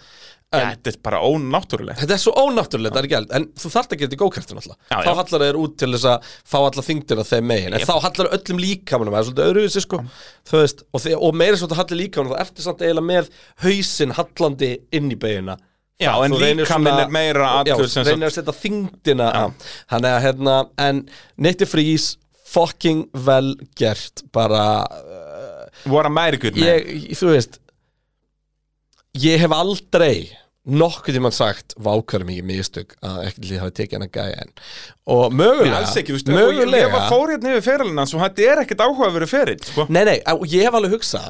Þetta er bara ónáttúrulegt. Þetta er svo ónáttúrulega, þetta er ekki held En þú þarft ekki þetta í gókartin alltaf. Já, Þá já. hallar þeir út til þess að fá alla þingdina þeim megin. En Jep. þá hallar öllum líkamanum Það er svolítið öðruvísi sko. Þú veist, og, þi- og meira svo þetta hallir líkamanum Þá ertu samt eiginlega með hausinn hallandi inn í beigina Já, Það- en þú líkaminn er meira Já, sem reynir að setja þingdina. Þannig að hérna En Nitti Frís Fucking vel gert Bara Voru að mæri gutt þú veist ég hef aldrei nokkuð tímann sagt vákarum mikið mistök að ekkert lið hafi tekið hann að gæja en og Nei, mögulega alls ekki, veist, og ég, mögulega ég var fór hérna yfir ferilinn hans og þetta er ekkert áhugaveru feril sko. nei nei, ég hef alveg hugsað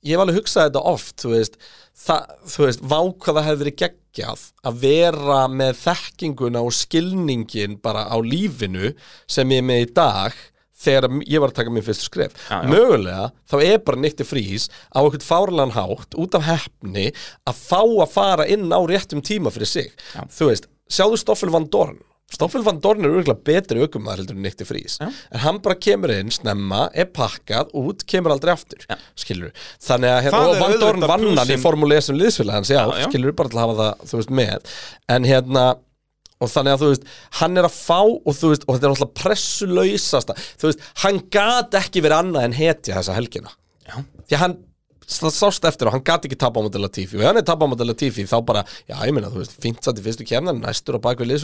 ég hef alveg hugsað þetta oft þú veist, það, þú veist vá hvað það hefði verið geggjað að vera með þekkinguna og skilningin bara á lífinu sem ég er með í dag þegar ég var að taka mér fyrstu skref. Já, já. mögulega, þá er bara nýtti frís á eitthvað fárlan hátt út af hefni að fá að fara inn á réttum tíma fyrir sig. Já. þú veist, sjáðu Stoffel van Dorn. Stoffel van Dorn er örgulega betri aukumæður heldur en nýtti frís en hann bara kemur inn snemma, er pakkað út, kemur aldrei aftur skilur þannig að hérna, og Van Dorn vann hann í formúli sem liðsfélag hans, já. skilur bara til að hafa það, þú veist, með. En hérna og þannig að þú veist, hann er að fá og þú veist, og þetta er náttúrulega pressulausasta þú veist, hann gat ekki verið annað en hetja þessa helgina Já. því að hann það sást eftir og hann gat ekki tapa á móti Latifi. Og ef hann er tapa á móti Latifi þá bara, já ég meina þú veist, fínt satt í fyrstu kemnan næstur á bakvið.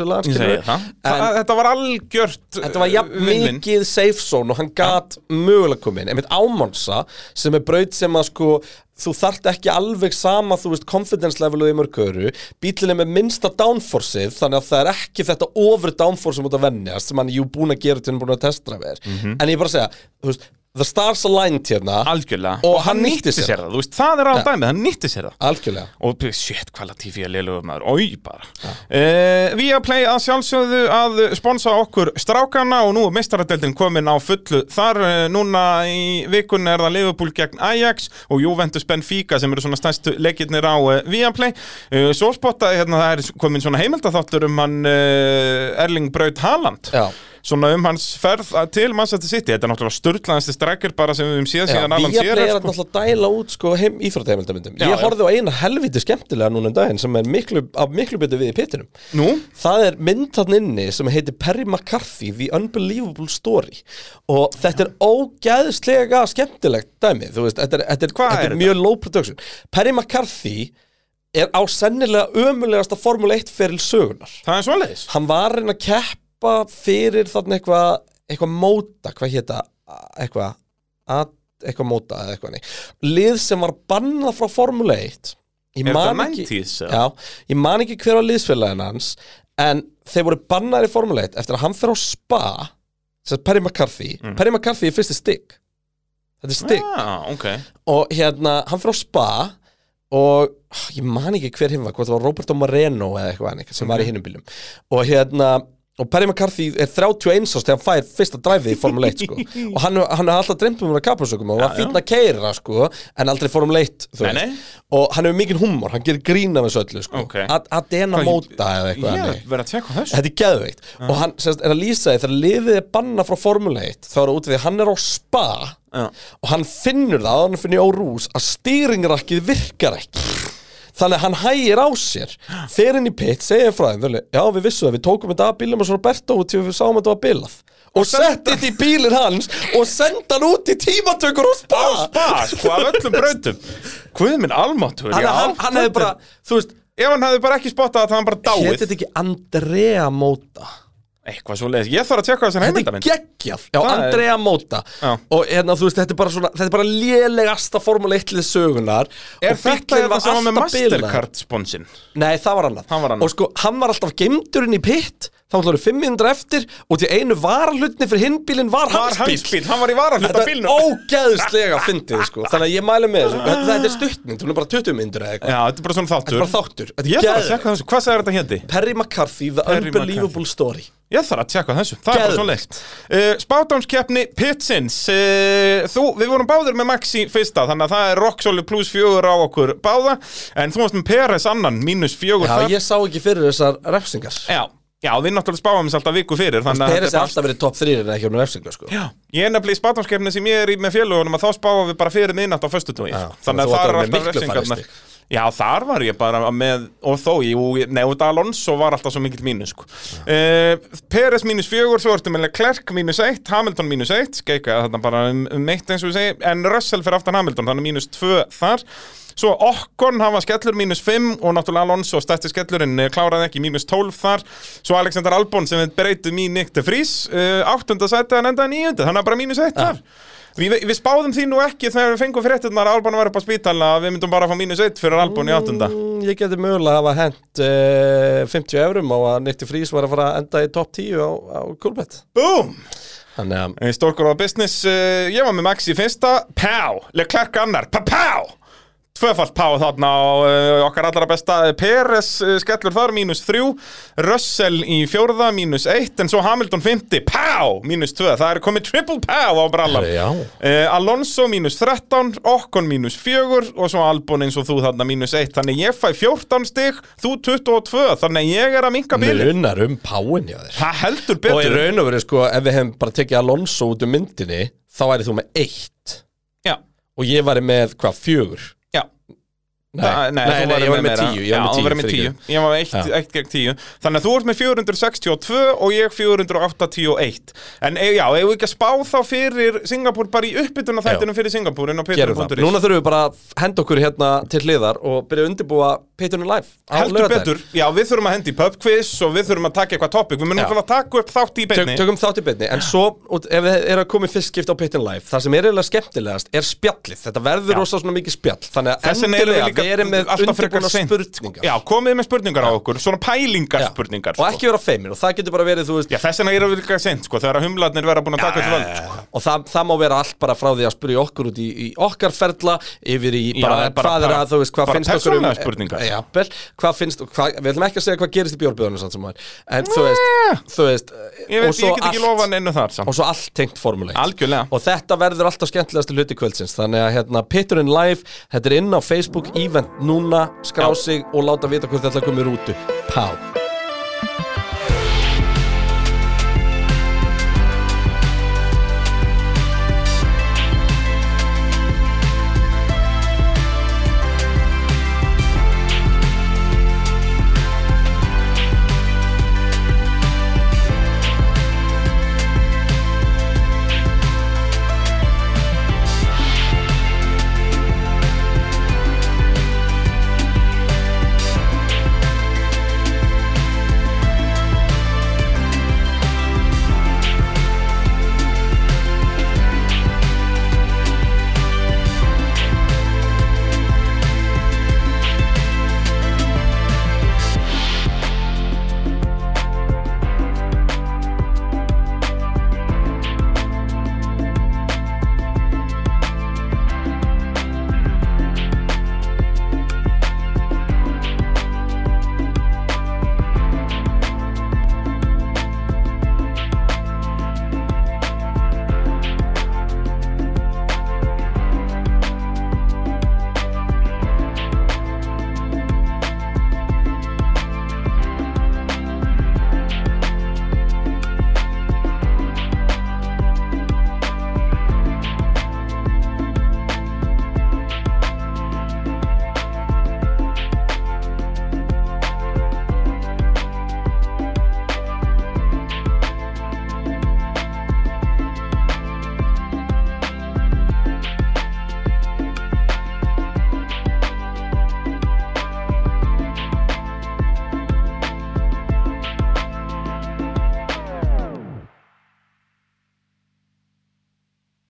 Það- Þetta var algjört Þetta var jafn uh, mikið safe zone og hann gat mögulega komið inn. Einmitt ámonsa sem er braut sem að sko þú þarft ekki alveg sama þú veist confidence levelið í mörgöru bílinn er með minnsta downforceið þannig að það er ekki þetta over downforce sem út að vennjast sem hann er jú búin að gera til hann búin að testra við Mhm. en ég bara segja, þú veist the stars aligned hérna. Algjörlega. Og hann nýtti sér sér það, þú veist, það er á dæmið, hann nýtti sér það. Algjörlega. Og shit, hvað Latifi er liðlugur maður, oi bara. Uh, Viaplay að sjálfsögðu að sponsa okkur strákana og nú er meistaradeldin komin á fullu Þar. Uh, núna í vikun er það Liverpool gegn Ajax og Juventus Benfica sem eru svona stærstu leikirnir á uh, Viaplay. Uh, Svo spottaði hérna það er komin svona heimildaþáttur um hann Erling Braut Haaland. Já. Svona um hans ferð til Manchester City. Þetta er náttúrulega störtlaðansti strækir bara sem við höfum séð síðan Alan Viaplay Shearer er sko. náttúrulega dæla út sko, heim íþróttaheimildamindum Já, Ég já. horfði á eina helviti skemmtilega núna um daginn sem er miklu, miklu betur við í pittinum Nú, Það er mynd þarna inni sem heitir Perry McCarthy The Unbelievable Story. Og þetta er ógæðslega skemmtilegt dæmi þú veist, þetta er, þetta er, þetta er er mjög low production. Perry McCarthy er á sennilega ömulegasta Formule 1 feril sögunar það er svoleiðis? Hann var reyna að keppa fyrir þarna eitthvað eitthvað móta, hvað hétta eitthvað, að- eitthvað móta eða eitthvað nei. lið sem var bannað frá Formule 1 ég Er man ekki 90s, eða? já, ég man ekki hver á liðsfélagin hans en þeir voru bannaðir í Formule 1 eftir að hann fer á spa sem Perry McCarthy. Mm. Perry McCarthy er fyrsti stig. Þetta er stig. Ah, ok. Og hérna, hann fyrir á spa og ég man ekki hver hinn var hvort það var Roberto Moreno eða eitthvað annað sem var í hinnum bílum og hérna, og Perry McCarthy er 31 ást þegar hann fær fyrsta dræfið í Formule 1 sko. og hann, hann er alltaf dreymt um að kapasökum og Já, fín að keira sko, en aldrei Formule 1 þú Nei, nei. og hann hefur mikinn humor, hann gerir grína með þessu öllu sko. Ok. að Hvað- móta eða eitthvað er Þetta er geðveikt og hann semst, er að lýsa því þegar liðið er banna frá Formule 1 þá er það út af því að hann er á spa Já. og hann finnur það, hann finnur á rús að stýringrakkið virkar ekki þannig að hann hægir á sér. Fer inn í pitt, segir frá þeim já við vissum það, við tókum þetta að bílum og svo Roberto til við sáum að þetta var bilað. Og setti þetta í bílinn hans og senda hann út í tímatökur og spa. Á spa, sko, af öllum brautum. Guð minn almáttur hann, hann, hann hefði bara, þú veist Ef hann hefði bara ekki spottað að það hann bara dáið. Hétt þetta ekki Andrea Móta Eitthvað svo leiðis, ég þarf að tjekka þessar Þetta er heimildamind geggjaf, já, Það er- Andrea Móta Já. Og hérna, þú veist, þetta er bara svona Þetta er bara lélegasta Formule 1 lið sögunar Er og þetta bíllinn þetta sem var með bilaður. Mastercard sponsin? Nei, það var annað Það var annað. Og sko, hann var alltaf geimdurinn í pitt Þá það 500 eftir Og til einu varalutni fyrir hinn bílinn var, hans bíl hans bíl, hann var í varahluta Þetta er ógeðslega fyndið, sko. Þannig að ég mælu með þessu. Þetta, þetta er stuttmynd, hún er bara 20 myndur eða eitthvað. Já, þetta er bara svona Þetta þáttur er bara þáttur. Þetta Ég þarf að tjekka þessu, hvað sagði þetta hétti? Perry McCarthy, The Perry Unbelievable Story. Ég þarf að tjekka þessu, það er bara svona leikt uh, Spátámskeppni Pitsins. Uh, Þú, við vorum báðir með Maxi fyrsta Þannig að það er Rocksoli plus fjögur á okkur báða. En þú varst með Peres annan, mínus fjögur Já, þar. ég sá ekki fyrir þessar refsingar. Já, já, við náttúrulega spáum þess alltaf viku fyrir Þannig að þetta er er alltaf verið top 3 en ekki um refsingar, sko Já, ég er nefnilega í spátámskeppni sem ég er í með félagunum að þá spáum við bara fyrir miðnátt á föstudói Já, Þannig að það er alltaf stig. Já, þar var ég bara með, og þó, jú, nefnd Alonso var alltaf svo mikill mínus, sko. Uh, Peres mínus fjögur, svo ertu með Leclerc mínus eitt, Hamilton mínus eitt, skeika þarna bara um, um eitt eins og við segi, en Russell fyrir aftan Hamilton, þannig mínus tvö þar. Svo Okkon hafa skellur mínus 5 og náttúrulega Alonso stætti skellurinn eh, kláraði ekki mínus 12 þar. Svo Alexander Albon sem í Nick de Vries uh, áttunda sæti en enda níundi þannig að bara mínus 1 þar. Við, við spáðum því nú ekki þegar við fengum fréttirnar að Albon var upp á spítala að við myndum bara að fá mínus 1 fyrir Albon í áttunda. Mm, Ég geti mögulega að hafa hent uh, 50 eurum á að Nitti Frís var að fara að enda í top 10 á, á Kulbett Búm! Eh, Stórkur á business, uh, ég var með Max í fyrsta. Pá, Leclerc annar, pá, pá Tvöfalt pá þarna á uh, okkar allra besta Peres uh, skellur þar, mínus þrjú. Russell í fjórða, mínus eitt. En svo Hamilton fymti, pá, mínus tvö. Það er komið triple pá á brallan Já. uh, Alonso mínus 13 Okkon mínus fjögur. Og svo Albon eins og þú þarna mínus eitt. Þannig ég fæ 14 stig, þú 22 Þannig ég er að minka bíli munar um páin hjá þér. Það heldur Og í betur. raun og verið sko, ef við hefum bara tekið Alonso út um myndinni þá væri þú með eitt. Já, og ég væri með hvað, fjögur? já Nei, Nei, nei, þú nei, ég var með meira. tíu Já, Ég var þú með væri tíu, með tíu. fyrirgefðu. Ég var með eitt, Já. eitt gegn tíu. Þannig að þú ert með 462 og ég 481 En e, já, ef við ekki að spá þá fyrir Singapúr bara í uppbytuna þættinum fyrir Singapúr Núna þurfum við bara að henda okkur hérna til hliðar og byrja að undirbúa Patreon Live Heldur betur, já við þurfum að hendi pub quiz og við þurfum að taka eitthvað topic. Við munum alltaf að taka upp þátt í Tök, beinni. tökum þátt í beinni, en svo út, ef við erum að koma í fyrst skipt á Patreon Live það sem er eiginlega skemmtilegast er spjallið. Þetta verður Já. rosa svona mikið spjall. Þannig að erum við endilega líka verið með undirbúna spurningar. Já, komið með spurningar á okkur, svona pælingar Já. spurningar og ekki vera feimir og það getur bara verið veist Já, þess vegna erum við líka seint, sko, þegar humlarnir vera búin að taka öll völd sko. og það, út bara- hvað finnst hvað, við ætlum ekki að segja hvað gerist í bjórbjóðunum samt sem maður en þú veist, þú veist Ég og veit, svo ég get ekki lofa neinu þar samt. og svo allt tengt Algjörlega. Og þetta verður alltaf skemmtilegast hluti kvöldsins. Þannig að hérna Pitturinn Live þetta er inn á Facebook event núna skrá sig og láta vita hvort þetta komið rútu. Pá